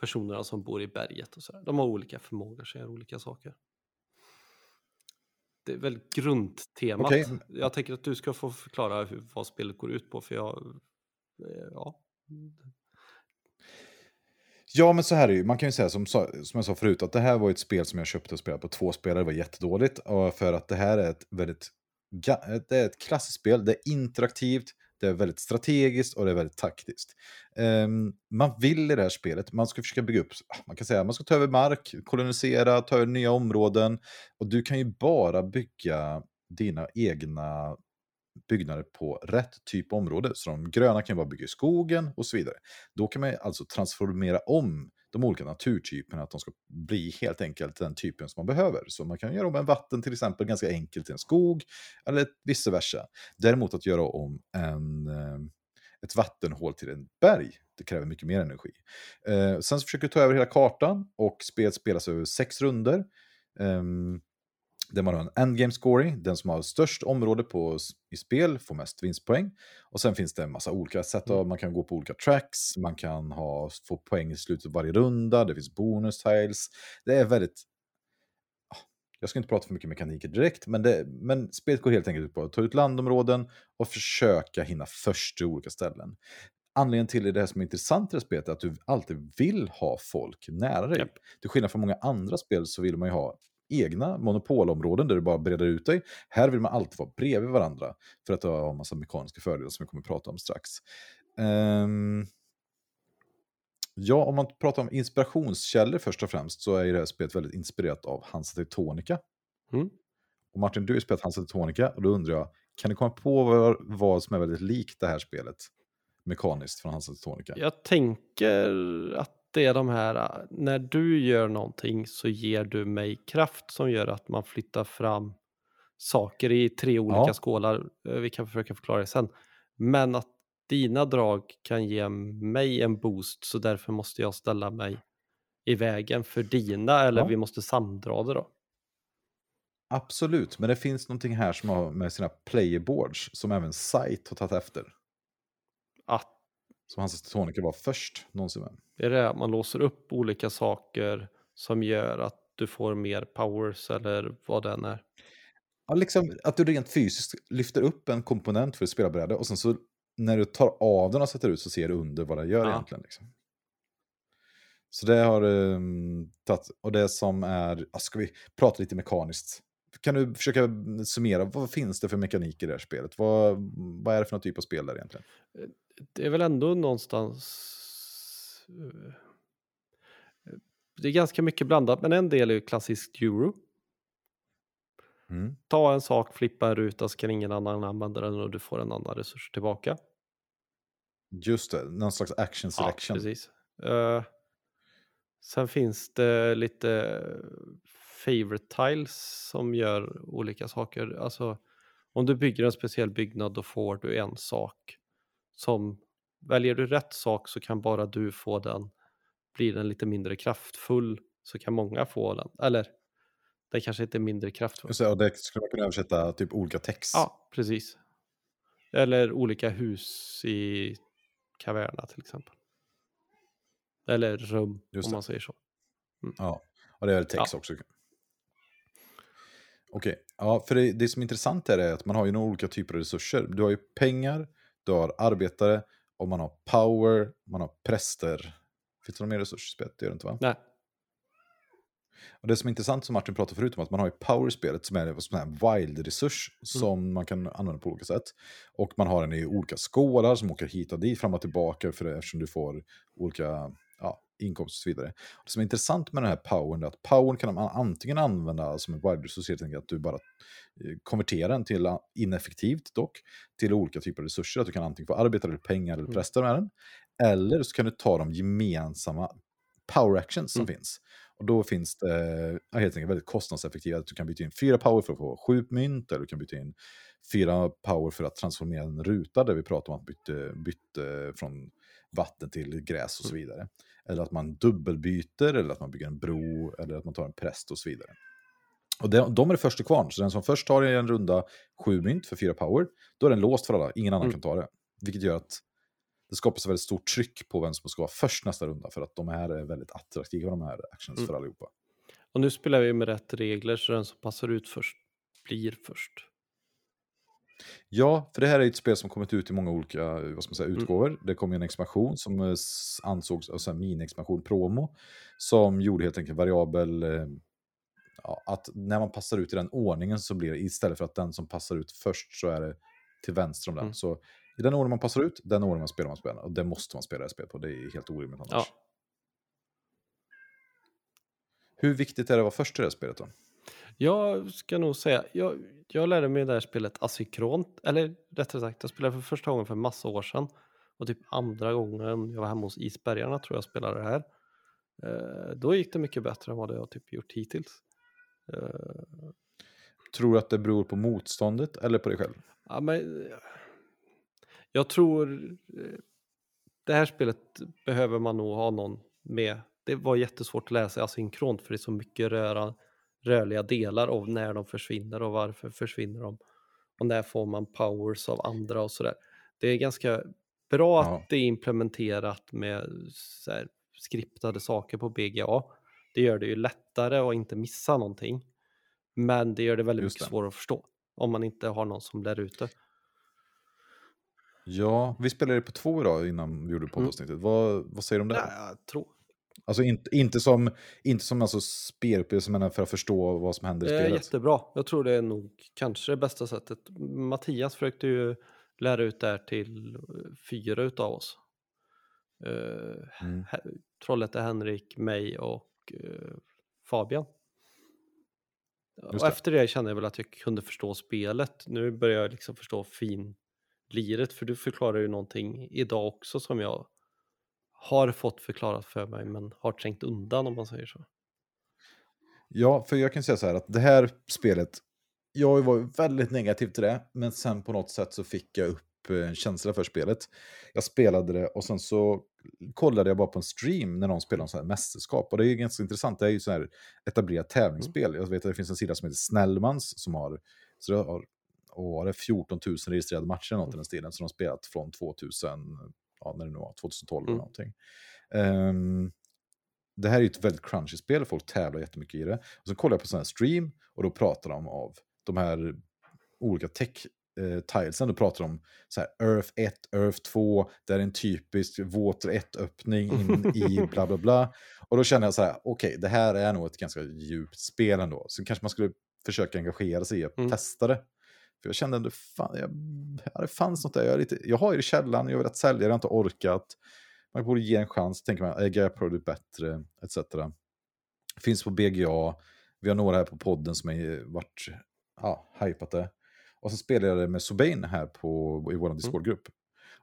S1: personerna som bor i berget och så där. De har olika förmågor, så gör olika saker. Det är väl grundtemat.
S2: Okej.
S1: Jag tänker att du ska få förklara hur, vad spelet går ut på, för jag... eh, Ja.
S2: Ja, men så här är det ju. Man kan ju säga som, som jag sa förut att det här var ett spel som jag köpte och spelade på två spelare. Det var jättedåligt. För att det här är ett väldigt det är ett klassiskt spel. Det är interaktivt, det är väldigt strategiskt och det är väldigt taktiskt. Ehm, man vill i det här spelet, man ska försöka bygga upp, ah, man kan säga man ska ta över mark, kolonisera, ta över nya områden. Och du kan ju bara bygga dina egna byggnader på rätt typ av område. Så de gröna kan ju bygga i skogen och så vidare. Då kan man alltså transformera om de olika naturtyperna, att de ska bli helt enkelt den typen som man behöver. Så man kan göra om en vatten till exempel ganska enkelt till en skog, eller vice versa. Däremot att göra om en, eh, ett vattenhål till en berg, det kräver mycket mer energi. Eh, sen så försöker du ta över hela kartan och spelet spelas över sex runder. Ehm, där man har en endgame scoring, den som har störst område på, i spel får mest vinstpoäng. Och sen finns det en massa olika sätt, av, man kan gå på olika tracks, man kan ha, få poäng i slutet av varje runda, det finns bonus tiles. Det är väldigt... ah, Jag ska inte prata för mycket mekaniker direkt, men, det, men spelet går helt enkelt ut på att ta ut landområden och försöka hinna först till olika ställen. Anledningen till det här som är intressant i det här spelet är att du alltid vill ha folk nära dig.
S1: Japp.
S2: Till skillnad från många andra spel så vill man ju ha egna monopolområden där du bara breder ut dig. Här vill man alltid vara bredvid varandra för att ha en massa mekaniska fördelar som vi kommer att prata om strax. Ehm, ja, om man pratar om inspirationskällor först och främst så är det här spelet väldigt inspirerat av Hansa Teutonica.
S1: Mm.
S2: Och Martin, du har spelat Hansa Teutonica och då undrar jag, kan du komma på vad, vad som är väldigt likt det här spelet mekaniskt från Hansa Teutonica?
S1: Jag tänker att det är de här, äh, när du gör någonting så ger du mig kraft som gör att man flyttar fram saker i tre olika
S2: Ja.
S1: skålar. Eh, Vi kan försöka förklara det sen. Men att dina drag kan ge mig en boost så därför måste jag ställa mig i vägen för dina eller
S2: Ja.
S1: vi måste samdra det då.
S2: Absolut, men det finns någonting här som har med sina playerboards som även Sight har tagit efter.
S1: Att
S2: Som Hansa Teutonica var först någonsin med.
S1: är det att man låser upp olika saker som gör att du får mer powers eller vad den är.
S2: Ja, liksom att du rent fysiskt lyfter upp en komponent för ett spelarbräde och sen så när du tar av den och sätter ut så ser du under vad det gör
S1: Ja.
S2: egentligen. Liksom. Så det har um, tagit, och det som är, ska vi prata lite mekaniskt? Kan du försöka summera, vad finns det för mekanik i det här spelet? Vad, vad är det för någon typ av spel där egentligen?
S1: Det är väl ändå någonstans... eh, det är ganska mycket blandat, men en del är ju klassisk euro.
S2: Mm.
S1: Ta en sak, flippa en ruta så kan ingen annan använda den och du får en annan resurs tillbaka.
S2: Just det, någon slags action
S1: Ja,
S2: selection.
S1: precis. Eh, sen finns det lite favorite tiles som gör olika saker. Alltså om du bygger en speciell byggnad då får du en sak som väljer du rätt sak så kan bara du få den. Blir den lite mindre kraftfull så kan många få den. Eller den kanske inte är mindre kraftfull.
S2: Det, och det skulle man kunna översätta typ olika text.
S1: Ja, precis. Eller olika hus i Caverna till exempel. Eller rum
S2: Just
S1: om man säger så.
S2: Ja, och det är text också. Okej, ja, för det, det som är intressant här är att man har ju några olika typer av resurser. Du har ju pengar, du har arbetare och man har power, man har präster. Finns det några mer resurser i spelet? Det gör det inte va?
S1: Nej,
S2: Och det som är intressant som Martin pratade förut om att man har ju power i spelet som är en wild-resurs som man kan använda på olika sätt. Och man har den i olika skålar som åker hit och dit, fram och tillbaka för det, eftersom du får olika ja, inkomster och så vidare. Det som är intressant med den här powern är att powern kan man antingen använda som en helt enkelt att du bara eh, konverterar den till, a- ineffektivt dock, till olika typer av resurser. Att du kan antingen få arbetare eller pengar eller
S1: Mm.
S2: präster med den. Eller så kan du ta de gemensamma power actions som
S1: Mm.
S2: finns. Och då finns det ja, helt enkelt väldigt kostnadseffektiva. Att du kan byta in fyra power för att få sju mynt, eller du kan byta in fyra power för att transformera en ruta, där vi pratar om att byta, byta från vatten till gräs och så vidare. Eller att man dubbelbyter, eller att man bygger en bro, eller att man tar en präst och så vidare. Och de, de är det första kvarn, så den som först tar en runda sju mynt för fyra power, då är den låst för alla, ingen annan
S1: Mm.
S2: kan ta det. Vilket gör att det skapas väldigt stort tryck på vem som ska vara först nästa runda, för att de här är väldigt attraktiva, de här actions
S1: Mm.
S2: för allihopa.
S1: och nu spelar vi med rätt regler så den som passar ut först blir först.
S2: Ja, för det här är ett spel som kommit ut i många olika vad ska man säga,
S1: Mm.
S2: utgåvor. Det kom en expansion som eh, ansågs, alltså en mini-expansion promo, som gjorde helt enkelt variabel, eh, ja, att när man passar ut i den ordningen så blir det, istället för att den som passar ut först så är det till vänster om den.
S1: Mm.
S2: Så i den ordning man passar ut, den ordning man spelar man spelar. Och det måste man spela det spelet på, det är helt orimligt annars.
S1: Ja.
S2: Hur viktigt är det att vara först i det här spelet då?
S1: Jag ska nog säga, jag, jag lärde mig det här spelet asynkront, eller rättare sagt, jag spelade för första gången för massa år sedan. Och typ andra gången jag var hemma hos Isbergarna tror jag spelade det här. Eh, då gick det mycket bättre än vad jag typ gjort hittills. Eh,
S2: Tror du att det beror på motståndet eller på dig själv?
S1: ja, men, jag tror eh, det här spelet behöver man nog ha någon med. Det var jättesvårt att läsa asynkront för det är så mycket röra, rörliga delar av när de försvinner och varför försvinner de. Och när får man powers av andra och sådär. Det är ganska bra
S2: Ja.
S1: att det är implementerat med så här, skriptade saker på BGA. Det gör det ju lättare att inte missa någonting. Men det gör det väldigt
S2: Just
S1: mycket
S2: det.
S1: svårare att förstå. Om man inte har någon som lär ut det.
S2: Ja, vi spelade på två idag innan vi gjorde poddavsnittet. Vad, vad säger du om det?
S1: Nej, jag tror
S2: Alltså inte, inte som, inte som alltså spelupplevelse, men för att förstå vad som händer i
S1: Det är
S2: spelet.
S1: jättebra. Jag tror det är nog kanske det bästa sättet. Mattias försökte ju lära ut det här till fyra utav oss. Uh,
S2: Mm.
S1: Trollhätte Henrik, mig och eh, Fabian.
S2: Just
S1: Och
S2: det.
S1: efter det kände jag väl att jag kunde förstå spelet. Nu börjar jag liksom förstå finliret för du förklarar ju någonting idag också som jag har fått förklarat för mig men har trängt undan om man säger så.
S2: Ja, för jag kan säga så här att det här spelet, jag var väldigt negativ till det, men sen på något sätt så fick jag upp eh, en känsla för spelet. Jag spelade det och sen så kollade jag bara på en stream när någon spelade en sån här mästerskap. Och det är ju ganska intressant, det är ju så här etablerat tävlingsspel. Jag vet att det finns en sida som heter Snellmans som har, så det har och var det 14 000 registrerade matcher eller något i den stilen, så de har spelat från 2000, ja när det nu var, 2012 eller
S1: Mm.
S2: någonting. Ehm, det här är ju ett väldigt crunchy spel, folk tävlar jättemycket i det. Och så kollar jag på sån här stream och då pratar de av de här olika tech eh, tilesen. Då pratar de så här Earth 1, Earth 2, det är en typisk Water 1-öppning in i bla bla bla. Och då känner jag så här, okej, det här är nog ett ganska djupt spel ändå. Så kanske man skulle försöka engagera sig i att
S1: Mm.
S2: testa det. För jag kände ändå, fan, jag, ja, det fanns något där. Jag, är lite, jag har ju det i källaren, jag har velat sälja jag har inte orkat. Man borde ge en chans, tänker man, äger jag produkt bättre, etc. Finns på BGA. Vi har några här på podden som har varit, ja, hypat det. Och så spelade jag det med Sobain här på, i vår Discord-grupp.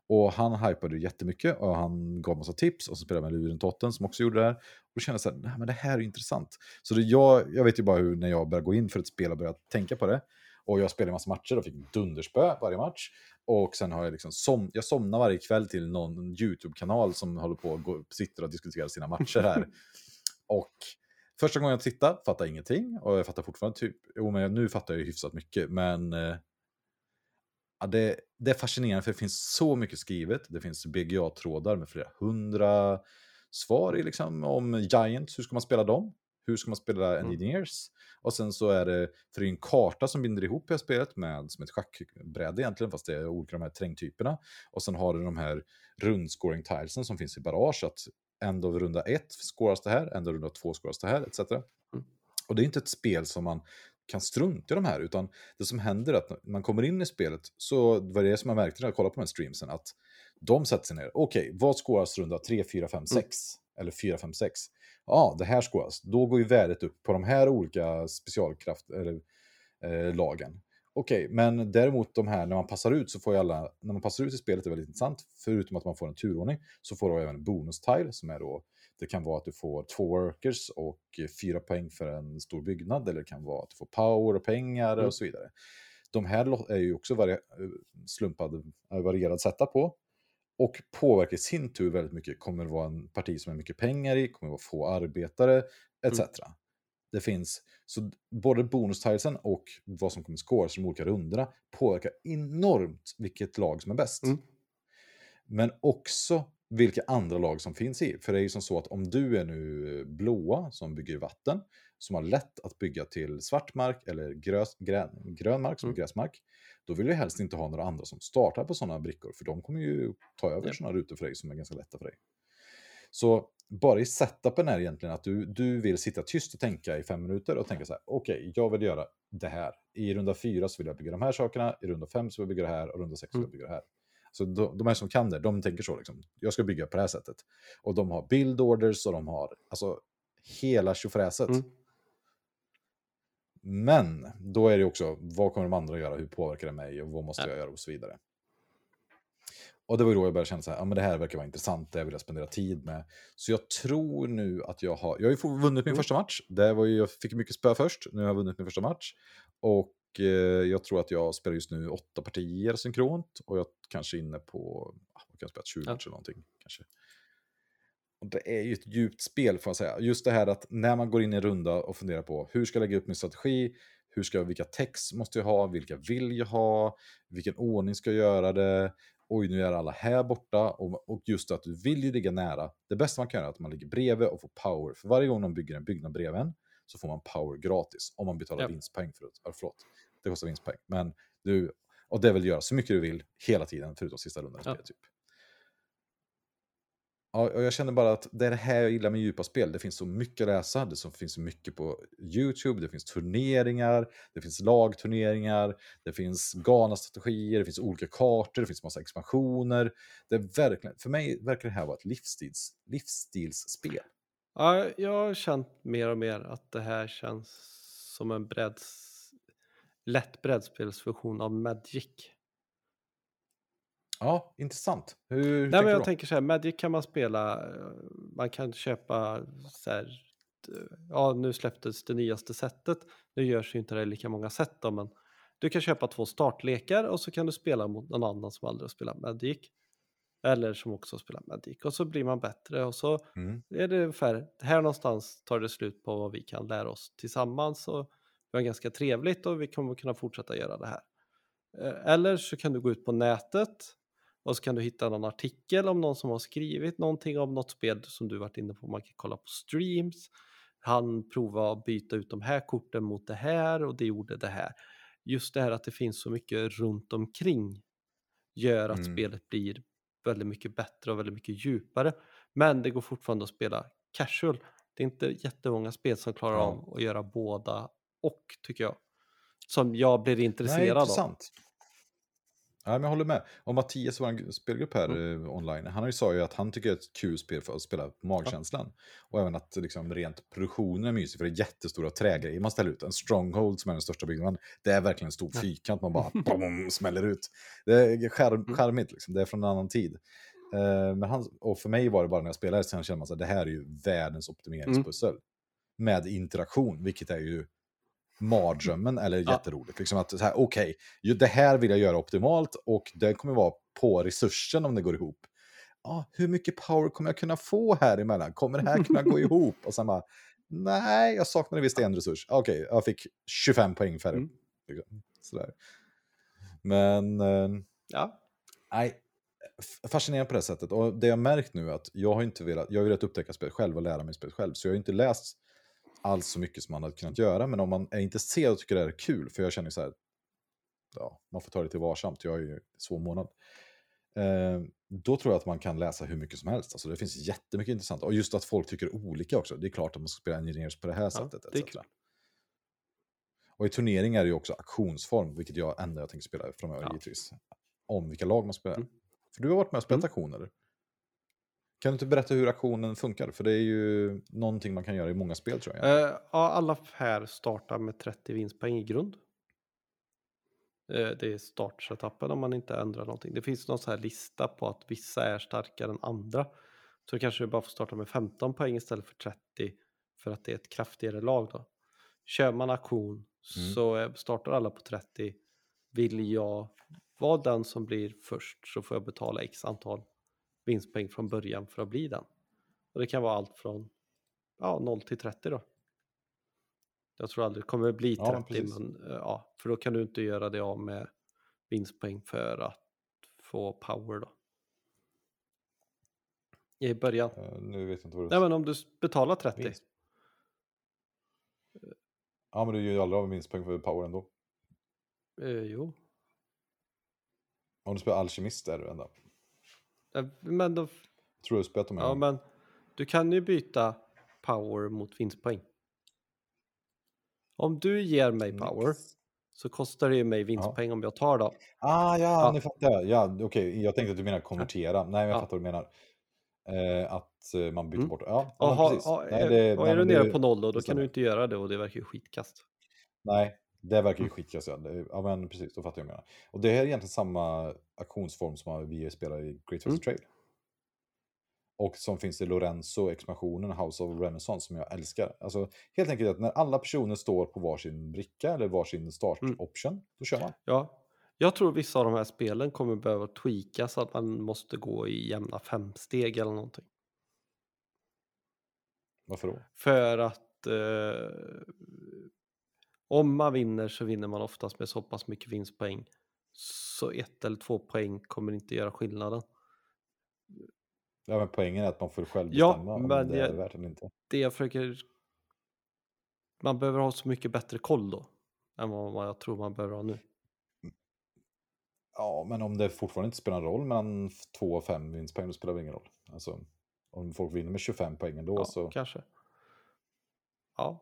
S2: Och han hypade jättemycket och han gav massa tips och så spelade jag med Luren Totten som också gjorde det här. Och då kände jag så här, nej men det här är intressant. Så det, jag, jag vet ju bara hur när jag börjar gå in för ett spel och börjar tänka på det. Och jag spelade en massa matcher och fick dunderspö varje match. Och sen har jag liksom som, jag somnar varje kväll till någon YouTube-kanal som håller på och går, sitter och diskuterar sina matcher här. och första gången jag tittade fattade jag ingenting. Och jag fattar fortfarande typ, jo men nu fattar jag ju hyfsat mycket. Men eh, ja, det, det är fascinerande för det finns så mycket skrivet. Det finns BGA-trådar med flera hundra svar i liksom, om Giants, hur ska man spela dem? Hur ska man spela
S1: Mm.
S2: Engineers? Och sen så är det, för det är en karta som binder ihop här spelet med som ett schackbräde egentligen, fast det är olika de här terrängtyperna. Och sen har du de här rundscoring tilesen som finns i Barrage, att end av runda ett skåras det här, end av runda två skåras det här, etc. Och det är inte ett spel som man kan strunta i de här, utan det som händer är att när man kommer in i spelet, så var det som jag märkte när jag kollade på de här streamsen, att de sätter sig ner, okej, vad skåras runda 3, 4, 5, 6? Eller 4, 5, 6? Ja, det här skåras. Då går ju värdet upp på de här olika specialkraft, eller eh, lagen. Okej, men däremot de här när man passar ut så får ju alla, när man passar ut i spelet är väldigt intressant, förutom att man får en turordning, så får du även en bonus-tile som är då, det kan vara att du får två workers och eh, fyra poäng för en stor byggnad, eller det kan vara att du får power och pengar
S1: Mm.
S2: och så vidare. De här är ju också vari- eh, eh, varierad sätta på. Och påverkar i sin tur väldigt mycket. Kommer det vara en parti som är mycket pengar i, kommer det vara få arbetare, etc. Det finns, så både bonustilesen och vad som kommer scores i de olika rundorna påverkar enormt vilket lag som är bäst.
S1: Mm.
S2: Men också vilka andra lag som finns i. För det är ju som så att om du är nu blåa som bygger vatten, som har lätt att bygga till svart mark eller grös, grön, grön mark som
S1: Mm.
S2: gräsmark, då vill du helst inte ha några andra som startar på sådana brickor, för de kommer ju ta över
S1: Ja.
S2: sådana rutor för dig som är ganska lätta för dig. Så bara i setupen är egentligen att du, du vill sitta tyst och tänka i fem minuter och tänka så här, okej, jag vill göra det här. I runda fyra så vill jag bygga de här sakerna, i runda fem så vill jag bygga det här och runda sex så vill jag
S1: Mm.
S2: bygga det här. Så de, de här som kan det, de tänker så liksom, jag ska bygga på det här sättet. Och de har build orders och de har, alltså hela tjofräset.
S1: Mm.
S2: Men då är det också, vad kommer de andra att göra, hur påverkar det mig och vad måste
S1: Ja.
S2: jag göra och så vidare. Och det var då jag började känna så här, ja men det här verkar vara intressant, det här vill jag spendera tid med. Så jag tror nu att jag har, jag har ju vunnit min
S1: Mm.
S2: första match. Det var ju, jag fick mycket spö först, nu har jag vunnit min första match. Och eh, jag tror att jag spelar just nu åtta partier synkront och jag kanske är inne på, ah, vad kan jag spela, 20
S1: Ja.
S2: matcher eller någonting kanske. Det är ju ett djupt spel får jag säga. Just det här att när man går in i en runda och funderar på hur ska jag lägga upp min strategi, hur ska jag, vilka text måste jag ha, vilka vill jag ha, vilken ordning ska jag göra det, oj nu är alla här borta och, och just att du vill ju ligga nära. Det bästa man kan göra är att man ligger bredvid och får power. För varje gång de bygger en byggnad bredvid en så får man power gratis om man betalar
S1: Ja.
S2: vinstpoäng för det. Förlåt, det kostar vinstpoäng. Men du, och det vill göra så mycket du vill hela tiden förutom sista rundan
S1: Ja.
S2: Typ. Ja, och jag känner bara att det är det här jag gillar med djupa spel. Det finns så mycket att läsa, det finns så mycket på YouTube, det finns turneringar, det finns lagturneringar, det finns galna strategier, det finns olika kartor, det finns massa expansioner. Det är verkligen, för mig verkar det här vara ett livsstils, livsstilsspel.
S1: Ja, jag har känt mer och mer att det här känns som en bredds... lätt brädspelsversion av Magic.
S2: Ja, intressant. Hur, hur
S1: Nej,
S2: tänker
S1: jag
S2: då?
S1: tänker så här, Magic kan man spela, eh, man kan köpa så här, ja nu släpptes det nyaste sättet, nu görs ju inte det lika många sätt då, men du kan köpa två startlekar och så kan du spela mot någon annan som aldrig har spelat Magic. Eller som också spelar Magic och så blir man bättre och så
S2: Mm.
S1: är det ungefär, här någonstans tar det slut på vad vi kan lära oss tillsammans och vi har ganska trevligt och vi kommer kunna fortsätta göra det här. Eh, Eller så kan du gå ut på nätet och så kan du hitta någon artikel om någon som har skrivit någonting om något spel som du varit inne på. Man kan kolla på streams. Han provade att byta ut de här korten mot det här och det gjorde det här. Just det här att det finns så mycket runt omkring gör att
S2: Mm.
S1: spelet blir väldigt mycket bättre och väldigt mycket djupare. Men det går fortfarande att spela casual. Det är inte jättemånga spel som klarar
S2: Ja.
S1: av att göra båda och tycker jag. Som jag blir
S2: Nej,
S1: intresserad av.
S2: Ja, men jag håller med. Och Mattias, vår spelgrupp här
S1: Mm.
S2: eh, online, han har ju sa ju att han tycker det är ett kul spel för att spela på magkänslan. Och även att liksom, rent produktionen är mysig, för det är jättestora trägrejer man ställer ut. En stronghold som är den största byggnaden, det är verkligen en stor
S1: Ja.
S2: fyrkant man bara boom, smäller ut. Det är skärm,
S1: Mm.
S2: charmigt, liksom. det är från en annan tid. Eh, men han, och för mig var det bara när jag spelade, sen kände man att det här är ju världens optimeringspussel. Med interaktion, vilket är ju mardrömmen eller jätteroligt. Liksom att så här, okej, ju det här vill jag göra optimalt och det kommer vara på resursen om det går ihop. Ja, hur mycket power kommer jag kunna få här emellan? Kommer det här kunna gå ihop? Och sen bara, nej, jag saknade visst en resurs. Okej, jag fick 25 poäng färre.
S1: Mm.
S2: Liksom. Sådär. Men, eh,
S1: Ja,
S2: nej, f- fascinerande på det sättet. Och det jag märkt nu är att jag har inte velat, jag har velat upptäcka spelet själv och lära mig spelet själv. Så jag har inte läst alls så mycket som man hade kunnat göra. Men om man är intresserad och tycker det här är kul, för jag känner så här, ja, man får ta det lite varsamt, jag är ju svår månad. Eh, då tror jag att man kan läsa hur mycket som helst. Alltså det finns jättemycket intressant. Och just att folk tycker olika också. Det är klart att man ska spela Engineers på det här sättet.
S1: det.
S2: Och i turneringar är det ju också auktionsform, vilket jag ändå jag tänker spela framöver
S1: Ja.
S2: givetvis. Om vilka lag man spelar.
S1: Mm.
S2: För du har varit med och spelat
S1: Mm.
S2: auktioner. Kan du inte berätta hur auktionen funkar? För det är ju någonting man kan göra i många spel tror jag.
S1: Eh, ja, alla här startar med 30 vinstpoäng i grund. Eh, det är startsetappen om man inte ändrar någonting. Det finns någon så här lista på att vissa är starkare än andra. Så kanske du bara får starta med 15 poäng istället för 30 för att det är ett kraftigare lag då. Kör man auktion
S2: Mm.
S1: så eh, startar alla på 30. Vill jag vara den som blir först så får jag betala x antal vinstpoäng från början för att bli den. Och det kan vara allt från ja, 0 till 30 då. Jag tror aldrig det kommer bli
S2: Ja, men
S1: 30,
S2: precis.
S1: men, eh, ja, för då kan du inte göra det av med vinstpoäng för att få power då. I början.
S2: Eh, nu vet jag inte vad du...
S1: Nej men om du betalar 30.
S2: Vinst. Ja, men du gör ju aldrig av med vinstpoäng för power ändå.
S1: Eh, jo.
S2: Om du spelar alkemist är du ändå.
S1: Men då,
S2: dem en
S1: ja men du kan ju byta power mot vinstpoäng. Om du ger mig
S2: Nix.
S1: power så kostar det ju mig vinstpoäng om jag tar då.
S2: Ah, ja,
S1: Ja.
S2: nu fattar jag. Ja, okej, jag tänkte att du menar konvertera. Nej, jag
S1: Ja.
S2: fattar vad du menar. Eh, att eh, man byter
S1: Mm.
S2: bort. Ja, ja
S1: Och,
S2: men
S1: ha,
S2: precis.
S1: ha,
S2: Nej,
S1: är,
S2: det-
S1: och
S2: nej,
S1: är du nere på noll då, då kan du inte göra det och det verkar ju skitkast.
S2: Nej, det verkar ju. Ja. Det- ja, men precis, då fattar jag vad du menar. Och det här är egentligen samma auktionsform som vi spelar i Great
S1: Mm.
S2: Western Trade. Och som finns i Lorenzo-expansionen, House of Renaissance, som jag älskar. Alltså, helt enkelt att när alla personer står på varsin bricka eller varsin start-option, då kör man.
S1: Ja, jag tror vissa av de här spelen kommer behöva tweakas så att man måste gå i jämna femsteg eller någonting.
S2: Varför då?
S1: För att eh, om man vinner så vinner man oftast med så pass mycket vinstpoäng. Så ett eller två poäng kommer inte göra skillnaden.
S2: Ja, men poängen är att man får själv
S1: Ja,
S2: bestämma om
S1: men
S2: det är
S1: jag-
S2: värt eller inte.
S1: Det jag försöker... Man behöver ha så mycket bättre koll då. Än vad jag tror man behöver ha nu.
S2: Ja, men om det fortfarande inte spelar någon roll mellan 2 och 5 vinstpoäng, då spelar det ingen roll. Alltså, om folk vinner med 25 poäng ändå
S1: Ja,
S2: så...
S1: kanske. Ja.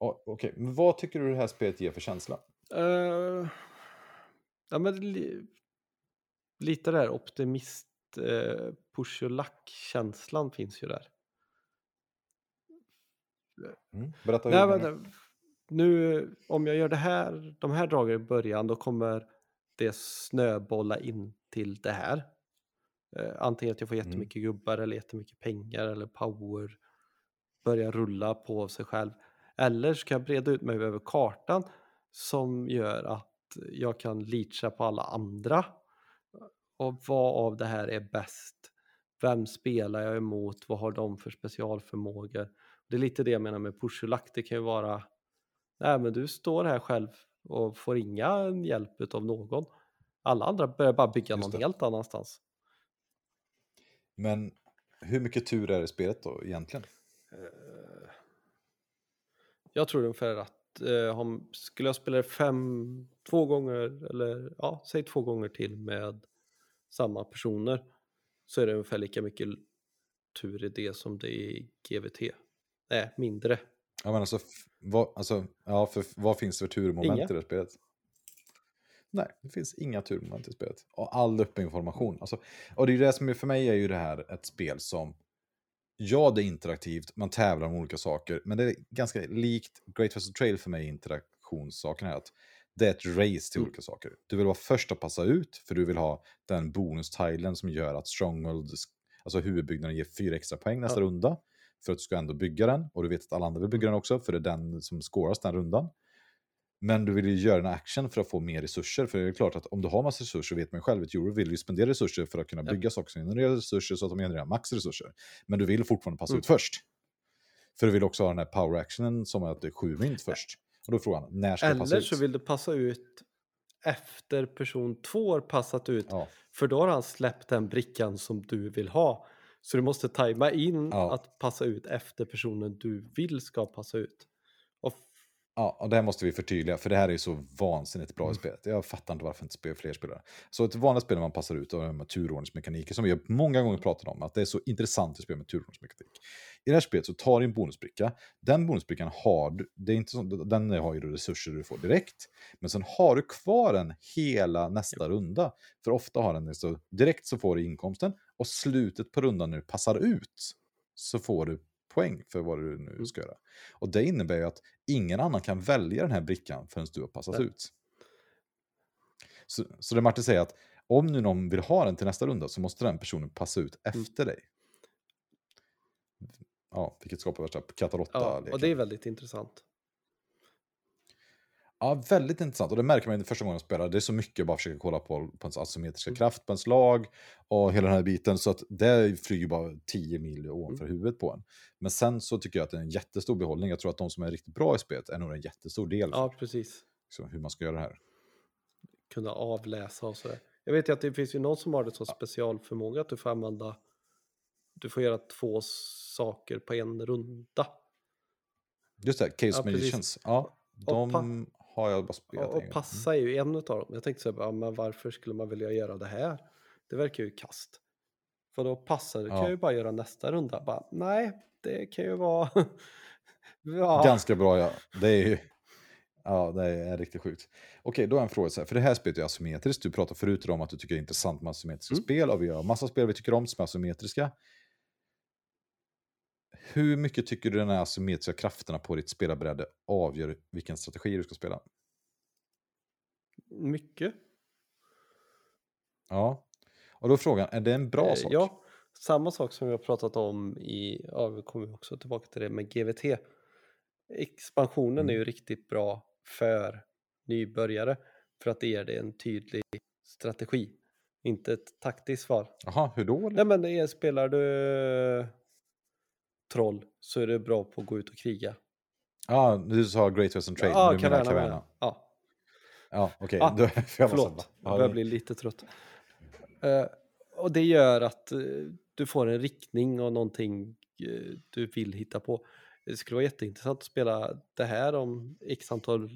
S2: Ja, Okej, men vad tycker du det här spelet ger för känsla?
S1: Eh, ja, men li, lite där optimist, uh, push och lack-känslan finns ju där.
S2: Mm. Berätta hur
S1: Nej, men, det- nu, om jag gör det här, de här dragen i början, då kommer det snöbolla in till det här. Eh, antingen att jag får
S2: Mm.
S1: jättemycket gubbar eller jättemycket pengar eller power börja rulla på sig själv. Eller så kan jag breda ut mig över kartan som gör att jag kan leacha på alla andra. Och vad av det här är bäst? Vem spelar jag emot? Vad har de för specialförmågor? Det är lite det jag menar med push och lack. Det kan ju vara, nej men du står här själv och får inga hjälp av någon. Alla andra börjar bara bygga någon helt annanstans.
S2: Men hur mycket tur är det i spelet då egentligen?
S1: Jag tror ungefär att eh, om, skulle jag spela fem, två gånger eller ja, säg två gånger till med samma personer så är det ungefär lika mycket tur i det som det är i GVT. Nej, mindre.
S2: Ja, men alltså, vad, alltså, ja, för, vad finns det för turmoment
S1: Inga.
S2: i det här spelet? Nej, det finns inga turmoment i spelet. Och all öppen information. Alltså, och det är det som är, för mig är ju det här ett spel som, ja det är interaktivt, man tävlar om olika saker, men det är ganska likt Great Western Trail för mig interaktionssaken här. Att det är ett race till
S1: Mm.
S2: olika saker. Du vill vara först att passa ut, för du vill ha den bonustilen som gör att Stronghold, alltså huvudbyggnaden ger fyra extra poäng nästa
S1: Ja.
S2: runda. För att du ska ändå bygga den, och du vet att alla andra vill bygga den också, för det är den som scoras den rundan. Men du vill ju göra en action för att få mer resurser. För det är klart att om du har massa resurser vet man själv att Euro vill ju spendera resurser för att kunna
S1: Ja.
S2: bygga saker som genererar resurser så att de genererar max resurser. Men du vill fortfarande passa
S1: Mm.
S2: ut först. För du vill också ha den här power actionen som är att det är sju mynt först. Och då är frågan, när ska jag passa
S1: Eller
S2: ut?
S1: så vill du passa ut efter person två har passat ut.
S2: Ja,
S1: För då har han släppt den brickan som du vill ha. Så du måste tajma in
S2: Ja.
S1: att passa ut efter personen du vill ska passa ut.
S2: Ja, och det här måste vi förtydliga, för det här är så vansinnigt bra i
S1: Mm.
S2: spelet. Jag fattar inte varför inte spel fler spelare. Så ett vanligt spel där man passar ut här turordningsmekaniker som vi många gånger pratat om, att det är så intressant att spela med turordningsmekanik. I det här spelet så tar du en bonusbricka. Den bonusbrickan har du, det är inte så, den har ju resurser du får direkt. Men sen har du kvar den hela nästa runda. För ofta har den så direkt så får du inkomsten och slutet på rundan när du passar ut så får du poäng för vad du nu ska göra. Och det innebär ju att ingen annan kan välja den här brickan förrän du har passat
S1: Nej.
S2: ut. Så, så det Martin säger att om nu någon vill ha den till nästa runda så måste den personen passa ut
S1: Mm.
S2: efter dig. Ja, vilket skapar värsta katarotta
S1: Ja, och det är väldigt intressant.
S2: Ja, väldigt intressant. Och det märker man ju första gången jag spelar. Det är så mycket att bara försöka kolla på, på ens asymmetriska
S1: Mm.
S2: kraft på ens lag och hela den här biten. Så att det flyger bara 10 mil ovanför
S1: Mm.
S2: huvudet på en. Men sen så tycker jag att det är en jättestor behållning. Jag tror att de som är riktigt bra i spelet är nog en jättestor del
S1: Ja, precis.
S2: liksom, hur man ska göra det här.
S1: Kunna avläsa och sådär. Jag vet ju att det finns ju någon som har det som specialförmåga att du får använda. Du får göra två saker på en runda.
S2: Just det, Case
S1: Ja, precis.
S2: Magicians. Ja, de har jag bara spelat
S1: Och, passa är ju en av dem. Jag tänkte så här, ja, men varför skulle man vilja göra det här? Det verkar ju kast. För då passar det, kan
S2: Ja.
S1: jag ju bara göra nästa runda. Bara, nej, det kan ju vara... ja.
S2: Ganska bra, ja. Det är ju... Ja, det är riktigt sjukt. Okej, då är en fråga så här, för det här spelet är asymmetriskt. Du pratade förut om att du tycker det är intressant med asymmetriska
S1: Mm.
S2: spel och vi har massa spel vi tycker om som är asymmetriska. Hur mycket tycker du den här asymmetriska krafterna på ditt spelarbräde avgör vilken strategi du ska spela?
S1: Mycket.
S2: Ja, och då är frågan, är det en bra
S1: Eh,
S2: sak?
S1: Ja, samma sak som vi har pratat om i, ja vi kommer också tillbaka till det med GVT. Expansionen
S2: Mm.
S1: är ju riktigt bra för nybörjare för att det ger dig en tydlig strategi. Inte ett taktiskt svar.
S2: Jaha, hur då? eller?
S1: Nej men det är, spelar du troll så är det bra på att gå ut och kriga.
S2: Ja, du sa Great Western Trade,
S1: Ja,
S2: men du menar
S1: Caverna. Ja,
S2: Ja, okej.
S1: Ah,
S2: var så-
S1: förlåt.
S2: Ja,
S1: Jag börjar bli lite trött. Eh, och det gör att eh, du får en riktning och någonting eh, du vill hitta på. Det skulle vara jätteintressant att spela det här om x antal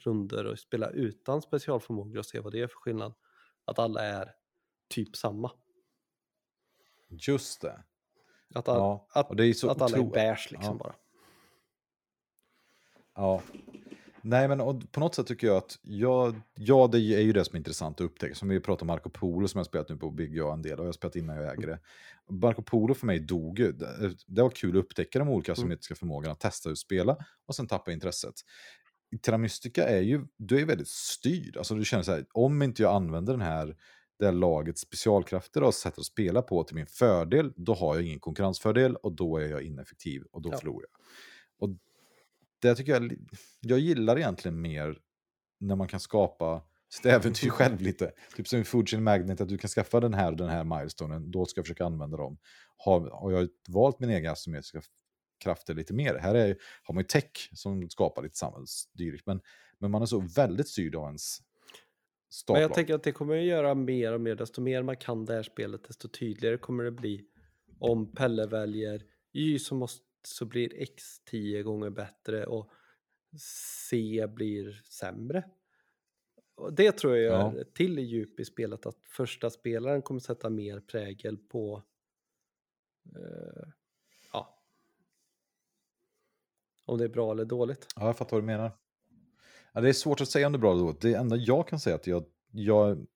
S1: runder och spela utan specialförmågor och se vad det är för skillnad. Att alla är typ samma.
S2: Just det.
S1: Att, all,
S2: Ja,
S1: att,
S2: det är så
S1: att alla är beige liksom
S2: Ja.
S1: bara.
S2: Ja. Nej, men och på något sätt tycker jag att ja, ja, det är ju det som är intressant att upptäcka. Som vi pratar om Marco Polo som jag spelat nu på Big Ja en del och jag har spelat innan jag äger det. Marco Polo för mig dog ju. Det, det var kul att upptäcka de olika asymmetriska förmågorna, testa hur spela och sen tappa intresset. Terra Mystica är ju, du är väldigt styrd. Alltså du känner så här, om inte jag använder den här det här lagets specialkrafter och sätt att spela på till min fördel, då har jag ingen konkurrensfördel och då är jag ineffektiv och då
S1: Ja.
S2: förlorar jag. Och det tycker jag, jag gillar egentligen mer när man kan skapa sitt äventyr själv lite. Typ som i Food Chain Magnet, att du kan skaffa den här och den här milestonen, då ska jag försöka använda dem. Har, har jag valt min egen asymmetriska krafter lite mer. Här är, har man ju tech som skapar lite samhällsstyrigt, men, men man är så väldigt styrd av ens
S1: Men
S2: startplan.
S1: jag tänker att det kommer att göra mer och mer, desto mer man kan det här spelet, desto tydligare kommer det bli. Om Pelle väljer Y så, måste, så blir X tio gånger bättre och C blir sämre. Och det tror jag
S2: Ja.
S1: gör till djup i spelet, att första spelaren kommer sätta mer prägel på eh, ja, om det är bra eller dåligt.
S2: Ja, jag fattar vad du menar. Ja, det är svårt att säga om det är bra eller dåligt. Det enda jag kan säga är att jag, jag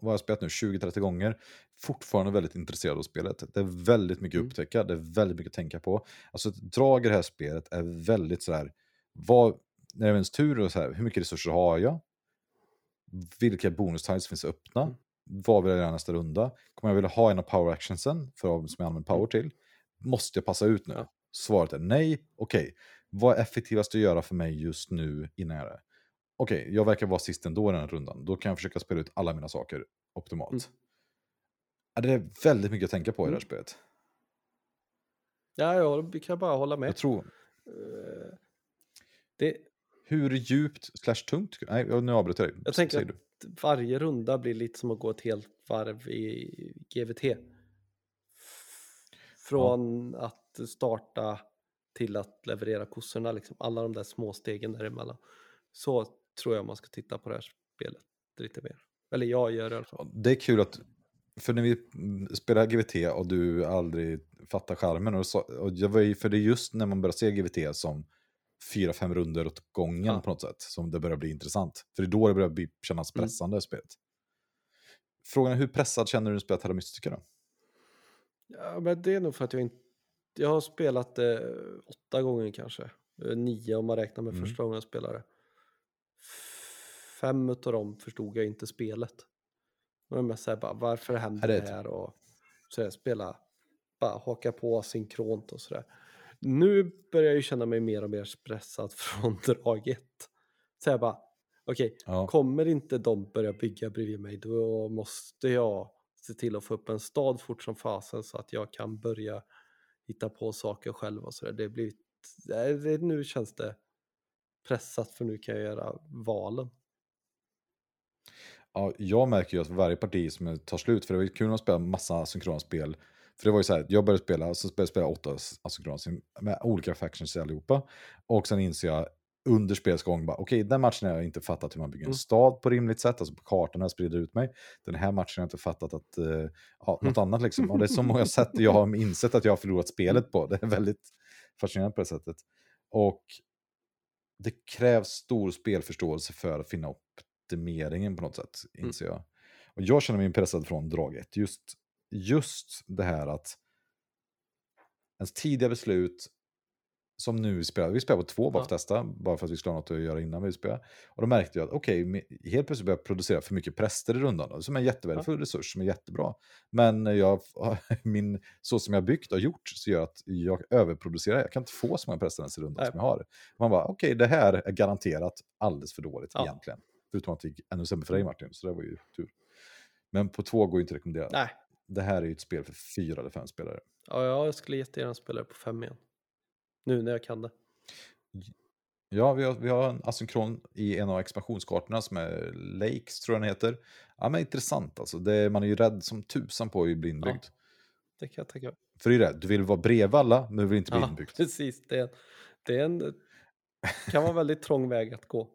S2: vad har jag spelat nu, 20-30 gånger, fortfarande väldigt intresserad av spelet. Det är väldigt mycket
S1: Mm.
S2: upptäcka, det är väldigt mycket att tänka på. Alltså ett drag i det här spelet är väldigt sådär, vad, när det är ens tur, och så här, hur mycket resurser har jag? Vilka bonus-tiles finns öppna?
S1: Mm.
S2: Vad vill jag göra nästa runda? Kommer jag vilja ha en av power actionsen, för att, som jag använder power till? Måste jag passa ut nu? Svaret är nej. Okej, vad är effektivast att göra för mig just nu innan jag gör det? Okej, jag verkar vara sist ändå i den här rundan. Då kan jag försöka spela ut alla mina saker optimalt.
S1: Mm.
S2: Ja, det är väldigt mycket att tänka på i det här
S1: Mm.
S2: spelet.
S1: Ja, ja, vi kan bara hålla med.
S2: Jag tror,
S1: Eh, Det,
S2: hur djupt slash tungt? Nej, nu avbryter jag dig.
S1: jag tänker att varje runda blir lite som att gå ett helt varv i GVT. Från att starta till att leverera kossorna, liksom. alla de där små stegen däremellan. Så tror jag man ska titta på det här spelet lite mer. Eller jag gör det i alla fall.
S2: Det är kul att, för när vi mm, spelar GVT och du aldrig fattar skärmen, och, så, och jag var ju, för det är just när man börjar se GVT som fyra, fem runder åt gången
S1: Ja.
S2: på något sätt, som det börjar bli intressant. För det är då det börjar bli, kännas
S1: Mm.
S2: pressande, spelet. Frågan är hur pressad känner du att spela Terra Mystica då?
S1: Ja, men det är nog för att jag inte... Jag har spelat det åtta gånger kanske. Eh, Nio om man räknar med
S2: Mm.
S1: första gången jag spelade. Fem utav dem förstod jag inte spelet. Och jag såhär bara, varför händer
S2: det
S1: här? Och så jag spela, bara haka på synkront och sådär. Nu börjar jag ju känna mig mer och mer stressad från drag ett. Så jag bara, okej,
S2: Ja.
S1: Kommer inte de börja bygga bredvid mig då måste jag se till att få upp en stad fort som fasen så att jag kan börja hitta på saker själv och sådär. Det blir, nu känns det pressat för nu kan jag göra valen.
S2: Ja, jag märker ju att varje parti som tar slut, för det var ju kul att spela massa asynkrona spel. För det var ju så här, jag började spela, så började jag spela åtta asynkrona med olika factions allihopa. Och sen inser jag under spelets gång, okej, den matchen har jag inte fattat hur man bygger en
S1: Mm.
S2: stad på rimligt sätt, alltså på kartan när jag sprider ut mig. Den här matchen har jag inte fattat att, eh, ja, något annat liksom. Och det är så många sätt jag har insett att jag har förlorat spelet på. Det är väldigt fascinerande på det sättet. Och det krävs stor spelförståelse för att finna optimeringen på något sätt,
S1: Mm.
S2: inser jag. Och jag känner mig pressad från drag ett. Just, just det här att ens tidiga beslut, som nu vi spelar, vi spelar på två bara för att testa, bara för att vi skulle ha något att göra innan vi spelar. Och då märkte jag att okej, me- helt plötsligt började jag producera för mycket präster i rundan, då, som är en jättevärdefull resurs, som är jättebra. Men jag, min, så som jag byggt och gjort, så gör att jag överproducerar, jag kan inte få så många präster ens i rundan
S1: Nej.
S2: som jag har. Man bara, okej, det här är garanterat alldeles för dåligt
S1: Ja.
S2: egentligen. Förutom att det gick ännu sämre för dig Martin, så det var ju tur. Men på två går ju inte att rekommendera.
S1: Nej,
S2: Det här är ju ett spel för fyra eller fem spelare.
S1: ja, jag skulle jättegärna spela det på fem igen. Nu när jag kan det.
S2: Ja, vi har, vi har en asynkron i en av expansionskartorna som är Lakes, tror jag den heter. Ja, men intressant alltså. Det, man är ju rädd som tusan på att bli inbyggd.
S1: Det kan jag tänka mig.
S2: För det är det, du vill vara bredvid alla, men du vill inte bli
S1: Ja,
S2: inbyggd.
S1: precis. Det är, det är en, kan vara en väldigt trång väg att gå.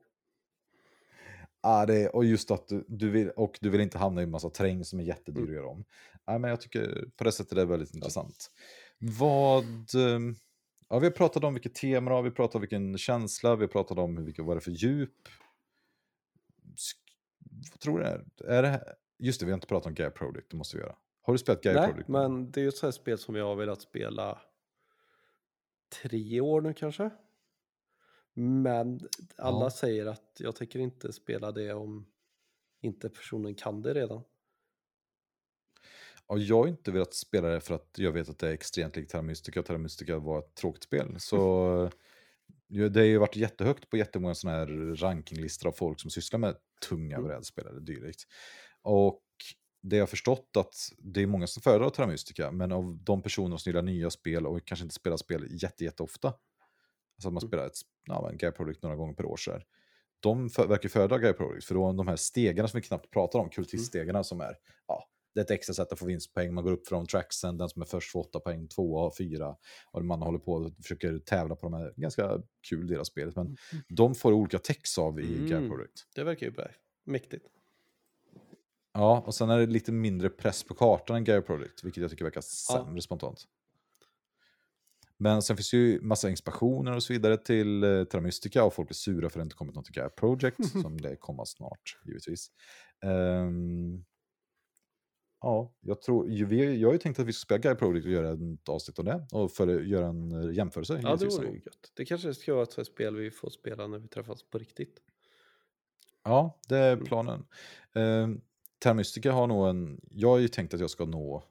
S2: Ja, det och just att du, du vill, och du vill inte hamna i en massa terräng som är jättedyr
S1: Mm.
S2: att göra om. Ja, men jag tycker på det sättet är det väldigt intressant. Vad... ehm, Ja, vi har pratat om vilket tema det har, vi har pratat om vilken känsla, vi har pratat om vilka, vad det är för djup. Sk- Vad tror du det är? är det? Just det, vi har inte pratat om Gaia Project, det måste vi göra. Har du spelat Gaia
S1: Nej,
S2: Project?
S1: men det är ju ett sånt här spel som jag har velat spela tre år nu kanske. Men alla
S2: Ja.
S1: säger att jag tänker inte spela det om inte personen kan det redan.
S2: Ja, jag har inte velat spela det för att jag vet att det är extremt likt Terra Mystica och Terra Mystica var ett tråkigt spel. Så det har ju varit jättehögt på jättemånga sådana här rankinglistor av folk som sysslar med tunga
S1: Mm.
S2: brädspel eller dylikt. Och det jag har förstått att det är många som föredrar Terra Mystica, men av de personer som gillar nya spel och kanske inte spelar spel jätte, jätteofta, alltså att man
S1: Mm.
S2: spelar ett ja, en Gaia Project några gånger per år så här, de för, verkar föredra Gaia Project, för då de här stegarna som vi knappt pratar om, kultiststegarna som är, ja, det är ett extra sätt att få vinstpoäng, man går upp från tracksen, den som är först får åtta poäng, tvåa, fyra, och man håller på och försöker tävla på de här, ganska kul del av spelet, men de får olika text av i
S1: Mm.
S2: Project.
S1: Det verkar ju bra. Mäktigt.
S2: Ja, och sen är det lite mindre press på kartan än Gaia Project, vilket jag tycker verkar sämre spontant. Men sen finns det ju massa inspirationer och så vidare till eh, Terra Mystica och folk är sura för att det inte kommit något till Gaia Project, som det kommer snart givetvis. Ehm, ja, jag tror, vi, jag har ju tänkt att vi ska spela Gaia Project och göra ett avsnitt om det och för, göra en eh, jämförelse.
S1: Ja, det vore ju gött. Det kanske ska vara ett spel vi får spela när vi träffas på riktigt.
S2: Ja, det är
S1: Mm.
S2: planen. Um, Terra Mystica har nog en... Jag har ju tänkt att jag ska nå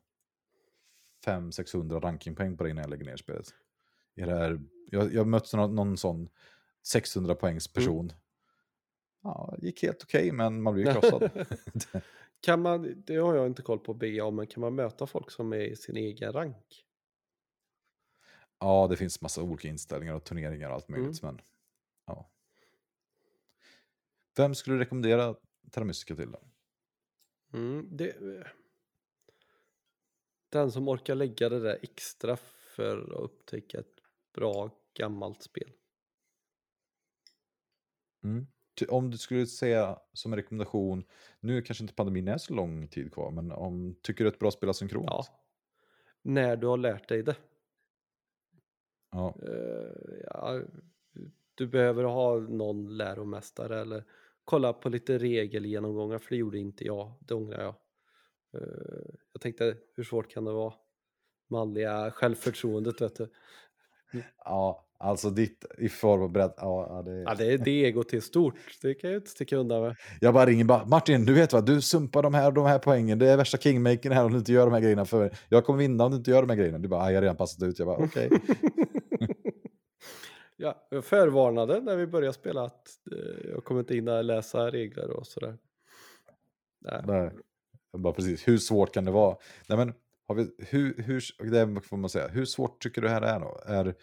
S2: 500-600 rankingpoäng på det innan jag lägger ner spelet. I det här, jag, jag mötte någon, någon sån 600 poängs person. Ja, det gick helt okej, men man blir krossad.
S1: Kan man, det har jag inte koll på BA, men kan man möta folk som är i sin egen rank?
S2: ja, det finns massa olika inställningar och turneringar och allt möjligt,
S1: Mm.
S2: men ja. Vem skulle du rekommendera Terra Mystica till då?
S1: Mm, det, den som orkar lägga det där extra för att upptäcka ett bra gammalt spel.
S2: Mm. Om du skulle säga som en rekommendation, nu kanske inte pandemin är så lång tid kvar, men om, tycker du ett bra spel asynkront?
S1: Ja. När du har lärt dig det.
S2: ja.
S1: Eh, ja, du behöver ha någon läromästare eller kolla på lite regelgenomgångar för det gjorde inte jag, det ångrar jag. Eh, jag tänkte hur svårt kan det vara? Manliga självförtroendet vet du.
S2: Ja, alltså ditt i form av bredd. Ja, det...
S1: Ja, det är det egot är stort, det kan jag inte sticka undan med.
S2: Jag bara ringer bara, Martin, du vet vad, du sumpar de här de här poängen. Det är värsta kingmakern här om du inte gör de här grejerna för Jag kommer vinna om du inte gör de här grejerna. Du bara, "Ah, jag har redan passat ut. Jag bara, okej.
S1: ja, jag förvarnade när vi började spela att eh, jag kommer inte hinna läsa regler och sådär. Nej.
S2: Nej. Jag bara, precis, hur svårt kan det vara? Nej, men, har vi, hur, hur, det får man säga. Hur svårt tycker du det här är då? Är,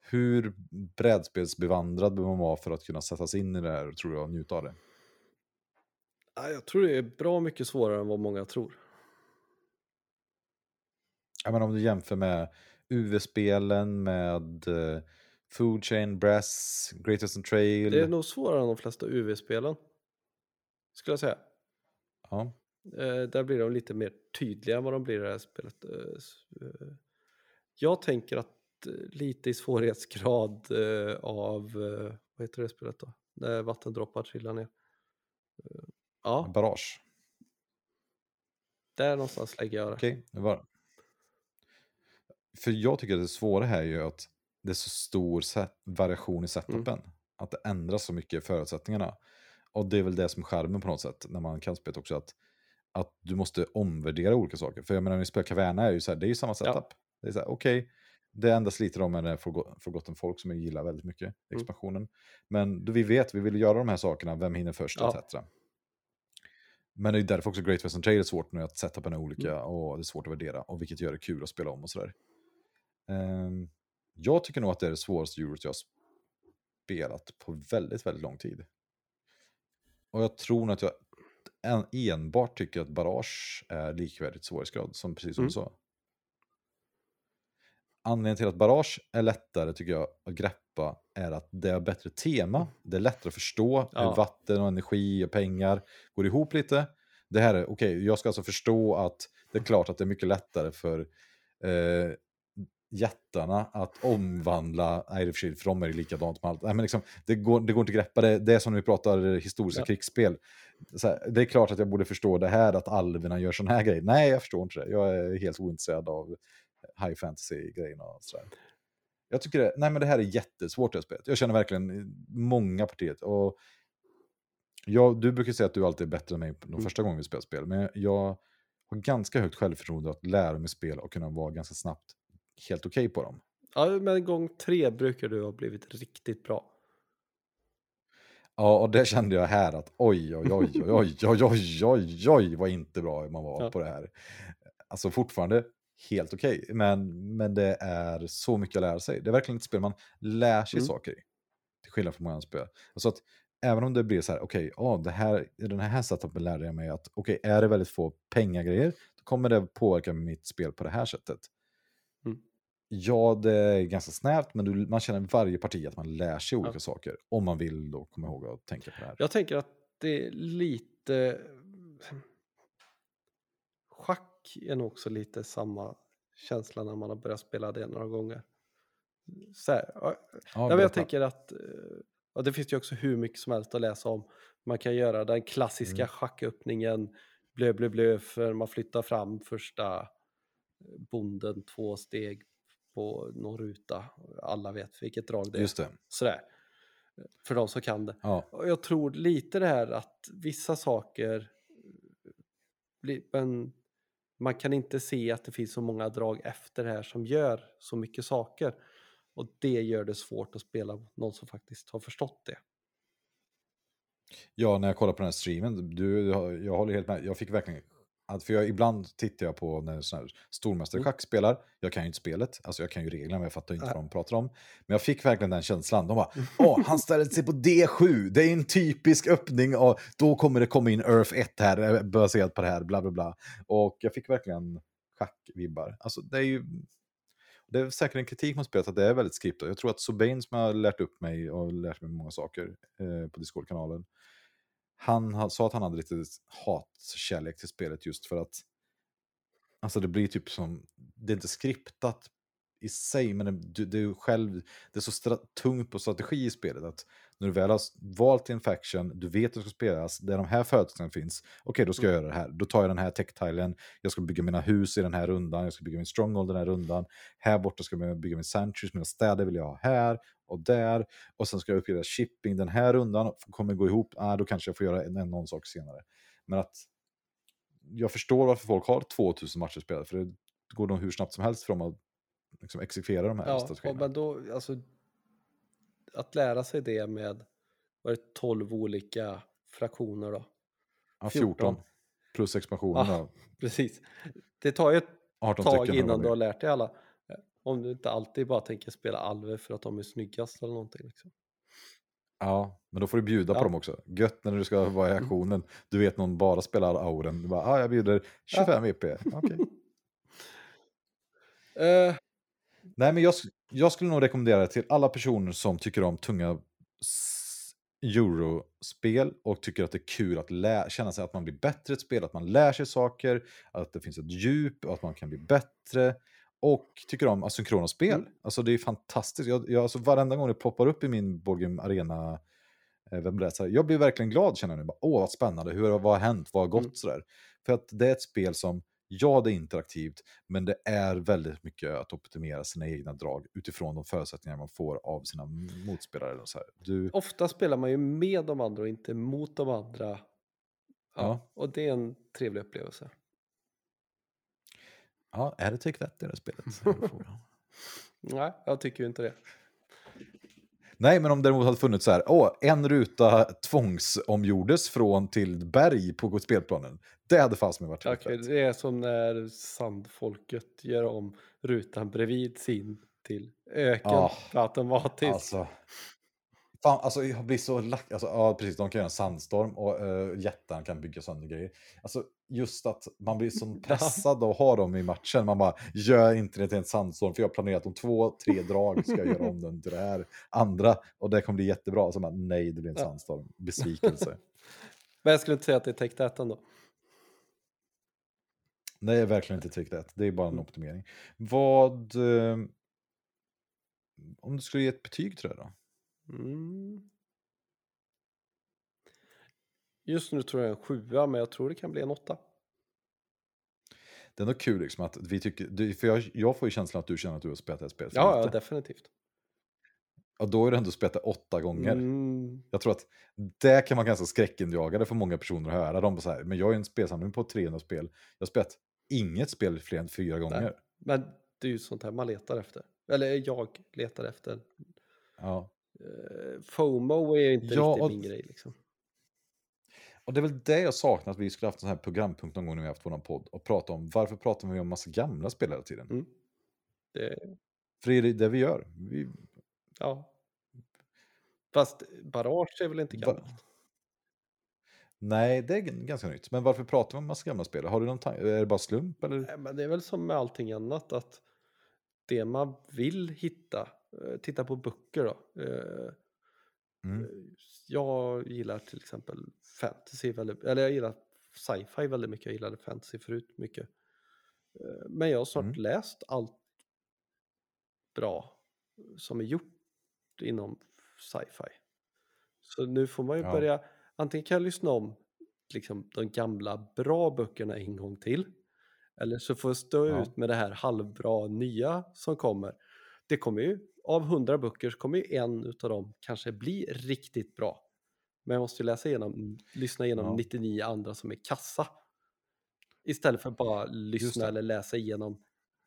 S2: hur brädspelsbevandrad behöver man vara för att kunna sätta sig in i det här, tror jag, och njuta av det?
S1: Ja, jag tror det är bra mycket svårare än vad många tror.
S2: Jag menar, om du jämför med UV-spelen, med uh, Food Chain, Brass, Greatest and Trail.
S1: Det är nog svårare än de flesta UV-spelen. Skulle jag säga.
S2: Ja.
S1: Eh, där blir de lite mer tydliga än vad de blir i det här spelet. Eh, eh, jag tänker att lite i svårighetsgrad av, vad heter det spelet då? När vattendroppar trillar ner. Ja,
S2: Barrage.
S1: där någonstans lägger jag det.
S2: Okej, det var... För jag tycker att det svåra här är ju att det är så stor variation i setupen. Att det ändras så mycket i förutsättningarna. Och det är väl det som är charmen på något sätt när man kan spelet också. Att, att du måste omvärdera olika saker. För jag menar när vi spelar Caverna är ju så här, det är ju samma setup.
S1: Ja.
S2: Det är så här, okej, det enda sliter de med är Forgo- Forgotten Folk som jag gillar väldigt mycket,
S1: Mm.
S2: expansionen. Men då vi vet, vi vill göra de här sakerna, vem hinner först
S1: Ja.
S2: etc. Men det är därför också Great Western Trail är svårt nu, att setupen är olika
S1: Mm.
S2: och det är svårt att värdera. Och vilket gör det kul att spela om och sådär. Ehm, jag tycker nog att det är det svåraste Euros jag har spelat på väldigt, väldigt lång tid. Och jag tror nog att jag enbart tycker att Barrage är likvärdigt svårighetsgrad, som precis som
S1: Mm.
S2: du sa. Anledningen till att Barrage är lättare tycker jag att greppa är att det är bättre tema. Det är lättare att förstå
S1: Ja.
S2: hur vatten och energi och pengar går ihop lite. Det här är, okej, jag ska alltså förstå att det är klart att det är mycket lättare för eh, jättarna att omvandla, är för de är likadant med allt. Nej, men liksom, det, går, det går inte att greppa det, det är som när vi pratar historiska
S1: Ja.
S2: krigsspel. Här, det är klart att jag borde förstå det här, att alverna gör sån här grejer. Nej, jag förstår inte det. Jag är helt ointresserad av high fantasy-grejerna. Jag tycker det, nej men det här är jättesvårt det här spelet. Jag känner verkligen många partier. Och jag, du brukar säga att du alltid är bättre än mig de
S1: Mm.
S2: första gången vi spelar spel. Men jag har ganska högt självförtroende att lära mig spel och kunna vara ganska snabbt helt okej på dem.
S1: Ja, men gång tre brukar du ha blivit riktigt bra.
S2: Ja, och det kände jag här att oj, oj, oj, oj, oj, oj, oj, oj, oj, vad inte bra man var
S1: Ja.
S2: på det här. Alltså fortfarande helt okej, men, men det är så mycket att lära sig. Det är verkligen ett spel man lär sig
S1: Mm.
S2: saker i. Till skillnad från många andra spel. Alltså att även om det blir så här, okej, ja, det här, den här setupen lärde jag mig att okej, är det väldigt få pengagrejer, då kommer det påverka mitt spel på det här sättet. Ja, det är ganska snävt, men du, man känner varje parti att man lär sig olika
S1: Ja.
S2: saker. Om man vill då komma ihåg att tänka på det här.
S1: Jag tänker att det är lite... Schack är nog också lite samma känsla när man har börjat spela det några gånger. Så här, ja,
S2: Ja,
S1: Nej, men jag tänker att, det finns ju också hur mycket som helst att läsa om. Man kan göra den klassiska
S2: Mm.
S1: schacköppningen, blö, blö, blö, för man flyttar fram första bonden två steg på någon ruta. Alla vet vilket drag det är.
S2: Just det.
S1: Sådär. För de som kan det.
S2: Ja.
S1: Och jag tror lite det här att vissa saker, men man kan inte se att det finns så många drag efter det här som gör så mycket saker. Och det gör det svårt att spela någon som faktiskt har förstått det.
S2: Ja, när jag kollar på den här streamen, du, jag håller helt med. Jag fick verkligen... Att, för jag, ibland tittar jag på när sån här stormästare
S1: Mm.
S2: spelar. Jag kan ju inte spelet, alltså jag kan ju reglerna men jag fattar inte
S1: Nej.
S2: vad de pratar om. Men jag fick verkligen den känslan. De bara, åh, han ställde sig på D7, det är en typisk öppning och då kommer det komma in Earth 1 här, eh, baserat på det här, bla bla bla. Och jag fick verkligen schackvibbar. Alltså det är ju... Det är säkert en kritik mot spelet att det är väldigt skriptat. Jag tror att Sobain som har lärt upp mig och lärt mig många saker eh, på Discord-kanalen. Han ha- sa att han hade lite hatkärlek till spelet just för att Alltså det blir typ som, det är inte skriptat i sig, men det, du- det själv, det är så tungt på strategi i spelet att när du väl har valt en faction, du vet att det ska spelas, där de här förutsättningarna finns, okej då ska jag göra det här, då tar jag den här tech-tilen, jag ska bygga mina hus i den här rundan, jag ska bygga min stronghold den här rundan, här borta ska jag bygga min sanctuaries, mina städer vill jag ha här och där, och sen ska jag uppgradera shipping den här rundan, kommer gå ihop, ah, då kanske jag får göra en, en, någon sak senare. Men att jag förstår varför folk har 2000 matcher spelade, för det går nog hur snabbt som helst för dem att liksom exekvera de här
S1: Ja,
S2: strategierna.
S1: men då, alltså, att lära sig det med, vad är det, 12 olika fraktioner då?
S2: Ja,
S1: 14.
S2: 14 plus expansionen
S1: Ja. Precis. Det tar ju ett
S2: 18
S1: tag innan du har lärt dig alla. Om du inte alltid bara tänker spela alver för att de är snyggast eller någonting. Liksom.
S2: Ja, men då får du bjuda
S1: Ja.
S2: på dem också. Gött när du ska vara i aktionen. Du vet någon bara spelar auren. Du bara, ah, jag bjuder 25 VP. Okej.
S1: Eh,
S2: Nej, men jag, jag skulle nog rekommendera det till alla personer som tycker om tunga eurospel och tycker att det är kul att lä- känna sig att man blir bättre i ett spel, att man lär sig saker, att det finns ett djup och att man kan bli bättre. Och tycker om asynkrona spel.
S1: Mm.
S2: Alltså det är fantastiskt. Jag, jag, alltså, varenda gång det poppar upp i min Boardgame Arena eh, webbläsare, jag blir verkligen glad känner jag nu. Bara, Åh, vad spännande, Hur, vad har hänt, vad har gått
S1: Mm.
S2: sådär. För att det är ett spel som, ja det är interaktivt, men det är väldigt mycket att optimera sina egna drag utifrån de förutsättningar man får av sina motspelare. Och så här. Du,
S1: ofta spelar man ju med de andra och inte mot de andra. Ja,
S2: Ja.
S1: Och det är en trevlig upplevelse.
S2: Ja, är det Take That i det här spelet?
S1: Nej, jag tycker ju inte det.
S2: Nej, men om det däremot hade funnits så här, åh, en ruta tvångsomgjordes från till berg på spelplanen. Det hade fast med varit fett.
S1: det är som när sandfolket gör om rutan bredvid sin till öken
S2: Ja,
S1: automatiskt.
S2: Alltså, fan, alltså jag blir så lack. Alltså, ja, precis, de kan göra en sandstorm och uh, jättan kan bygga sönder grejer. Alltså, just att man blir så pressad av att ha dem i matchen. Man bara, gör inte det till en sandstorm, för jag har planerat om två, tre drag ska jag göra om den till det här andra. Och det kommer bli jättebra. Så man, nej, det blir en sandstorm. Besvikelse.
S1: Men jag skulle inte säga att det är That ändå.
S2: Nej, verkligen inte Take That. Det är bara en
S1: Mm.
S2: optimering. Vad... eh, om du skulle ge ett betyg till det då?
S1: Mm. Just nu tror jag en sjua, men jag tror det kan bli en åtta.
S2: Det är ändå kul liksom att vi tycker, du- för jag, jag får ju känslan att du känner att du har spelat det här spelet för
S1: Ja, ja,
S2: lite.
S1: definitivt.
S2: Ja, då är det ändå spelat det åtta gånger.
S1: Mm.
S2: Jag tror att det kan vara ganska skräckinjagande för många personer att höra. De bara så här, men jag har ju en spelsamling på 300 spel. Jag har spelat inget spel fler än fyra gånger.
S1: Men det är ju sånt här man letar efter. Eller jag letar efter.
S2: Ja.
S1: Uh, FOMO är ju inte
S2: Ja,
S1: riktigt min grej liksom.
S2: Och det är väl det jag saknar, att vi skulle haft en sån här programpunkt någon gång när vi haft vår podd och prata om varför pratar vi om massa gamla spel hela tiden?
S1: Mm. Det,
S2: För det är det vi gör. Vi,
S1: ja. Fast Barrage är väl inte gammalt?
S2: nej, det är ganska nytt. Men varför pratar vi om massa gamla spel? Har du någon tan- Är det bara slump eller?
S1: Nej, Men det är väl som med allting annat att det man vill hitta, eh, titta på böcker då.
S2: Mm.
S1: Jag gillar till exempel fantasy väldigt, eller jag gillar sci-fi väldigt mycket, jag gillade fantasy förut mycket. Eh, Men jag har snart
S2: Mm.
S1: läst allt bra som är gjort inom sci-fi. Så nu får man ju
S2: Ja.
S1: börja, antingen kan jag lyssna om liksom, de gamla bra böckerna en gång till. Eller så får jag stå
S2: Ja.
S1: ut med det här halvbra nya som kommer. Det kommer ju, av hundra böcker så kommer ju en utav dem kanske bli riktigt bra. Men jag måste ju läsa igenom, lyssna igenom
S2: Ja.
S1: 99 andra som är kassa. Istället för bara
S2: Just
S1: lyssna eller läsa igenom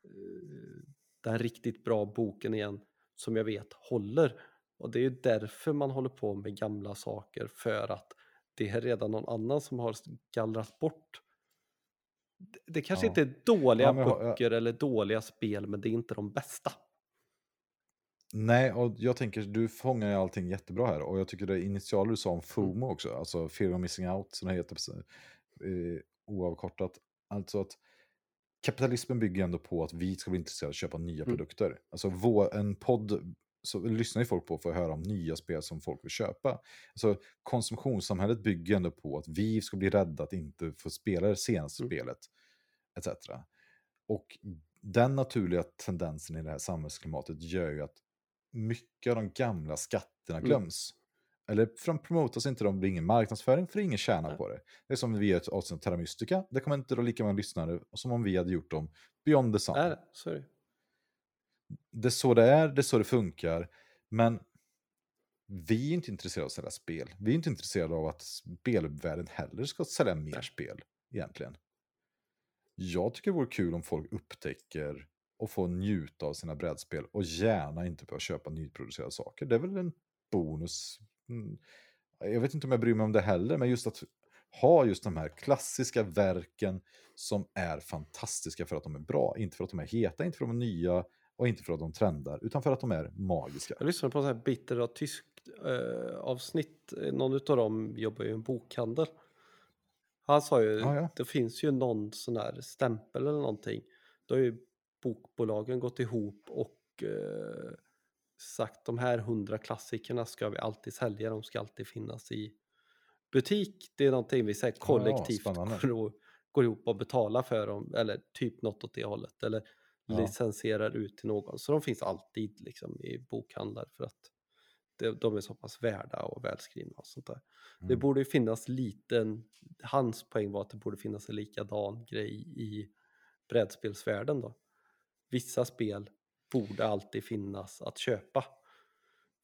S1: eh, den riktigt bra boken igen som jag vet håller. Och det är ju därför man håller på med gamla saker för att det är redan någon annan som har gallrat bort. Det- Det kanske
S2: Ja.
S1: inte är dåliga
S2: Ja, jag har- jag-
S1: böcker eller dåliga spel men det är inte de bästa.
S2: Nej, och jag tänker, du fångar ju allting jättebra här. Och jag tycker det initiala du sa
S1: Mm.
S2: om FOMO också, alltså Fear of Missing Out, som det heter eh, oavkortat. Alltså att kapitalismen bygger ändå på att vi ska bli intresserade av att köpa nya
S1: Mm.
S2: produkter. Alltså vår, en podd så lyssnar ju folk på för att höra om nya spel som folk vill köpa. Alltså konsumtionssamhället bygger ändå på att vi ska bli rädda att inte få spela det senaste
S1: Mm.
S2: spelet, etc. Och den naturliga tendensen i det här samhällsklimatet gör ju att mycket av de gamla skatterna
S1: Mm.
S2: glöms. Eller för de promotas inte, de blir ingen marknadsföring för ingen tjänar
S1: Nej.
S2: på det. Det är som vi gör ett avsnitt om Terra Mystica, det kommer inte då lika många lyssnare som om vi hade gjort om Beyond the Sun.
S1: Nej, så är det.
S2: Det är så det är, det är så det funkar. Men vi är inte intresserade av att sälja spel. Vi är inte intresserade av att spelvärlden heller ska sälja mer
S1: Nej.
S2: spel, egentligen. Jag tycker det vore kul om folk upptäcker och får njuta av sina brädspel och gärna inte behöva köpa nyproducerade saker. Det är väl en bonus. Mm. Jag vet inte om jag bryr mig om det heller, men just att ha just de här klassiska verken som är fantastiska för att de är bra. Inte för att de är heta, inte för att de är nya och inte för att de trendar, utan för att de är magiska.
S1: Jag lyssnade på en sån här bitter och tysk eh, avsnitt. Någon utav dem jobbar ju i en bokhandel. Han sa ju,
S2: Ja, ja.
S1: det finns ju någon sån här stämpel eller någonting. Då har ju bokbolagen gått ihop och eh, sagt de här hundra klassikerna ska vi alltid sälja, de ska alltid finnas i butik. Det är någonting vi säger kollektivt
S2: spännande.
S1: går, går ihop och betalar för dem, eller typ något åt det hållet. Eller
S2: Ja.
S1: licensierar ut till någon. Så de finns alltid liksom i bokhandlar för att de, är så pass värda och välskrivna och sånt där. Det
S2: Mm.
S1: borde ju finnas liten, hans poäng var att det borde finnas en likadan grej i brädspelsvärlden då. Vissa spel borde alltid finnas att köpa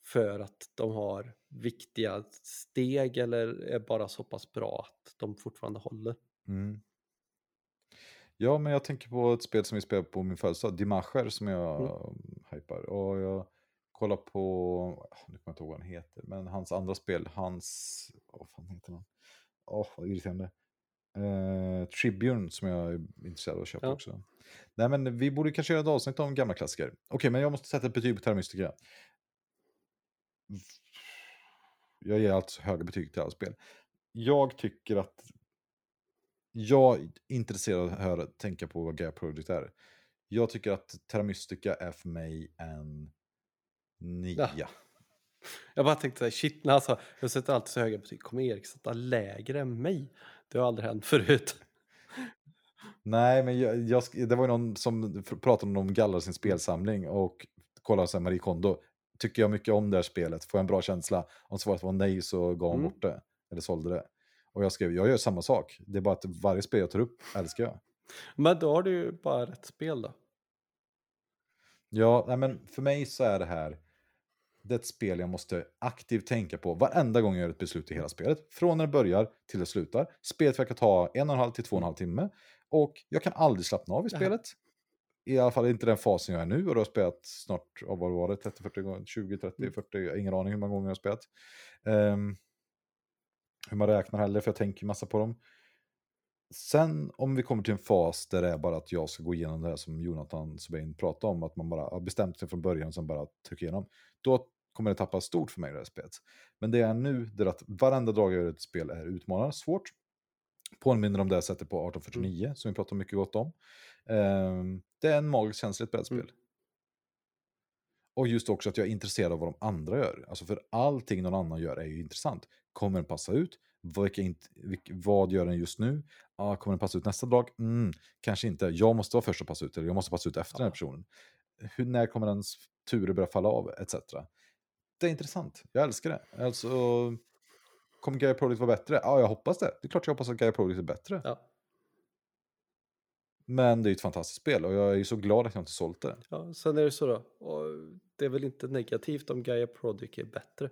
S1: för att de har viktiga steg eller är bara så pass bra att de fortfarande håller.
S2: Mm. Ja, men jag tänker på ett spel som vi spelade på min födelsedag, Dimascher, som jag mm. hypar. Och jag kollar på, ah, nu kommer jag inte ihåg vad han heter, men hans andra spel, hans, vad fan heter han? Åh, vad irriterande. Eh, Tribune som jag är intresserad av att köpa
S1: Ja.
S2: också. Nej, men vi borde kanske göra ett avsnitt om gamla klassiker. Okej, men jag måste sätta ett betyg på Terra Mystica. Jag ger alltså höga betyg till alla spel. Jag tycker att jag är intresserad av att höra, tänka på vad Gaia Project är. Jag tycker att Terra Mystica är för mig en nia.
S1: Ja. Jag bara tänkte så här, shit, sa jag sätter alltid så höga betyg, kommer Erik sätta lägre än mig? Det har aldrig hänt förut.
S2: Nej, men jag, jag, det var ju någon som pratade om gallrar sin spelsamling och kollade här Marie Kondo. Tycker jag mycket om det här spelet? Får jag en bra känsla? Om svaret var nej så gav hon
S1: Mm.
S2: bort det. Eller sålde det. Och jag skrev, jag gör samma sak. Det är bara att varje spel jag tar upp älskar jag.
S1: Men då har du ju bara rätt spel då.
S2: Ja, nej, men för mig så är det här det är ett spel jag måste aktivt tänka på varenda gång jag gör ett beslut i hela spelet. Från när det börjar till det slutar. Spelet verkar ta en och en halv till två och en halv timme. Och jag kan aldrig slappna av i spelet. I alla fall inte den fasen jag är nu. Och du har spelat snart, ja, vad var det, 30, 40 gånger, 20, 30,
S1: Mm.
S2: 40, jag har ingen aning hur många gånger jag har spelat. Ehm, hur man räknar heller, för jag tänker massa på dem. Sen om vi kommer till en fas där det är bara att jag ska gå igenom det här som Jonathan Sobein pratade om, att man bara har bestämt sig från början och sen bara trycker igenom. Då kommer det tappa stort för mig det här spelet. Men det är nu, det är att varenda drag jag gör i ett spel är utmanande, svårt. Påminner om det jag sätter på 1849, som vi pratar mycket gott om. Ehm, det är en magisk känsla i ett brädspel.
S1: Mm.
S2: Och just också att jag är intresserad av vad de andra gör. Alltså för allting någon annan gör är ju intressant. Kommer den passa ut? Vad gör den just nu? Ah, kommer den passa ut nästa drag? Mm, kanske inte. Jag måste vara först att passa ut, eller jag måste passa ut efter den här
S1: Ja.
S2: personen. Hur, när kommer den s- turer börjar falla av, etc. Det är intressant, jag älskar det. Alltså, kommer Gaia Project vara bättre? Ja, jag hoppas det. Det är klart jag hoppas att Gaia Project är bättre.
S1: Ja.
S2: Men det är ju ett fantastiskt spel och jag är ju så glad att jag inte sålt det.
S1: Ja, sen är det så då, och det är väl inte negativt om Gaia Project är bättre.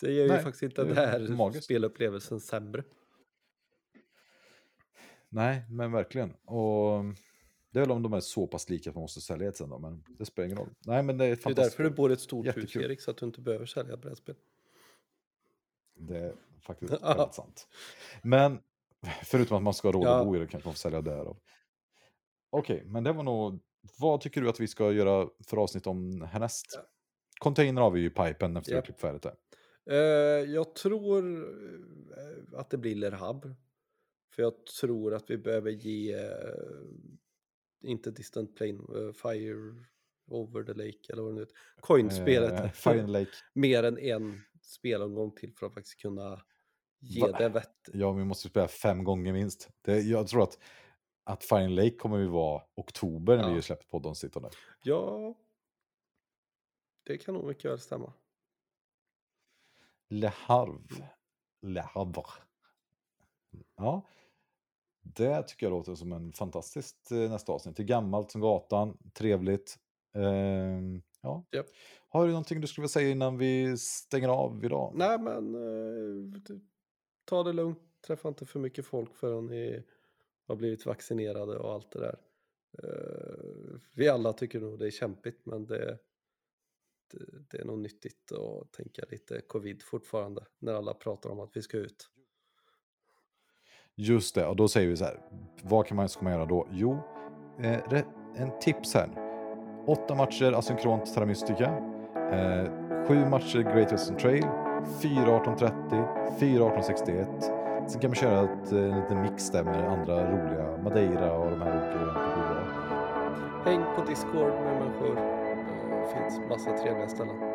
S1: Det gör ju
S2: Nej,
S1: faktiskt inte den här
S2: magiskt.
S1: spelupplevelsen sämre.
S2: Nej, men verkligen. Och det är väl om de är så pass lika att man måste sälja ett sen då, men det spelar ingen roll. Nej, men det är
S1: Det är därför du bor i ett stort hus
S2: Jättekul.
S1: Erik, så att du inte behöver sälja brädspel.
S2: Det är faktiskt väldigt sant. Men förutom att man ska ha råd
S1: Ja.
S2: att bo i det kanske man får sälja därav. Okej, men det var nog... Vad tycker du att vi ska göra för avsnitt om härnäst?
S1: Ja.
S2: Container har vi ju i pipen efter att vi klippt färdigt det.
S1: Eh, jag tror eh, att det blir Lerhab. För jag tror att vi behöver ge, eh, inte Distant Plane, eh, Fire Over the Lake eller vad det nu heter, Coin-spelet.
S2: Eh, Fire Lake.
S1: mer än en spelomgång till för att faktiskt kunna ge
S2: Va?
S1: det vett.
S2: Ja, vi måste spela fem gånger minst. Det, jag tror att, att Fire Lake kommer ju vara oktober när
S1: Ja.
S2: vi släpper podden sittande.
S1: Ja, det kan nog mycket väl stämma.
S2: Le Havre. Le Havre. Ja, det tycker jag låter som en fantastiskt eh, nästa avsnitt. Det är gammalt som gatan, trevligt. Ehm, ja.
S1: Japp.
S2: Har du någonting du skulle vilja säga innan vi stänger av idag?
S1: Nej, men eh, ta det lugnt. Träffa inte för mycket folk förrän ni har blivit vaccinerade och allt det där. Eh, vi alla tycker nog det är kämpigt, men det, det, det är nog nyttigt att tänka lite covid fortfarande när alla pratar om att vi ska ut.
S2: Just det, och då säger vi så här. Vad kan man, ska man göra då? Jo, eh, en tips här. Åtta matcher asynkront Terra Mystica. Eh, sju matcher Great Western Trail. 4.18.30, 4.18.61, Sen kan man köra ett, eh, en liten mix där med andra roliga Madeira och de här olika.
S1: Häng på Discord med människor. Det finns massa trevliga ställen.